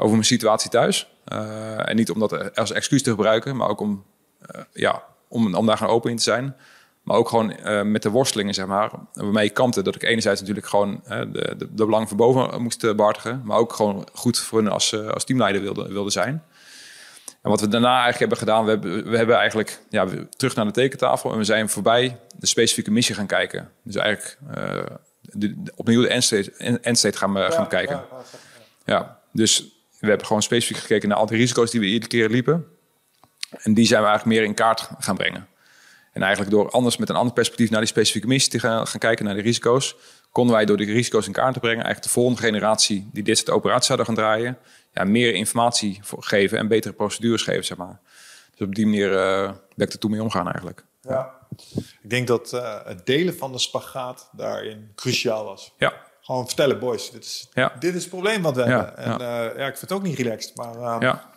over mijn situatie thuis. Eh, en niet om dat als excuus te gebruiken, maar ook om, eh, ja, om, om daar gewoon open in te zijn. Maar ook gewoon eh, met de worstelingen, zeg maar, waarmee ik kampte. Dat ik enerzijds natuurlijk gewoon de, de, de belangen van boven moest eh, behartigen. Maar ook gewoon goed voor hun als, als teamleider wilde, wilde zijn. En wat we daarna eigenlijk hebben gedaan, we hebben, we hebben eigenlijk ja, terug naar de tekentafel. En we zijn voorbij de specifieke missie gaan kijken. Dus eigenlijk de, de- opnieuw de endstate, en- endstate gaan, we gaan bekijken. Ja, dus we hebben gewoon specifiek gekeken naar al die risico's die we iedere keer liepen. En die zijn we eigenlijk meer in kaart gaan brengen. En eigenlijk door anders met een ander perspectief naar die specifieke missie te gaan, gaan kijken naar de risico's, konden wij door die risico's in kaart te brengen, eigenlijk de volgende generatie die dit soort operaties zouden gaan draaien, ja, meer informatie voor geven en betere procedures geven, zeg maar. Dus op die manier eh ben ik er toen mee omgaan eigenlijk. Ja. Ik denk dat eh, het delen van de spagaat daarin cruciaal was. Ja, Gewoon vertellen, boys, dit is, Ja. dit is het probleem wat we Ja, hebben. En ja. ja. ja, ik vind het ook niet relaxed, maar eh, ja,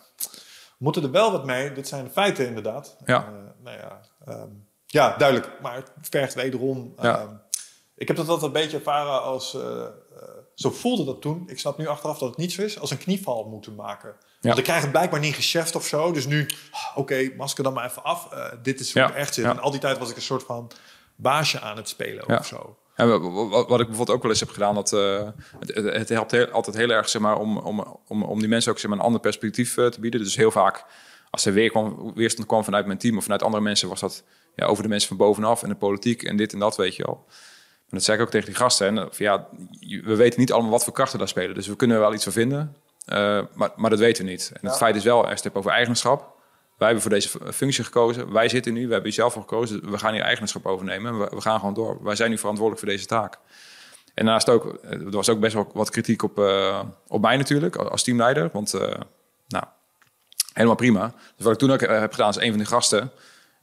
we moeten er wel wat mee. Dit zijn de feiten inderdaad. Ja. En, eh, nou ja, ehm, ja, duidelijk. Maar het vergt wederom... Ja. ehm, ik heb dat altijd een beetje ervaren als... eh, eh, zo voelde dat toen. Ik snap nu achteraf dat het niet zo is. Als een knieval moeten maken. Want ik krijg het blijkbaar niet gecheft of zo. Dus nu, oké, masker dan maar even af. Eh, dit is hoe Ja, het echt zit. ja. En al die tijd was ik een soort van baasje aan het spelen Ja. of zo. En wat ik bijvoorbeeld ook wel eens heb gedaan, dat eh, het, helpt heel- altijd heel erg zeg maar, om, om, om, om die mensen ook zeg maar, een ander perspectief eh, te bieden. Dus heel vaak, als er weer kwam, weerstand kwam vanuit mijn team of vanuit andere mensen, was dat ja, over de mensen van bovenaf en de politiek en dit en dat, weet je wel. Maar dat zei ik ook tegen die gasten. En, van, ja, we weten niet allemaal wat voor krachten daar spelen. Dus we kunnen er wel iets van vinden, eh, maar, maar dat weten we niet. En het feit is wel, als je het hebt over eigenschap, wij hebben voor deze functie gekozen. Wij zitten nu, we hebben hier zelf voor gekozen. We gaan hier eigenaarschap overnemen. We, gaan gewoon door. Wij zijn nu verantwoordelijk voor deze taak. En daarnaast ook, eh, er was ook best wel wat kritiek op, eh, op mij natuurlijk, als teamleider. Want, eh, nou, helemaal prima. Dus wat ik toen ook heb gedaan, is een van die gasten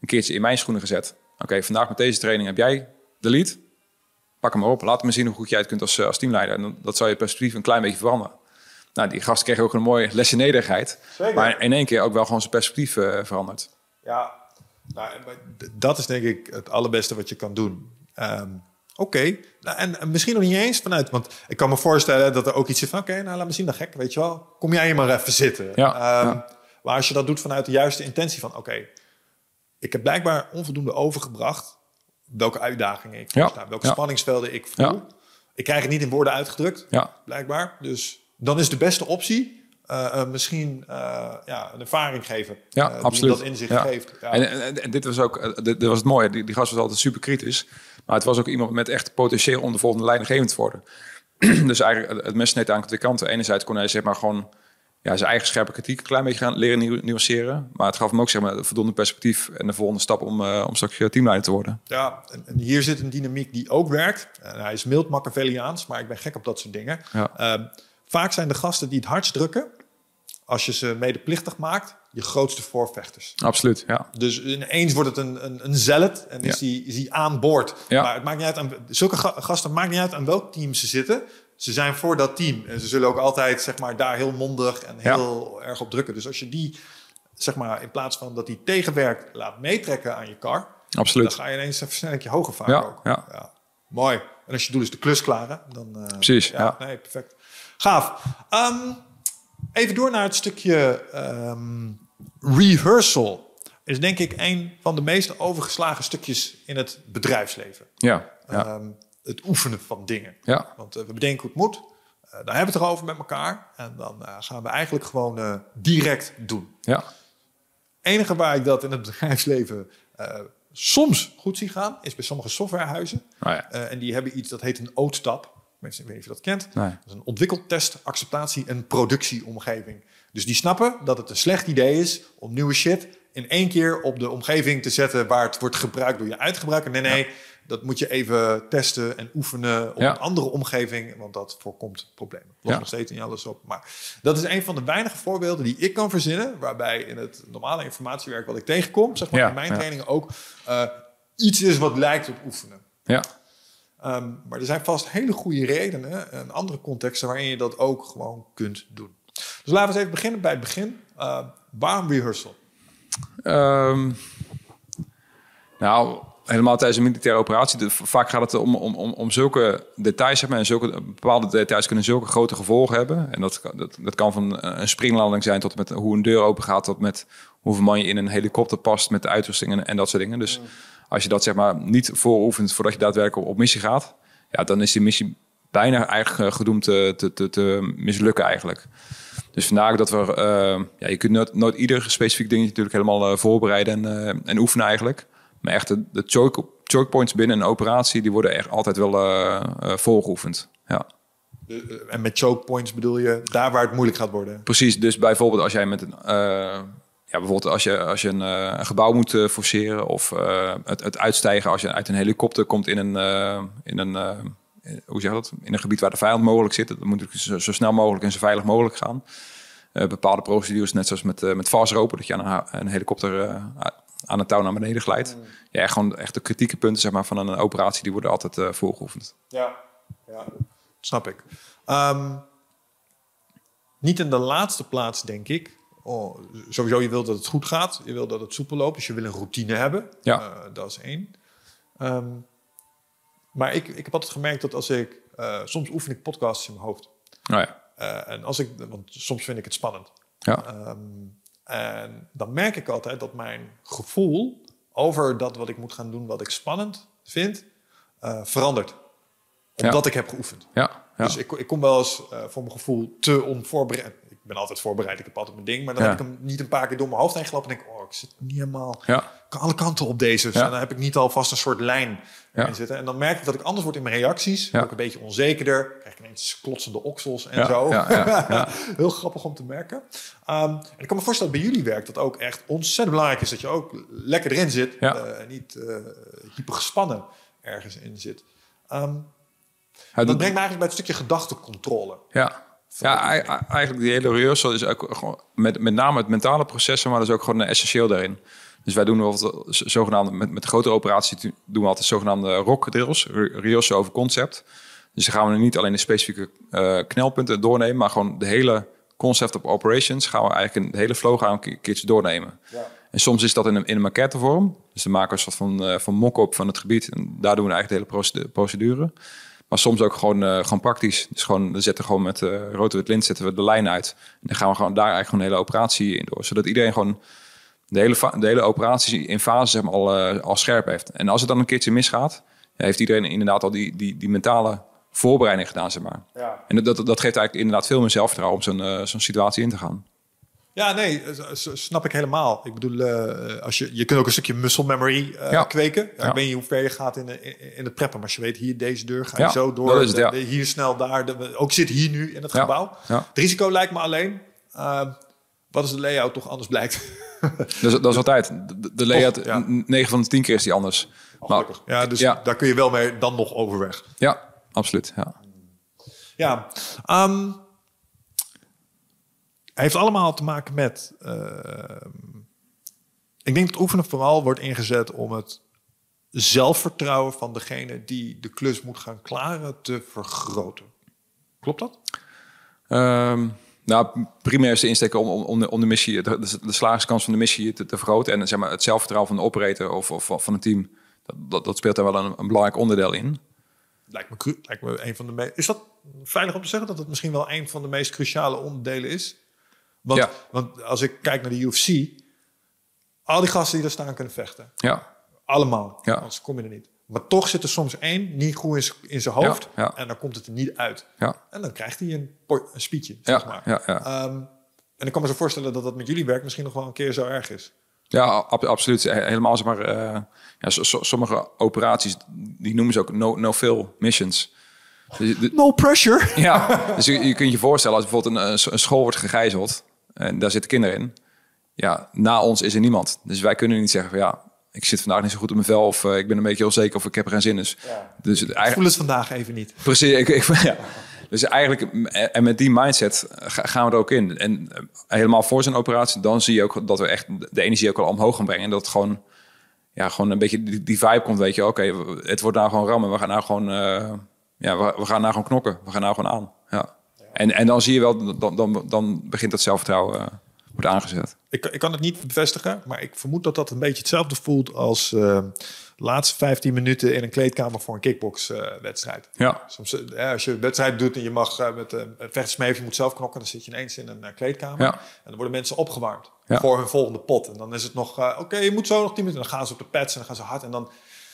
een keertje in mijn schoenen gezet. Oké, vandaag met deze training heb jij de lead. Pak hem maar op. Laat me zien hoe goed jij het kunt als, als teamleider. En dat zou je perspectief een klein beetje veranderen. Nou, die gast kreeg ook een mooie lesje nederigheid. Zeker. Maar in één keer ook wel gewoon zijn perspectief eh, veranderd. Ja, nou, dat is denk ik het allerbeste wat je kan doen. Ehm, oké, nou, en, en misschien nog niet eens vanuit... Want ik kan me voorstellen dat er ook iets is van... Oké, nou laat me zien, dan gek, weet je wel. Kom jij hier maar even zitten. Ja, Ehm, ja. Maar als je dat doet vanuit de juiste intentie van... Oké, ik heb blijkbaar onvoldoende overgebracht... welke uitdagingen ik Ja, sta, welke spanningsvelden ik voel. Ik krijg het niet in woorden uitgedrukt, Ja, blijkbaar. Dus dan is de beste optie... eh, eh, misschien eh, ja, een ervaring geven. Ja, die absoluut. dat inzicht Ja. geeft. Ja. En, en, en dit was ook, dit, dit was het mooie. Die, die gast was altijd super kritisch. Maar het was ook iemand met echt potentieel om de volgende leidinggevend te worden. dus eigenlijk het- mes sneed aan twee kanten. Enerzijds kon hij zeg maar gewoon ja, zijn eigen scherpe kritiek een klein beetje gaan leren nu- nuanceren. Maar het gaf hem ook zeg maar voldoende perspectief en de volgende stap om, eh, om straks teamleider te worden. Ja, en, en hier zit een dynamiek die ook werkt. Hij is mild Machiavelliaans, maar ik ben gek op dat soort dingen. Ja. Ehm, vaak zijn de gasten die het hardst drukken, als je ze medeplichtig maakt, je grootste voorvechters. Absoluut, ja. Dus ineens wordt het een, een, een zealot en is Ja. die, is die aan boord. Ja. Maar het maakt niet uit aan, zulke ga- gasten maakt niet uit aan welk team ze zitten. Ze zijn voor dat team. En ze zullen ook altijd zeg maar, daar heel mondig en Ja. heel erg op drukken. Dus als je die, zeg maar, in plaats van dat die tegenwerkt, laat meetrekken aan je kar. Absoluut. Dan ga je ineens een versnellingje hoger vaak Ja, ook. ja. Mooi. En als je doel is de klus klaren, dan... eh, Precies, ja. Nee, perfect. Gaaf. Ehm, even door naar het stukje ehm, rehearsal. Is denk ik een van de meest overgeslagen stukjes in het bedrijfsleven. Ja, ja, Ehm, het oefenen van dingen. ja. Want eh, we bedenken hoe het moet. Eh, dan hebben we het erover met elkaar. En dan eh, gaan we eigenlijk gewoon direct doen. ja. enige waar ik dat in het bedrijfsleven soms goed zie gaan, is bij sommige softwarehuizen. Nou ja. En die hebben iets dat heet een OOTAP. Mensen, ik weet niet of je dat kent. Nee. Dat is een ontwikkeltest, acceptatie en productieomgeving. Dus die snappen dat het een slecht idee is om nieuwe shit in één keer op de omgeving te zetten waar het wordt gebruikt door je uitgebruiker. Nee, nee, dat moet je even testen en oefenen op Ja. een andere omgeving, want dat voorkomt problemen. Los Ja. nog steeds niet alles op. Maar dat is een van de weinige voorbeelden die ik kan verzinnen, waarbij in het normale informatiewerk wat ik tegenkom, zeg maar in mijn trainingen ook, eh, iets is wat lijkt op oefenen. ja. Ehm, maar er zijn vast hele goede redenen en andere contexten waarin je dat ook gewoon kunt doen. Dus laten we eens even beginnen bij het begin. Uh, waarom rehearsal? Ehm, nou, helemaal tijdens een militaire operatie. vaak gaat het om, om, om, om zulke details. Zeg maar, en zulke, bepaalde details kunnen zulke grote gevolgen hebben. En dat, dat, dat kan van een springlanding zijn tot met hoe een deur open gaat. Tot met hoeveel man je in een helikopter past met de uitrusting en, dat soort dingen. Dus als je dat zeg maar niet vooroefent voordat je daadwerkelijk op, missie gaat. Ja, dan is die missie bijna eigenlijk eh, gedoemd te, te, te, mislukken eigenlijk. Dus vandaar dat we... eh, ja, je kunt nooit, nooit ieder specifiek dingetje natuurlijk helemaal eh, voorbereiden en, eh, en oefenen eigenlijk. Maar echt de, de choke, choke points binnen een operatie... die worden echt altijd wel voorgeoefend. Ja, eh, en met choke points bedoel je daar waar het moeilijk gaat worden. precies. Dus bijvoorbeeld als jij met een... ja, bijvoorbeeld als je, als je een, een gebouw moet forceren... of het, het uitstijgen als je uit een helikopter komt in een... in een hoe zeg dat? In een gebied waar de vijand mogelijk zit. Dan moet zo, zo snel mogelijk en zo veilig mogelijk gaan. Bepaalde procedures, net zoals met, eh met vastropen, dat je aan een, helikopter eh, aan een touw naar beneden glijdt. Ja, echt gewoon echt de kritieke punten zeg maar, van een operatie, die worden altijd eh voorgeoefend. Ja, ja. snap ik. Ehm, niet in de laatste plaats, denk ik. Oh, sowieso, je wilt dat het goed gaat. Je wil dat het soepel loopt. Dus je wil een routine hebben. Ja. Eh, dat is één. Ehm, maar ik, ik heb altijd gemerkt dat als ik... eh, soms oefen ik podcasts in mijn hoofd. Nou ja, en als ik... Want soms vind ik het spannend. ja, Ehm, en dan merk ik altijd dat mijn gevoel over dat wat ik moet gaan doen, wat ik spannend vind, eh, verandert. Omdat ik heb geoefend. ja, ja. Dus ik, ik kom wel eens eh, voor mijn gevoel te onvoorbereid. Ik ben altijd voorbereid, ik heb altijd mijn ding. Maar dan Ja. heb ik hem niet een paar keer door mijn hoofd heen gelopen. En denk ik, oh, ik zit niet helemaal ja. alle kanten op deze. Dus Ja. dan heb ik niet alvast een soort lijn in zitten. En dan merk ik dat ik anders word in mijn reacties. Ik een beetje onzekerder. Krijg ik ineens klotsende oksels en zo. ja, ja, ja. Heel grappig om te merken. Ehm, en ik kan me voorstellen dat bij jullie werk dat ook echt ontzettend belangrijk is. Dat je ook lekker erin zit. En niet eh hyper gespannen ergens in zit. Ehm, dat brengt me eigenlijk bij het stukje gedachtecontrole. Ja, ja ei- ei- eigenlijk die hele rehearsal is ook gewoon met, met name het mentale proces, maar dat is ook gewoon essentieel daarin. Dus wij doen bijvoorbeeld zogenaamde, met, met grotere operaties doen we altijd zogenaamde rock drills, re- rehearsal over concept. Dus dan gaan we niet alleen de specifieke eh, knelpunten doornemen, maar gewoon de hele concept op operations gaan we eigenlijk een hele flow gaan een keer- keertje doornemen. En soms is dat in een, in een maquette vorm. Dus dan maken we een soort van, eh, van mock-up van het gebied. En daar doen we eigenlijk de hele procedu- procedure. Maar soms ook gewoon, eh, gewoon praktisch. Dus gewoon, we zetten gewoon met uh, rood-wit lint zetten we de lijn uit. En dan gaan we gewoon daar eigenlijk gewoon een hele operatie in door. Zodat iedereen gewoon de hele, de hele operatie in fase zeg maar, al, eh, al scherp heeft. En als het dan een keertje misgaat, heeft iedereen inderdaad al die, die, die mentale voorbereiding gedaan, zeg maar. Ja. En dat, dat, dat geeft eigenlijk inderdaad veel meer zelfvertrouwen om zo'n zo'n situatie in te gaan. Ja, nee, eh, snap ik helemaal. Ik bedoel, eh, als je, je kunt ook een stukje muscle memory eh, Ja. kweken. Ja, Ja. Ik weet niet hoe ver je gaat in, de, in, het preppen. Maar als je weet, hier deze deur, ga je zo door. is het, de- hier snel, daar. de- ook zit hier nu in het gebouw. Ja. Het risico lijkt me alleen... eh, wat als de layout toch anders blijkt? Dat is, dat is altijd. De, layout, Toch, ja. n- 9 van de 10 keer is die anders. Maar, ja, dus Ja. daar kun je wel mee dan nog overweg. ja, absoluut. Ja. Ja, ehm, heeft allemaal te maken met. ehm, ik denk dat oefenen vooral wordt ingezet om het zelfvertrouwen van degene die de klus moet gaan klaren te vergroten. Klopt dat? Ehm, nou, primair is de insteek om, om, de, om de missie, de, de, slagingskans van de missie te, te vergroten. En zeg maar, het zelfvertrouwen van de operator of, of van het team, dat, dat, dat speelt daar wel een, een belangrijk onderdeel in. Lijkt me, lijkt me een van de meest. Is dat veilig om te zeggen dat het misschien wel een van de meest cruciale onderdelen is? Want, Ja. want als ik kijk naar de UFC, al die gasten die daar staan kunnen vechten. Ja, Allemaal. Ja. Anders kom je er niet. Maar toch zit er soms één niet goed in zijn hoofd. Ja, ja. En dan komt het er niet uit. ja, En dan krijgt hij een, een spietje, zeg ja, maar. ja, ja. Ehm, en ik kan me zo voorstellen dat dat met jullie werk misschien nog wel een keer zo erg is. Ja, ab- absoluut. He- Helemaal zeg maar, eh, so- sommige operaties, die noemen ze ook no- no-fill missions. Dus, No pressure. ja, dus je, je kunt je voorstellen als bijvoorbeeld een, een school wordt gegijzeld en daar zitten kinderen in. Ja, na ons is er niemand. Dus wij kunnen niet zeggen van ja, ik zit vandaag niet zo goed op mijn vel of eh, ik ben een beetje onzeker of ik heb er geen zin in. Dus, dus Ik voel het vandaag even niet. Precies, ik, ik, ja. Dus eigenlijk, en met die mindset ga- gaan we er ook in. En eh, helemaal voor zo'n operatie, dan zie je ook dat we echt de energie ook al omhoog gaan brengen. En dat het gewoon, ja, gewoon een beetje die, die vibe komt, weet je. Oké, het wordt nou gewoon rammen. We gaan nou gewoon, eh, ja, we, we gaan nou gewoon knokken. We gaan nou gewoon aan. Ja. En, en dan zie je wel, dan, dan, dan begint dat zelfvertrouwen, eh, wordt aangezet. Ik, ik kan het niet bevestigen, maar ik vermoed dat dat een beetje hetzelfde voelt als de laatste 15 minuten in een kleedkamer voor een kickboxwedstrijd. Ja, Soms, eh, ja, als je een wedstrijd doet en je mag met een vechtersmeef, je moet zelf knokken, dan zit je ineens in een kleedkamer. Ja. En dan worden mensen opgewarmd Ja. voor hun volgende pot. En dan is het nog, oké, je moet zo nog 10 minuten. En dan gaan ze op de pads en dan gaan ze hard. En dan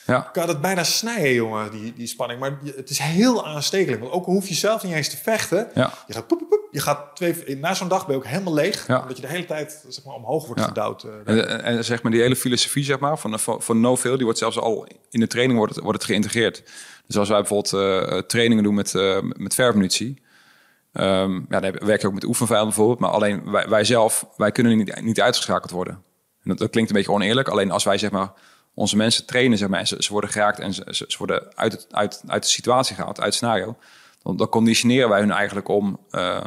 ja, kan het bijna snijden, jongen, die, die spanning. Maar het is heel aanstekelijk. Want ook al hoef je zelf niet eens te vechten. ja. Je gaat, poep, poep, je gaat twee, na zo'n dag ben je ook helemaal leeg. Ja. Omdat je de hele tijd zeg maar, omhoog wordt Ja. gedouwd. eh, En, en, en zeg maar die hele filosofie zeg maar, van, van, van no-fail, die wordt zelfs al in de training wordt het, wordt het geïntegreerd. Dus als wij bijvoorbeeld eh, trainingen doen met, eh met verfmunitie, ehm, ja, dan werk je ook met oefenvijanden bijvoorbeeld, maar alleen wij, wij zelf, wij kunnen niet, niet uitgeschakeld worden. En dat, dat klinkt een beetje oneerlijk, alleen als wij zeg maar onze mensen trainen zeg maar, en ze, ze worden geraakt en ze, ze, worden uit, het, uit, uit de situatie gehaald, uit het scenario, dan, dan conditioneren wij hun eigenlijk om, eh,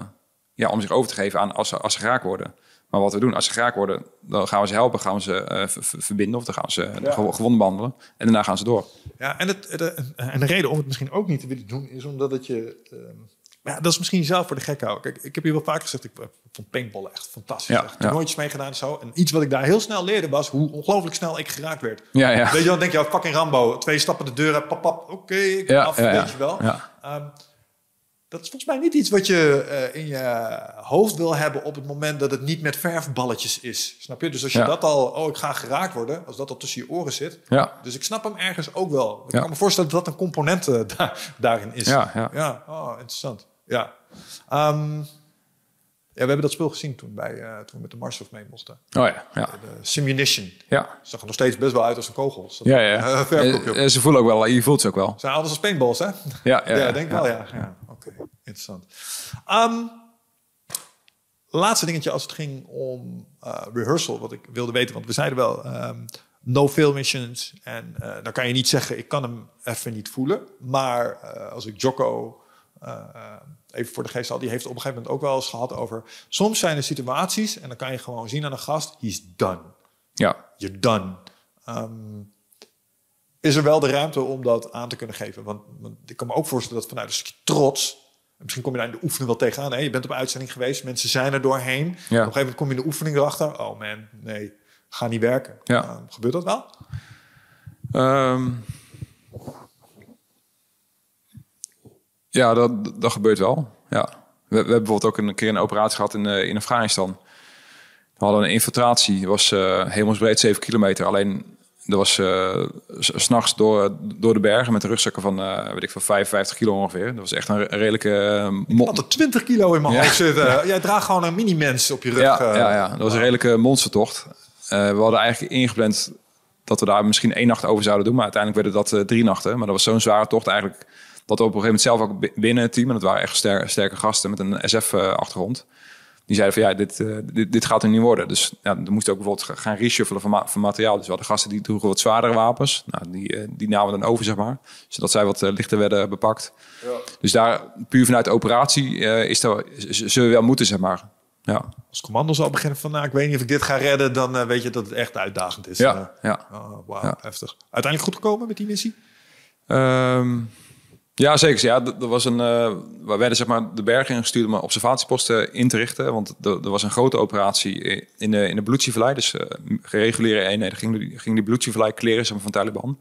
ja, om zich over te geven aan als ze, als ze geraakt worden. Maar wat we doen, als ze geraakt worden, dan gaan we ze helpen, gaan we ze eh, ver- ver- verbinden of dan gaan we ze Ja. gewo- gewonnen behandelen. En daarna gaan ze door. Ja, en, het, de, en de reden om het misschien ook niet te willen doen, is omdat het je. ehm, ja, dat is misschien zelf voor de gek houden. Kijk, ik heb hier wel vaak gezegd, ik vond paintballen echt fantastisch. Ja, echt ja. nooitjes meegedaan en zo. En iets wat ik daar heel snel leerde was hoe ongelooflijk snel ik geraakt werd. Ja, ja. Weet je wel, denk je, oh, fucking Rambo. Twee stappen de deur uit, pap, pap, oké, ik ben Ja, af, ja, ja. weet je wel. Ja. Dat is volgens mij niet iets wat je eh, in je hoofd wil hebben op het moment dat het niet met verfballetjes is. Snap je? Dus als je Ja. dat al, oh, ik ga geraakt worden, als dat al tussen je oren zit. Ja, Dus ik snap hem ergens ook wel. Ik Ja. kan me voorstellen dat dat een component eh, da- daarin is. Ja, ja. ja. Oh, interessant. Ja. Ehm, ja, we hebben dat speel gezien toen, bij, eh, toen we met de Marshof mee mochten. oh ja, ja. De Simunition. Ja, Zag er nog steeds best wel uit als een kogel. Ja, ja. Eh, eh, ze voelen ook wel, je voelt ze ook wel. Zijn anders als paintballs, hè? Ja, ja, Ja, denk ja. wel, ja. Interessant. Ehm, laatste dingetje als het ging om eh, rehearsal, wat ik wilde weten. Want we zeiden wel, ehm, no film missions. En eh, dan kan je niet zeggen, ik kan hem even niet voelen. Maar eh, als ik Jocko even voor de geest had, die heeft op een gegeven moment ook wel eens gehad over... Soms zijn er situaties en dan kan je gewoon zien aan een gast, he's done. Ja, You're done. Ehm, is er wel de ruimte om dat aan te kunnen geven? Want, want ik kan me ook voorstellen dat vanuit een stukje trots... en Misschien kom je daar in de oefening wel tegenaan. Hè? Je bent op uitzending geweest, mensen zijn er doorheen. Op een gegeven moment kom je in de oefening erachter. Oh man, nee, ga niet werken. Ja. Ehm, gebeurt dat wel? Ehm, ja, dat, dat gebeurt wel. Ja. We, we hebben bijvoorbeeld ook een keer een operatie gehad in, eh, in Afghanistan. We hadden een infiltratie, was eh hemelsbreed 7 kilometer. Alleen dat was s- s'nachts door, door de bergen met de rugzakken van, eh, weet ik veel, 55 kilo ongeveer. Dat was echt een, re- redelijke uh, had er 20 kilo in mijn Ja. zitten. Jij draagt gewoon een mini-mens op je rug. Ja, ja, ja, dat was een redelijke monstertocht. We hadden eigenlijk ingepland dat we daar misschien één nacht over zouden doen. Maar uiteindelijk werden dat drie nachten. Maar dat was zo'n zware tocht eigenlijk... dat we op een gegeven moment zelf ook bi- binnen het team... en dat waren echt ster- sterke gasten met een SF-achtergrond... die zeiden van ja, dit, eh, dit, dit gaat er niet worden. Dus ja, dan moest ook bijvoorbeeld ga- gaan reshuffelen van, ma- van materiaal. Dus we hadden gasten die droegen wat zwaardere wapens. Nou, die, eh, die namen we dan over, zeg maar. Zodat zij wat eh, lichter werden bepakt. Dus daar, puur vanuit de operatie, eh, is er, zullen we wel moeten, zeg maar. Ja, Als commando zal beginnen van, nou, ik weet niet of ik dit ga redden, dan weet je dat het echt uitdagend is. ja, ja. oh, wauw, Ja. heftig. Uiteindelijk goed gekomen met die missie? Ehm, ja, zeker. Ja, er was een, eh, we werden zeg maar, de bergen ingestuurd om observatieposten in te richten. Want er, was een grote operatie in de, in de Bloedsievallei. Dus eh gereguleerde eenheden gingen die, gingen die kleren zeg maar, van Taliban.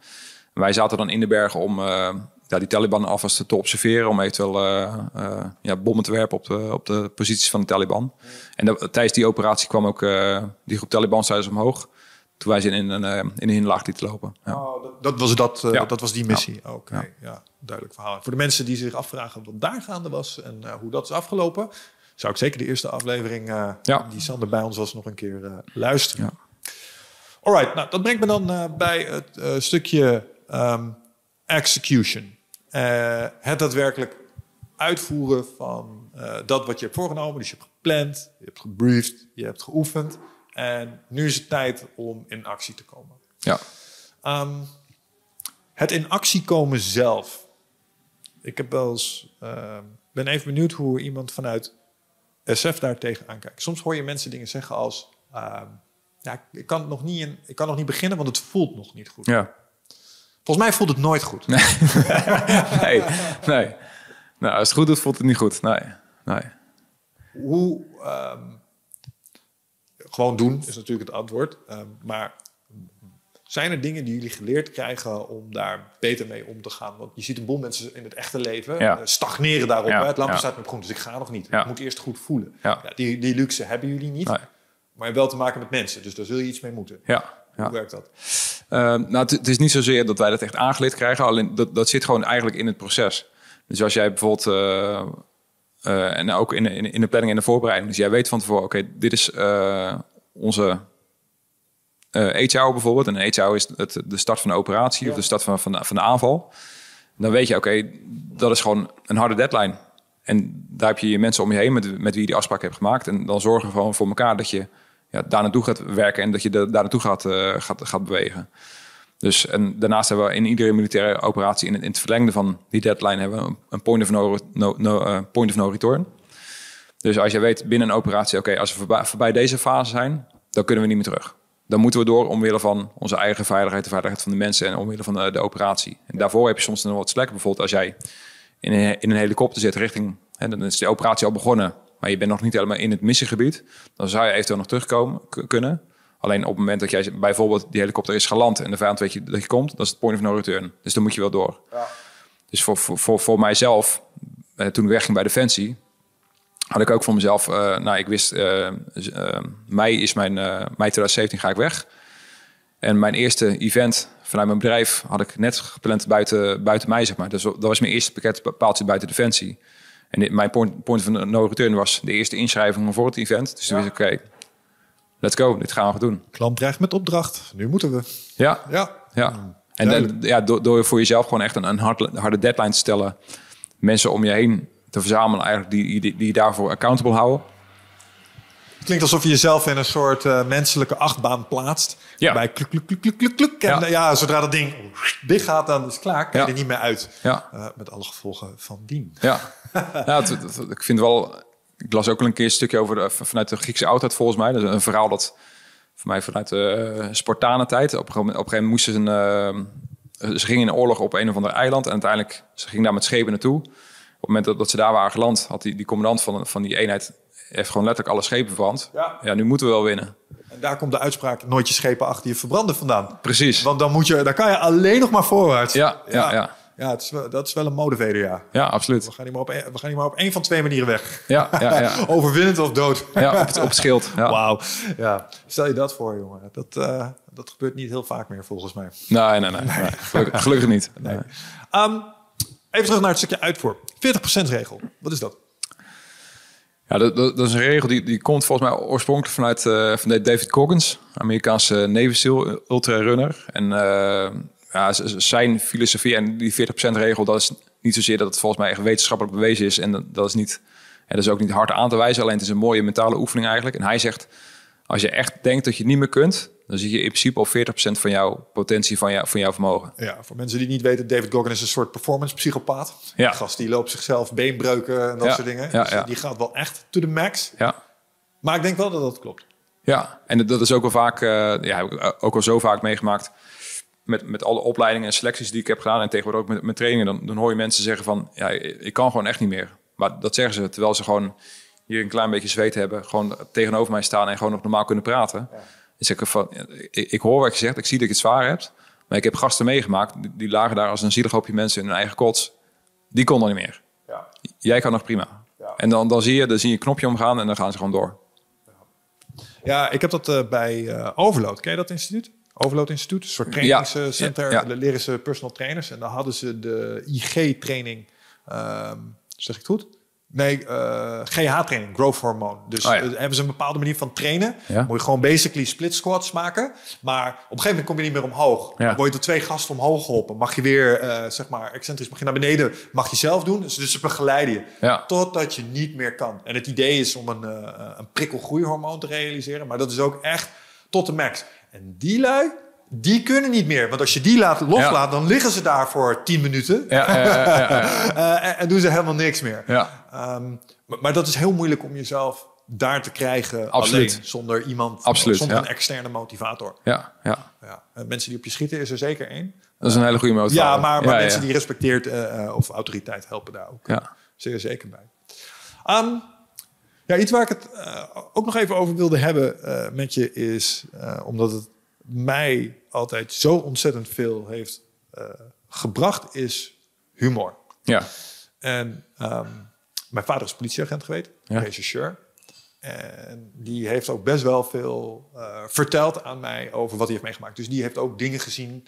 Wij zaten dan in de bergen om eh, ja, die Taliban alvast te observeren. Om eventueel eh, eh, ja, bommen te werpen op de, op de posities van de Taliban. En tijdens die operatie kwam ook eh, die groep Taliban-strijders omhoog. Toen wij ze in een, eh, in een hinderlaag lieten lopen. Ja. Oh, dat, dat was dat, eh, Ja. dat was die missie. Oké, Ja. ja. duidelijk verhaal. Voor de mensen die zich afvragen wat daar gaande was en eh, hoe dat is afgelopen, zou ik zeker de eerste aflevering die Sander bij ons was nog een keer luisteren. Alright, nou dat brengt me dan bij het stukje ehm, execution. Het daadwerkelijk uitvoeren van dat wat je hebt voorgenomen. Dus je hebt gepland, je hebt gebriefd, je hebt geoefend. En nu is het tijd om in actie te komen. Ja. Ehm, het in actie komen zelf. Ik heb wel eens, ehm, ben even benieuwd hoe iemand vanuit SF daar tegenaan kijkt. Soms hoor je mensen dingen zeggen als: ehm, ja, ik, kan het nog niet in, ik kan nog niet beginnen, want het voelt nog niet goed. ja. Volgens mij voelt het nooit goed. Nee, nee. Nou, als het goed doet, voelt het niet goed. Nee, nee. Hoe gewoon doen is natuurlijk het antwoord. Ehm, maar zijn er dingen die jullie geleerd krijgen om daar beter mee om te gaan? Want je ziet een boel mensen in het echte leven Ja. eh, stagneren daarop. Ja, hè? Het lampje ja. staat met groen, dus ik ga nog niet. Ja. Ik moet eerst goed voelen. Ja. Ja, die, die luxe hebben jullie niet. Nee. Maar wel te maken met mensen. Dus daar zul je iets mee moeten. Ja, Hoe ja. werkt dat? Eh, nou, het, het is niet zozeer dat wij dat echt aangeleerd krijgen. Alleen dat, dat zit gewoon eigenlijk in het proces. Dus als jij bijvoorbeeld... eh, eh, en ook in, de- in, in de planning en de voorbereiding. Dus jij weet van tevoren, oké, dit is eh, onze eetjouw bijvoorbeeld. En een eetjouw is het, de start van de operatie of de start van, van, de, van de aanval. Dan weet je, oké, dat is gewoon een harde deadline. En daar heb je je mensen om je heen met, met wie je die afspraak hebt gemaakt. En dan zorgen we gewoon voor elkaar dat je ja, daar naartoe gaat werken en dat je de, daar naartoe gaat, gaat, gaat bewegen. Dus en daarnaast hebben we in iedere militaire operatie in, het- in het verlengde van die deadline hebben we een- point of no, no, no, eh, point of no return. Dus als je weet binnen een operatie, oké, als we voorbij, voorbij deze fase zijn, dan kunnen we niet meer terug. Dan moeten we door omwille van onze eigen veiligheid, de veiligheid van de mensen en omwille van de, de operatie. En daarvoor heb je soms nog wat slek. Bijvoorbeeld als jij in een, in een helikopter zit richting, hè, dan is de operatie al begonnen, maar je bent nog niet helemaal in het missiegebied, dan zou je eventueel nog terugkomen kunnen. Alleen op het moment dat jij bijvoorbeeld die helikopter is geland en de vijand weet je dat je komt, dat is het point of no return. Dus dan moet je wel door. Dus voor, voor, voor, voor mijzelf, eh, toen ik wegging bij Defensie, had ik ook voor mezelf, eh, nou ik wist, eh, mei is mijn, mei 2017 ga ik weg. En mijn eerste event vanuit mijn bedrijf had ik net gepland buiten, buiten mij, zeg maar. Dus dat was mijn eerste pakket paaltje buiten Defensie. En dit- mijn point, point van no return was de eerste inschrijving voor het event. Dus toen wist ik, oké, let's go, dit gaan we doen. Klant dreigt met opdracht. Nu moeten we. Ja, Ja. ja. En Duidelijk. dan, ja, door, door voor jezelf gewoon echt een, een harde, harde deadline te stellen. Mensen om je heen te verzamelen eigenlijk die, die, die je daarvoor accountable houden. Het klinkt alsof je jezelf in een soort eh, menselijke achtbaan plaatst. Ja. Bij kluk, kluk, kluk, kluk, kluk, kluk. En Ja. ja, zodra dat ding dicht gaat, dan is het klaar. Kan je Ja. er niet meer uit. Ja. Eh, met alle gevolgen van dien. Ja, ja het- het- ik vind wel. Ik las ook al een keer een stukje over de, vanuit de Griekse oudheid volgens mij. Dat is een verhaal dat voor mij vanuit de uh, Spartanen tijd. Op op een gegeven moment moesten ze een. eh, ze gingen in oorlog op een of ander eiland en uiteindelijk ze gingen daar met schepen naartoe. Op het moment dat, dat ze daar waren geland, had die, die commandant van, van die eenheid heeft gewoon letterlijk alle schepen verbrand. Ja. ja, nu moeten we wel winnen. En daar komt de uitspraak: nooit je schepen achter je verbranden vandaan. Precies. Want dan, moet je, dan kan je alleen nog maar voorwaarts. Ja, ja, ja. Ja, het is wel, dat is wel een motivator, ja. Ja, absoluut. We gaan hier maar op, een- we gaan hier maar op één van twee manieren weg. Ja, ja, ja. Overwinnend of dood. ja op, het, op het schild. Ja. Wauw. Ja, stel je dat voor, jongen. Dat, eh, dat gebeurt niet heel vaak meer, volgens mij. Nee, nee, nee. nee. Gelukkig, gelukkig niet. Nee. Ehm, even terug naar het stukje uitvoer. 40% regel. Wat is dat? Ja, dat, dat, is een regel die, die komt volgens mij oorspronkelijk vanuit eh, van David Coggins, Amerikaanse Navy SEAL ultra-runner. En eh, ja, zijn filosofie en die 40% regel, dat is niet zozeer dat het volgens mij echt wetenschappelijk bewezen is. En dat, dat is niet, en dat is ook niet hard aan te wijzen, alleen het is een mooie mentale oefening eigenlijk. En hij zegt, als je echt denkt dat je het niet meer kunt, dan zie je in principe al 40% van jouw potentie, van, jou, van jouw vermogen. Ja, voor mensen die niet weten, David Goggin is een soort performance psychopaat. Ja. Een gast die loopt zichzelf beenbreuken en dat Ja, soort dingen. ja, Dus ja. die gaat wel echt to the max. Ja, Maar ik denk wel dat dat klopt. Ja, en dat is ook wel vaak, eh, ja, ook al zo vaak meegemaakt met, met alle opleidingen en selecties die ik heb gedaan en tegenwoordig ook met, met trainingen, dan, dan hoor je mensen zeggen van, ja, ik kan gewoon echt niet meer. Maar dat zeggen ze terwijl ze gewoon hier een klein beetje zweet hebben, gewoon tegenover mij staan en gewoon nog normaal kunnen praten. Zeg ik van, ja, ik, ik hoor wat je zegt, ik zie dat je het zwaar hebt, maar ik heb gasten meegemaakt, die, die lagen daar als een zielig hoopje mensen in hun eigen kots. Die kon dan niet meer. Ja. Jij kan nog prima. Ja. En dan, dan zie je, dan zie je een knopje omgaan en dan gaan ze gewoon door. Ja, ik heb dat eh, bij eh, Overload. Ken je dat instituut? Overload Instituut, een soort trainingscenter. Ja, ja. Leren ze personal trainers. En daar hadden ze de IG-training. ehm, zeg ik het goed? Nee, eh, GH-training, growth hormone. Dus Oh eh, hebben ze een bepaalde manier van trainen. Ja. Moet je gewoon basically split squats maken. Maar op een gegeven moment kom je niet meer omhoog. Ja. Dan word je door twee gasten omhoog geholpen. Mag je weer, eh, zeg maar, excentrisch, mag je naar beneden, mag je zelf doen. Dus, dus ze begeleiden je. Totdat je niet meer kan. En het idee is om een, eh een prikkelgroeihormoon te realiseren. Maar dat is ook echt tot de max. En die lui, die kunnen niet meer. Want als je die laat, loslaat, dan liggen ze daar voor 10 minuten. Ja, ja. Eh, en, en doen ze helemaal niks meer. Ja. Ehm, maar, maar dat is heel moeilijk om jezelf daar te krijgen Absoluut. alleen. Zonder iemand, Absoluut, zonder een externe motivator. ja, ja. Ja. Eh, mensen die op je schieten is er zeker één. Dat is een hele goede motivator. Ja, maar, maar mensen die respecteert eh, eh, of autoriteit helpen daar ook Ja. zeer zeker bij. Ehm, ja, iets waar ik het eh, ook nog even over wilde hebben eh, met je is, eh, omdat het mij altijd zo ontzettend veel heeft gebracht, is humor. Ja. En ehm, mijn vader is politieagent geweest, Ja. regisseur. En die heeft ook best wel veel verteld aan mij over wat hij heeft meegemaakt. Dus die heeft ook dingen gezien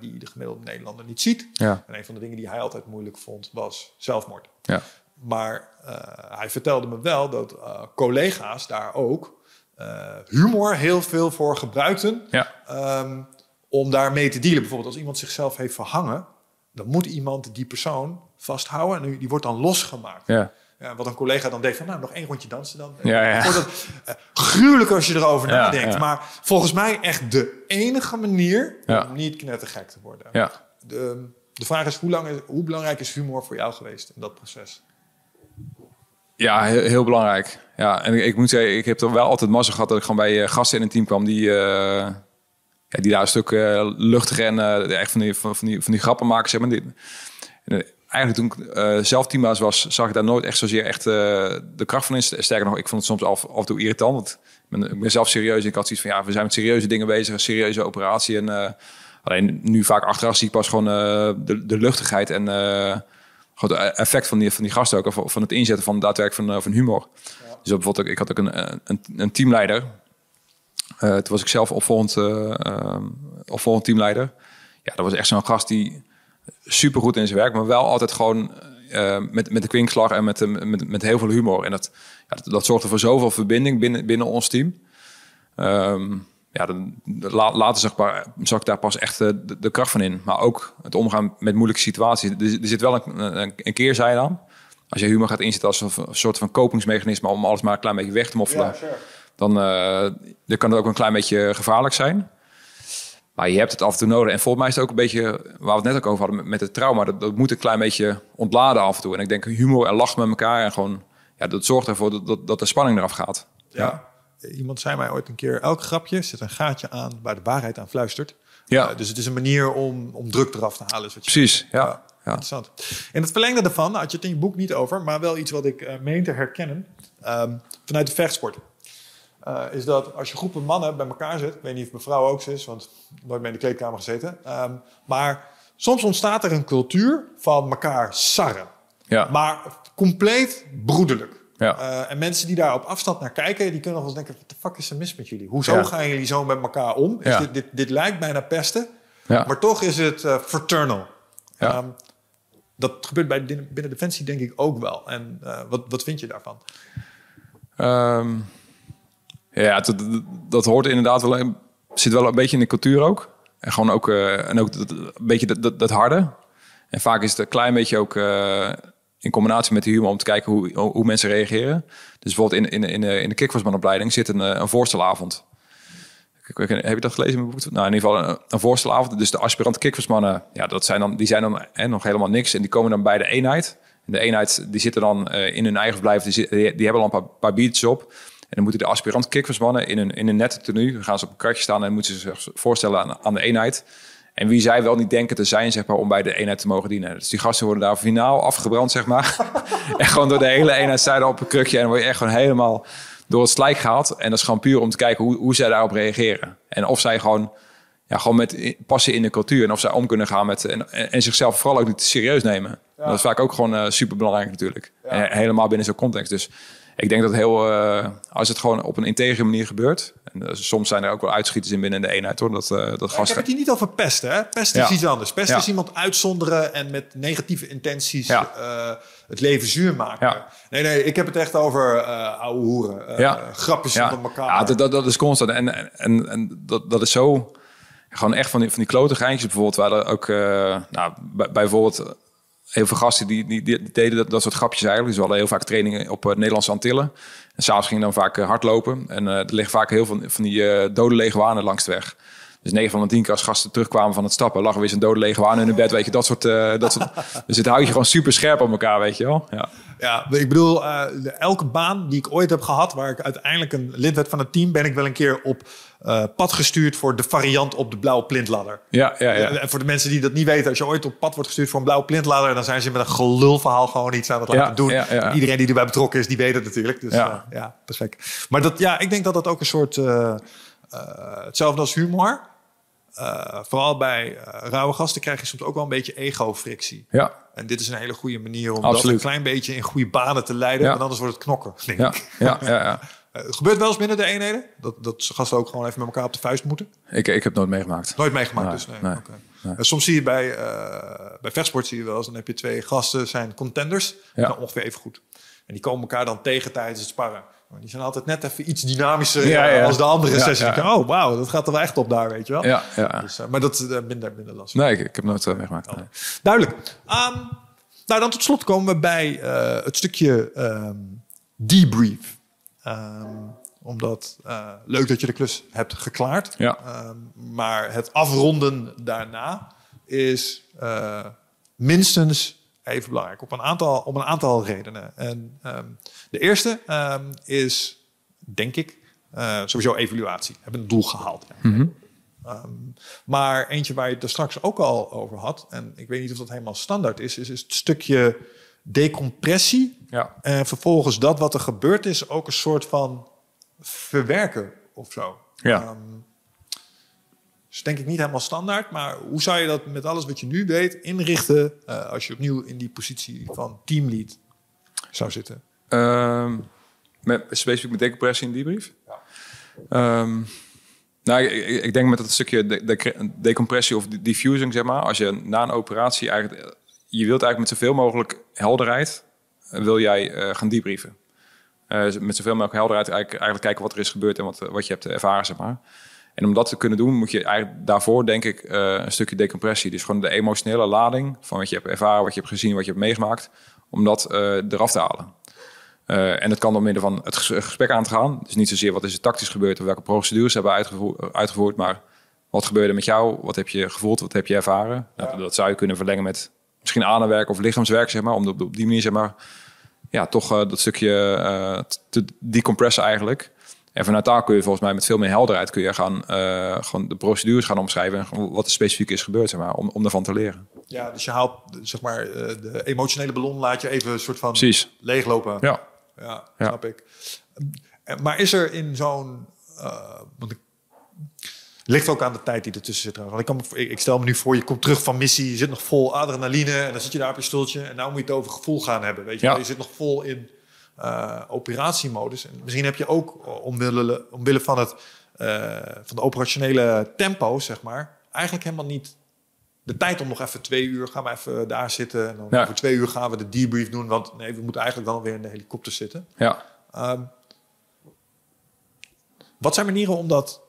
die de gemiddelde Nederlander niet ziet. Ja. En een van de dingen die hij altijd moeilijk vond, was zelfmoord. Ja. Maar eh, hij vertelde me wel dat eh, collega's daar ook eh, humor heel veel voor gebruikten. Ja. ehm, om daarmee te dealen. Bijvoorbeeld als iemand zichzelf heeft verhangen, dan moet iemand die persoon vasthouden en die- wordt dan losgemaakt. Ja. Ja, wat een collega dan deed van, nou, nog één rondje dansen dan. Ja, ja. Wordt het, gruwelijk als je erover Ja, nadenkt. Maar volgens mij echt de enige manier om niet knettergek te worden. Ja. De, de vraag is hoe, lang is, hoe belangrijk is humor voor jou geweest in dat proces? Ja, heel, heel belangrijk. Ja, en ik, moet zeggen, ik heb er wel altijd mazzel gehad dat ik gewoon bij eh, gasten in een team kwam die, eh, ja, die daar een stuk luchtiger en echt van die, van, die, van die grappen maken. Zeg maar. Die, en, eigenlijk toen ik zelf teambaas was, zag ik daar nooit echt zozeer echt de kracht van in. Sterker nog, ik vond het soms af, af en toe irritant. Want ik ben, zelf serieus. en Ik had zoiets van, ja, we zijn met serieuze dingen bezig, een serieuze operatie. En alleen nu vaak achteraf zie ik pas gewoon de, de luchtigheid en eh, het effect van die, van die gasten ook. Van het inzetten van daadwerkelijk van, eh, van humor. Dus bijvoorbeeld, ik had ook een, een, een teamleider. Eh, toen was ik zelf opvolgend, eh, eh, opvolgend teamleider. Ja, dat was echt zo'n gast die super goed in zijn werk, maar wel altijd gewoon eh, met, met de kwinkslag en met, eh, met, met heel veel humor. En dat, ja, dat, dat zorgde voor zoveel verbinding binnen, binnen ons team. Ehm, ja, dan, la- later zag ik, pa- zag ik daar pas echt de, de kracht van in. Maar ook het omgaan met moeilijke situaties. Er, er zit wel een, een, een keerzijde aan. Als je humor gaat inzetten als een soort van kopingsmechanisme om alles maar een klein beetje weg te moffelen, dan, dan kan het ook een klein beetje gevaarlijk zijn. Maar je hebt het af en toe nodig. En volgens mij is het ook een beetje, waar we het net ook over hadden, met- het trauma. Dat, dat moet een klein beetje ontladen af en toe. En ik denk humor en lachen met elkaar en gewoon, ja, dat zorgt ervoor dat, dat, dat de spanning eraf gaat. Ja. Iemand zei mij ooit een keer, elk grapje zit een gaatje aan waar de waarheid aan fluistert. Ja. Eh, dus het is een manier om, om druk eraf te halen. Is wat je Precies, ja. ja. Interessant. In het verlengde daarvan had je het in je boek niet over, maar wel iets wat ik eh, meen te herkennen ehm, vanuit de vechtsport. Eh, is dat als je groepen mannen bij elkaar zit, ik weet niet of mevrouw ook zo is, want nooit mee in de kleedkamer gezeten, ehm, maar soms ontstaat er een cultuur van elkaar sarren. Ja. Maar compleet broederlijk. Ja. Eh, en mensen die daar op afstand naar kijken, die kunnen nog eens denken: wat de fuck is er mis met jullie? Hoezo Ja. gaan jullie zo met elkaar om? Is Ja. dit, dit, dit lijkt bijna pesten, Ja. maar toch is het eh, fraternal. Ehm, dat gebeurt bij binnen, Defensie denk ik ook wel. En eh, wat, wat vind je daarvan? Ehm, ja, dat, dat, hoort inderdaad wel, zit wel een beetje in de cultuur ook. En gewoon ook, en ook dat, een beetje dat, dat, dat harde. En vaak is het een klein beetje ook in combinatie met de humor om te kijken hoe, hoe mensen reageren. Dus bijvoorbeeld in, in, in, de, in de zit een, eh, een voorstelavond. Heb je dat gelezen in mijn boek? Nou, in ieder geval een, een voorstelavond. Dus de aspirant kickboxmannen, ja, dat zijn dan, die zijn dan hè, nog helemaal niks. En die komen dan bij de eenheid. En de eenheid, die zitten dan eh, in hun eigen verblijf. Die, die, hebben al een paar, paar biertjes op. En dan moeten de aspirant kickboxmannen in een, in een nette tenue... gaan ze op een kartje staan en moeten ze zich voorstellen aan, aan de eenheid. En wie zij wel niet denken te zijn, zeg maar, om bij de eenheid te mogen dienen. Dus die gasten worden daar finaal afgebrand, zeg maar. en gewoon door de hele eenheid zijde op een krukje. En dan word je echt gewoon helemaal door het slijk gehaald. En dat is gewoon puur om te kijken hoe, hoe zij daarop reageren. En of zij gewoon, ja, gewoon met passen in de cultuur. En of zij om kunnen gaan met... En, zichzelf vooral ook niet serieus nemen. Dat is vaak ook gewoon eh, super belangrijk natuurlijk. En helemaal binnen zo'n context. Dus ik denk dat heel, eh, als het gewoon op een integere manier gebeurt. En eh, soms zijn er ook wel uitschieters in binnen de eenheid hoor. Dat, eh dat Ik heb gasten. het hier niet over pesten. Hè? Pesten Ja. is iets anders. Pesten Ja. is iemand uitzonderen en met negatieve intenties het leven zuur maken. Nee, nee, ik heb het echt over oude hoeren. Ja. grapjes onder elkaar. ja dat, dat, dat is constant. En, en, en, dat, dat is zo... Gewoon echt van die, van die klote geintjes bijvoorbeeld. Waar er ook... nou, bij, bijvoorbeeld heel veel gasten die, die, die deden dat, dat soort grapjes eigenlijk. Dus we hadden heel vaak trainingen op eh, Nederlandse Antillen. En s'avonds gingen dan vaak eh, hardlopen. En eh, er liggen vaak heel veel van die dode leguanen langs de weg. Dus 9 van de 10 keer als gasten terugkwamen van het stappen... lag er weer zo'n dode leguaan in hun bed, weet je. Dat soort... eh, dat soort dus het houdt je gewoon super scherp op elkaar, weet je wel. Ja. Ja, ik bedoel, eh, elke baan die ik ooit heb gehad, waar ik uiteindelijk een lid werd van het team, ben ik wel een keer op eh, pad gestuurd voor de variant op de blauwe plintladder. Ja, ja, ja. En voor de mensen die dat niet weten, als je ooit op pad wordt gestuurd voor een blauwe plintladder, dan zijn ze met een gelulverhaal gewoon iets aan het Ja, laten doen. ja, ja. En Iedereen die erbij betrokken is, die weet het natuurlijk. Dus Ja. ja, ja gek. Maar dat, ja, ik denk dat dat ook een soort, hetzelfde als humor. Eh, vooral bij eh, rauwe gasten krijg je soms ook wel een beetje ego-frictie. ja. En dit is een hele goede manier om dat een klein beetje in goede banen te leiden. Ja. Want anders wordt het knokken, denk Ja, ik. ja, ja, ja. Eh, het gebeurt wel eens binnen de eenheden. Dat, dat gasten ook gewoon even met elkaar op de vuist moeten. Ik, ik heb nooit meegemaakt. Nooit meegemaakt Nee, dus. Nee. nee, oké. nee. Soms zie je bij, bij vechtsport zie je wel eens. Dan heb je twee gasten, zijn contenders. Ja. Ja. ongeveer even goed. En die komen elkaar dan tegen tijdens het sparren. Die zijn altijd net even iets dynamischer Ja, eh, ja. als de andere Ja, sessie. ja. Ik denk, Oh, wauw, dat gaat er wel echt op daar, weet je wel. Ja, ja. Dus, eh, maar dat is eh, minder, minder lastig. Nee, ik, ik heb nooit meegemaakt. nee. Duidelijk. Ehm, nou, dan tot slot komen we bij het stukje ehm, debrief. Ehm, omdat, leuk dat je de klus hebt geklaard. Ja. Maar het afronden daarna is minstens even belangrijk. Op een aantal, om een aantal redenen. En ehm, de eerste ehm, is, denk ik, eh, sowieso evaluatie. Hebben een doel gehaald. Mhm. Ehm, maar eentje waar je het er straks ook al over had, en ik weet niet of dat helemaal standaard is, is, is het stukje decompressie. Ja. En vervolgens dat wat er gebeurd is, ook een soort van verwerken of zo. Ja. Dus denk ik niet helemaal standaard, maar hoe zou je dat met alles wat je nu weet inrichten eh, als je opnieuw in die positie van teamlead zou zitten? Ehm, met, specifiek met decompressie in die brief? Ehm, nou, ik, denk met dat stukje de, de- decompressie of diffusing, zeg maar. Als je na een operatie eigenlijk... Je wilt eigenlijk met zoveel mogelijk helderheid... eh, wil jij eh, gaan debriefen. Eh, met zoveel mogelijk helderheid eigenlijk, eigenlijk kijken wat er is gebeurd... en wat, wat je hebt ervaren, zeg maar. En om dat te kunnen doen, moet je eigenlijk daarvoor, denk ik, eh, een stukje decompressie. Dus gewoon de emotionele lading van wat je hebt ervaren, wat je hebt gezien, wat je hebt meegemaakt, om dat eh, eraf te halen. Eh, en het kan door middel van het ges- gesprek aan te gaan. Dus niet zozeer wat is er tactisch gebeurd of welke procedures hebben we uitgevoerd, uitgevoerd maar wat gebeurde met jou, wat heb je gevoeld, wat heb je ervaren. Nou, dat zou je kunnen verlengen met misschien ademwerk of lichaamswerk, zeg maar, om op, die manier, zeg maar, ja, toch dat stukje te decompressen eigenlijk. En vanuit daar kun je volgens mij met veel meer helderheid kun je gaan, eh, gewoon de procedures gaan omschrijven en wat er specifiek is gebeurd, zeg maar, om, om daarvan te leren. Ja, dus je haalt zeg maar eh, de emotionele ballon, laat je even een soort van Precies. leeglopen. Ja. Ja, Ja. snap ik. Maar is er in zo'n... want ik, Ligt ook aan de tijd die ertussen zit trouwens. Want ik, kan ik, stel me nu voor, je komt terug van missie, je zit nog vol adrenaline en dan zit je daar op je stoeltje en nou moet je het over gevoel gaan hebben. Weet je, Ja. je zit nog vol in eh, operatiemodus. En misschien heb je ook eh, omwille, omwille van, het, eh, van de operationele tempo, zeg maar, eigenlijk helemaal niet de tijd om nog even twee uur gaan we even daar zitten. En dan Ja. over twee uur gaan we de debrief doen. Want nee, we moeten eigenlijk dan weer in de helikopter zitten. Ja. Ehm, wat zijn manieren om dat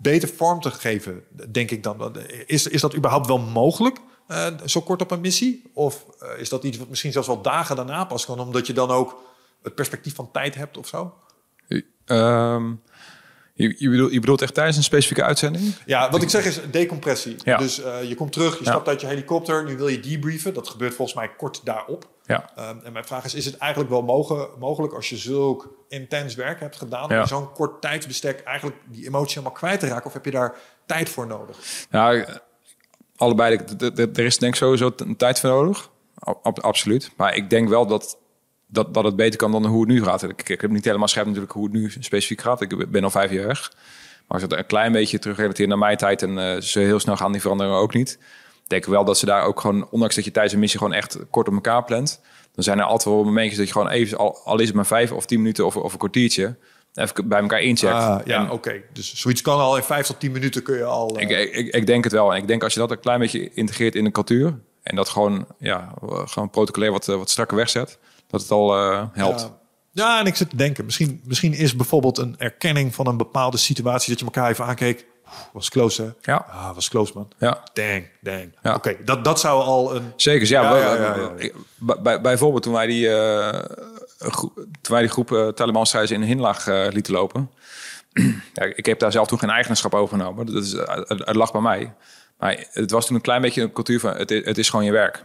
beter vorm te geven, denk ik dan? Is, is dat überhaupt wel mogelijk, eh, zo kort op een missie? Of eh, is dat iets wat misschien zelfs wel dagen daarna pas kan, omdat je dan ook het perspectief van tijd hebt of zo? Ehm, je, je, bedoelt, je bedoelt echt tijdens een specifieke uitzending? Ja, wat ik zeg is decompressie. Ja. Dus eh, je komt terug, je Ja. stapt uit je helikopter, nu wil je debriefen. Dat gebeurt volgens mij kort daarop. Ja. Ehm, en mijn vraag is, is het eigenlijk wel mogen, mogelijk als je zulk intens werk hebt gedaan... om Ja. zo'n kort tijdsbestek eigenlijk die emotie helemaal kwijt te raken? Of heb je daar tijd voor nodig? Nou, allebei. Er is denk ik sowieso een tijd voor nodig. Ab- ab- absoluut. Maar ik denk wel dat, dat, dat het beter kan dan hoe het nu gaat. Ik, ik heb niet helemaal scherp natuurlijk hoe het nu specifiek gaat. Ik ben al vijf jaar weg. Maar als ik het een klein beetje terugrelateer naar mijn tijd... en eh, ze heel snel gaan die veranderingen ook niet... denk wel dat ze daar ook gewoon... ondanks dat je tijdens een missie gewoon echt kort op elkaar plant... dan zijn er altijd wel momentjes dat je gewoon even... al, al is het maar vijf of tien minuten of, of een kwartiertje... even bij elkaar incheckt. Ah, ja, oké. Dus zoiets kan al in vijf tot tien minuten kun je al... eh, ik, ik, ik denk het wel. En ik denk als je dat een klein beetje integreert in de cultuur... en dat gewoon, ja, gewoon protocolair wat, eh, wat strakker wegzet... dat het al eh, helpt. Ja. Ja, en ik zit te denken, misschien, misschien is bijvoorbeeld een erkenning van een bepaalde situatie dat je elkaar even aankeek. Was close, hè? Ja. Ah, was close, man. Ja, Dang, dang. Ja. Oké, dat, dat zou al een... zeker. Ja, Ja, ja, bijvoorbeeld toen wij die, eh, wij die groep uh, Taliban-strijders in de hinlaag eh, lieten lopen... ja, ik heb daar zelf toen geen eigenaarschap over genomen. Dat is, eh, het, het lag bij mij. Maar het was toen een klein beetje een cultuur van... het, is- het is gewoon je werk.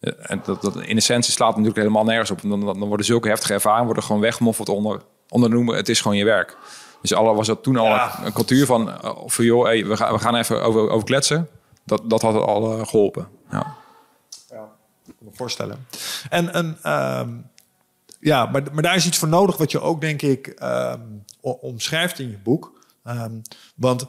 Eh, En dat, dat in essentie slaat natuurlijk helemaal nergens op. Dan, dan, worden zulke heftige ervaringen worden gewoon weggemoffeld onder, onder de noemer. Het is gewoon je werk. Dus alle was dat toen al Ja. een, een cultuur van... eh, Of joh, hey, we, gaan, we gaan even over, over kletsen. Dat, dat had al eh, geholpen. Ja. Ja, ik kan me voorstellen. En, en ehm, ja, maar, maar daar is iets voor nodig wat je ook, denk ik, ehm, omschrijft in je boek. Ehm, want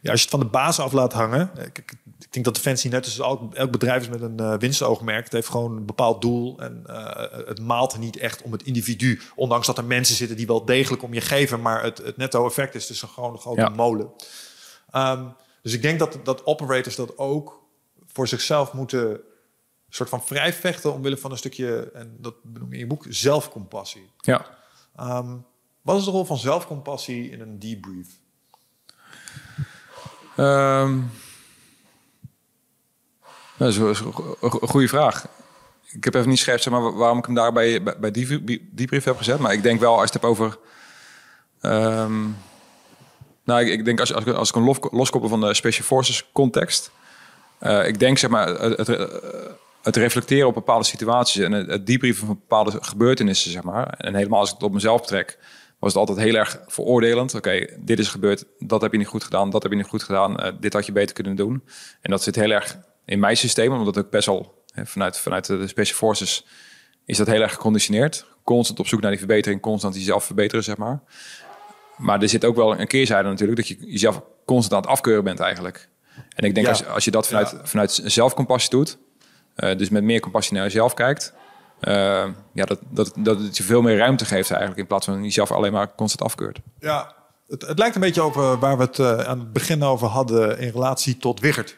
ja, als je het van de baas af laat hangen... eh, kijk, ik denk dat Defensie net als elk, elk bedrijf is met een eh, winstoogmerk. Het heeft gewoon een bepaald doel en eh, het maalt niet echt om het individu. Ondanks dat er mensen zitten die wel degelijk om je geven... maar het, het netto effect is dus een gewoon een grote Ja. molen. Ehm, dus ik denk dat, dat operators dat ook voor zichzelf moeten soort van vrij vechten omwille van een stukje, en dat benoem je in je boek, zelfcompassie. ja. Ehm, wat is de rol van zelfcompassie in een debrief? Ehm, dat is een- goede vraag. Ik heb even niet scherp zeg maar, wa- waarom ik hem daar bij, bij, die, die brief heb gezet. Maar ik denk wel, als je het hebt over... ehm, nou, ik, ik denk als, als, ik- als ik een lof, loskoppel van de Special Forces context... eh, ik denk, zeg maar, het, het, eh, het reflecteren op bepaalde situaties... en het, het van bepaalde gebeurtenissen, zeg maar... en helemaal als ik het op mezelf betrek... was het altijd heel erg veroordelend. Oké, dit is gebeurd, dat heb je niet goed gedaan, dat heb je niet goed gedaan... eh, dit had je beter kunnen doen. En dat zit heel erg in mijn systeem, omdat ik best wel... hè, vanuit, vanuit de Special Forces is dat heel erg geconditioneerd. Constant op zoek naar die verbetering, constant jezelf verbeteren, zeg maar. Maar er zit ook wel een keerzijde natuurlijk, dat je jezelf constant aan het afkeuren bent eigenlijk. En ik denk Ja. als, als je dat vanuit, Ja. vanuit zelfcompassie doet, dus met meer compassie naar jezelf kijkt, eh, ja, dat, dat, dat het je veel meer ruimte geeft eigenlijk, in plaats van jezelf alleen maar constant afkeurt. Ja, het, het lijkt een beetje over waar we het eh, aan het begin over hadden in relatie tot Wiggert.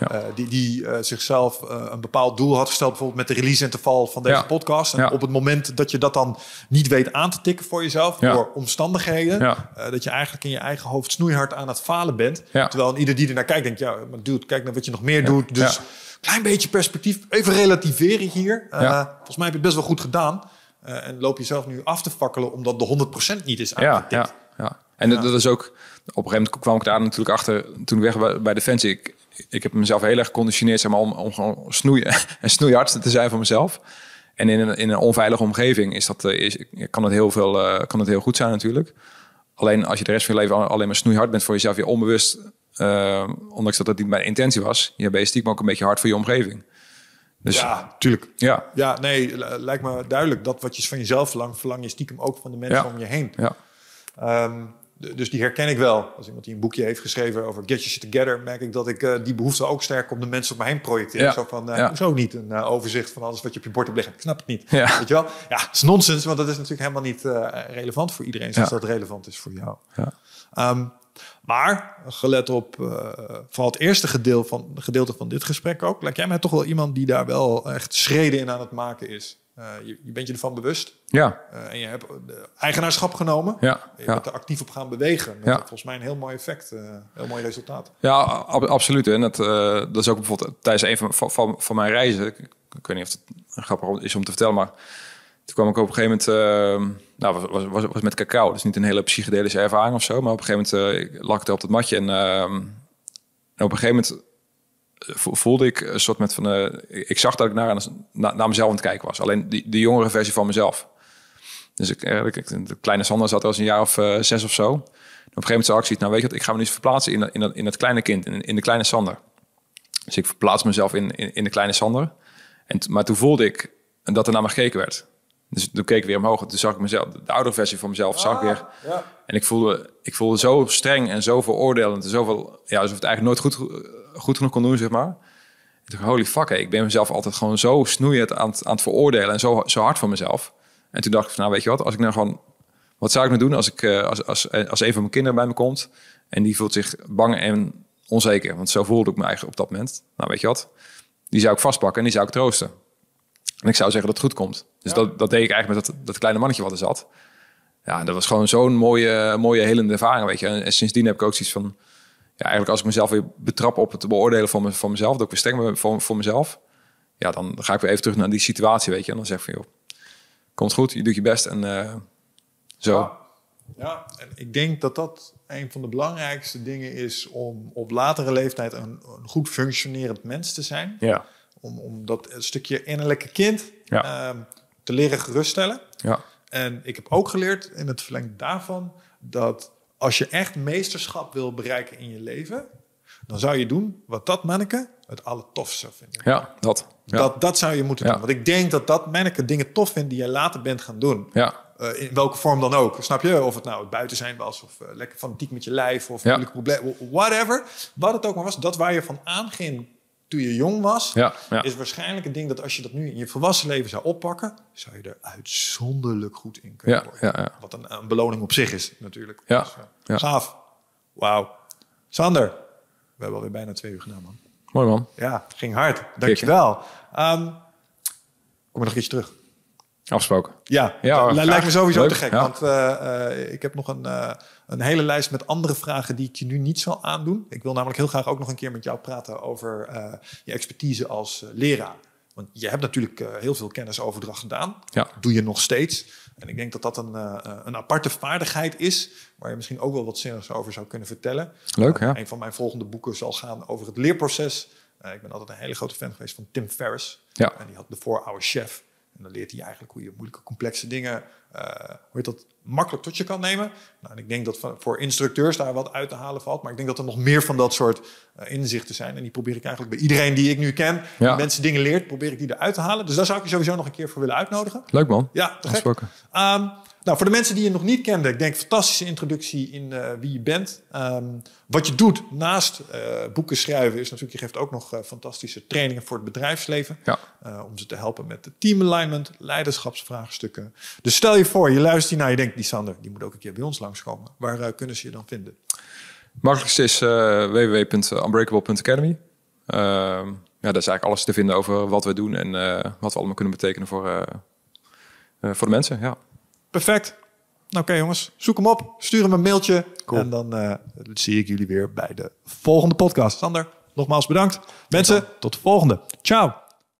Ja. Eh, die die eh, zichzelf eh, een bepaald doel had gesteld, bijvoorbeeld met de release interval van deze Ja. podcast. En Ja. op het moment dat je dat dan niet weet aan te tikken voor jezelf, door omstandigheden, eh, dat je eigenlijk in je eigen hoofd snoeihard aan het falen bent. Ja. Terwijl een ieder die er naar kijkt, denkt, ja, maar dude, kijk naar wat je nog meer doet. Dus Ja. Klein beetje perspectief, even relativeren hier. Eh, Ja. Volgens mij heb je het best wel goed gedaan. Eh, en loop je zelf nu af te fakkelen omdat de 100% niet is Ja, aangetikt. ja, ja. En dat- dat is ook... Op een gegeven moment kwam ik daar natuurlijk achter... toen ik weg bij Defensie... Ik, ik heb mezelf heel erg geconditioneerd zeg maar, om, om gewoon snoeien en snoeihard te zijn voor mezelf. En in een, in een onveilige omgeving is dat, eh, is, kan, het heel veel, eh, kan het heel goed zijn natuurlijk. Alleen als je de rest van je leven al- alleen maar snoeihard bent voor jezelf... je onbewust, eh, ondanks dat dat niet mijn intentie was... je ben je stiekem ook een beetje hard voor je omgeving. Dus ja, tuurlijk. ja, Ja, nee, li- lijkt me duidelijk. Dat wat je van jezelf verlangt, verlang je stiekem ook van de mensen Ja. om je heen. ja. Ehm, dus die herken ik wel. Als iemand die een boekje heeft geschreven over Get Your Together, merk ik dat ik eh, die behoefte ook sterk op de mensen om me heen projecteer. Ja. Zo van, eh Ja. hoezo niet een eh, overzicht van alles wat je op je bord hebt liggen? Ik snap het niet. Ja. Weet je wel? Ja, het is nonsens, want dat is natuurlijk helemaal niet relevant voor iedereen, zoals dat relevant is voor jou. Ja. Ehm, maar, gelet op uh, vooral het eerste gedeelte van, gedeelte van dit gesprek ook, lijkt jij mij toch wel iemand die daar wel echt schreden in aan het maken is. Uh, je, je, bent je ervan bewust Ja, uh, en je hebt eigenaarschap genomen. ja, Je ja. bent er actief op gaan bewegen. Met Ja. volgens mij een heel mooi effect, uh, heel mooi resultaat. Ja, ab- absoluut. En dat, eh, dat is ook bijvoorbeeld tijdens een van, van, van mijn reizen. Ik, ik weet niet of het grappig is om te vertellen, maar toen kwam ik op een gegeven moment, uh, nou, was, was, was, met cacao. Dus niet een hele psychedelische ervaring of zo, maar op een gegeven moment uh, lag ik op het matje en, uh, en op een gegeven moment voelde ik een soort met van, uh, ik zag dat ik naar, naar, mezelf aan het kijken was. Alleen die, de jongere versie van mezelf. Dus ik, ik, de kleine Sander zat er als een jaar of zes of zo. Op een gegeven moment zag ik zoiets, nou weet je wat, ik ga me nu verplaatsen in, dat, in, dat, in het kleine kind, in, in de kleine Sander. Dus ik verplaats mezelf in, in, in de kleine Sander. En maar toen voelde ik dat er naar me gekeken werd. Dus toen keek ik weer omhoog. Toen zag ik mezelf, de oude versie van mezelf, zag ik weer. Ja. En ik voelde, ik voelde zo streng en zo veroordelend. En zoveel, ja, alsof het eigenlijk nooit goed, goed genoeg kon doen, zeg maar. Ik dacht, holy fuck, ik ben mezelf altijd gewoon zo snoeiend aan het, aan het veroordelen. En zo, zo hard voor mezelf. En toen dacht ik, van, nou weet je wat, als ik nou gewoon... Wat zou ik nou doen als, ik, als, als, als een van mijn kinderen bij me komt... en die voelt zich bang en onzeker. Want zo voelde ik me eigenlijk op dat moment. Nou, weet je wat? Die zou ik vastpakken en die zou ik troosten. En ik zou zeggen dat het goed komt. Dus ja. dat, dat deed ik eigenlijk met dat, dat kleine mannetje wat er zat. Ja, dat was gewoon zo'n mooie, mooie helende ervaring, weet je. En, en sindsdien heb ik ook zoiets van... Ja, eigenlijk als ik mezelf weer betrap op het beoordelen van, me, van mezelf... dat ik weer streng ben voor, voor mezelf... ja, dan ga ik weer even terug naar die situatie, weet je. En dan zeg ik van, joh, komt goed, je doet je best en uh, zo. Ja. ja, en ik denk dat dat een van de belangrijkste dingen is... om op latere leeftijd een, een goed functionerend mens te zijn. Ja. Om, om dat stukje innerlijke kind ja. um, te leren geruststellen. Ja. En ik heb ook geleerd in het verlengde daarvan dat als je echt meesterschap wil bereiken in je leven, dan zou je doen wat dat manneke het allertofste zou vinden. Ja, dat. Ja. Dat, dat zou je moeten doen. Want ik denk dat dat manneke dingen tof vindt die je later bent gaan doen. Ja, Uh, in welke vorm dan ook. Snap je? Of het nou het buiten zijn was, of uh, lekker fanatiek met je lijf, of Ja. moeilijke problemen, whatever. Wat het ook maar was, dat waar je van aanging toen je jong was, ja, ja. is waarschijnlijk een ding dat als je dat nu in je volwassen leven zou oppakken, zou je er uitzonderlijk goed in kunnen Ja, worden. Wat een, een beloning op zich is, natuurlijk. Ja, Dus, uh, ja. Gaaf. Wauw. Sander, we hebben alweer bijna twee uur gedaan, man. Mooi man. Ja, ging hard. Dankjewel. Um, kom er nog iets terug. Afgesproken. Ja, Ja, lijkt me sowieso Leuk, te gek. Want uh, uh, ik heb nog een, een hele lijst met andere vragen die ik je nu niet zal aandoen. Ik wil namelijk heel graag ook nog een keer met jou praten over uh, je expertise als uh, leraar. Want je hebt natuurlijk uh, heel veel kennisoverdracht gedaan. Ja. Doe je nog steeds. En ik denk dat dat een, een aparte vaardigheid is... waar je misschien ook wel wat zinnigs over zou kunnen vertellen. Leuk, ja. Een van mijn volgende boeken zal gaan over het leerproces. Ik ben altijd een hele grote fan geweest van Tim Ferriss. Ja. En die had de 4-Hour Chef. En dan leert hij eigenlijk hoe je moeilijke, complexe dingen... Uh, hoe je dat makkelijk tot je kan nemen. Nou, en ik denk dat voor instructeurs daar wat uit te halen valt. Maar ik denk dat er nog meer van dat soort uh, inzichten zijn. En die probeer ik eigenlijk bij iedereen die ik nu ken... Ja. die mensen dingen leert, probeer ik die eruit te halen. Dus daar zou ik je sowieso nog een keer voor willen uitnodigen. Leuk man. Ja, te gek. Um, nou, voor de mensen die je nog niet kenden, ik denk fantastische introductie in uh, wie je bent. Um, wat je doet naast uh, boeken schrijven is natuurlijk, je geeft ook nog uh, fantastische trainingen voor het bedrijfsleven. Ja. om ze te helpen met de team alignment, leiderschapsvraagstukken. Dus stel je voor, je luistert hiernaar, je denkt, die Sander, die moet ook een keer bij ons langskomen. Waar kunnen ze je dan vinden? Makkelijkste is www.unbreakable.academy. ja, daar is eigenlijk alles te vinden over wat we doen en wat we allemaal kunnen betekenen voor, voor de mensen. Ja. Perfect. Nou, oké okay, jongens, zoek hem op, stuur hem een mailtje Cool. en dan uh, zie ik jullie weer bij de volgende podcast. Sander, nogmaals bedankt. Mensen, tot de volgende. Ciao.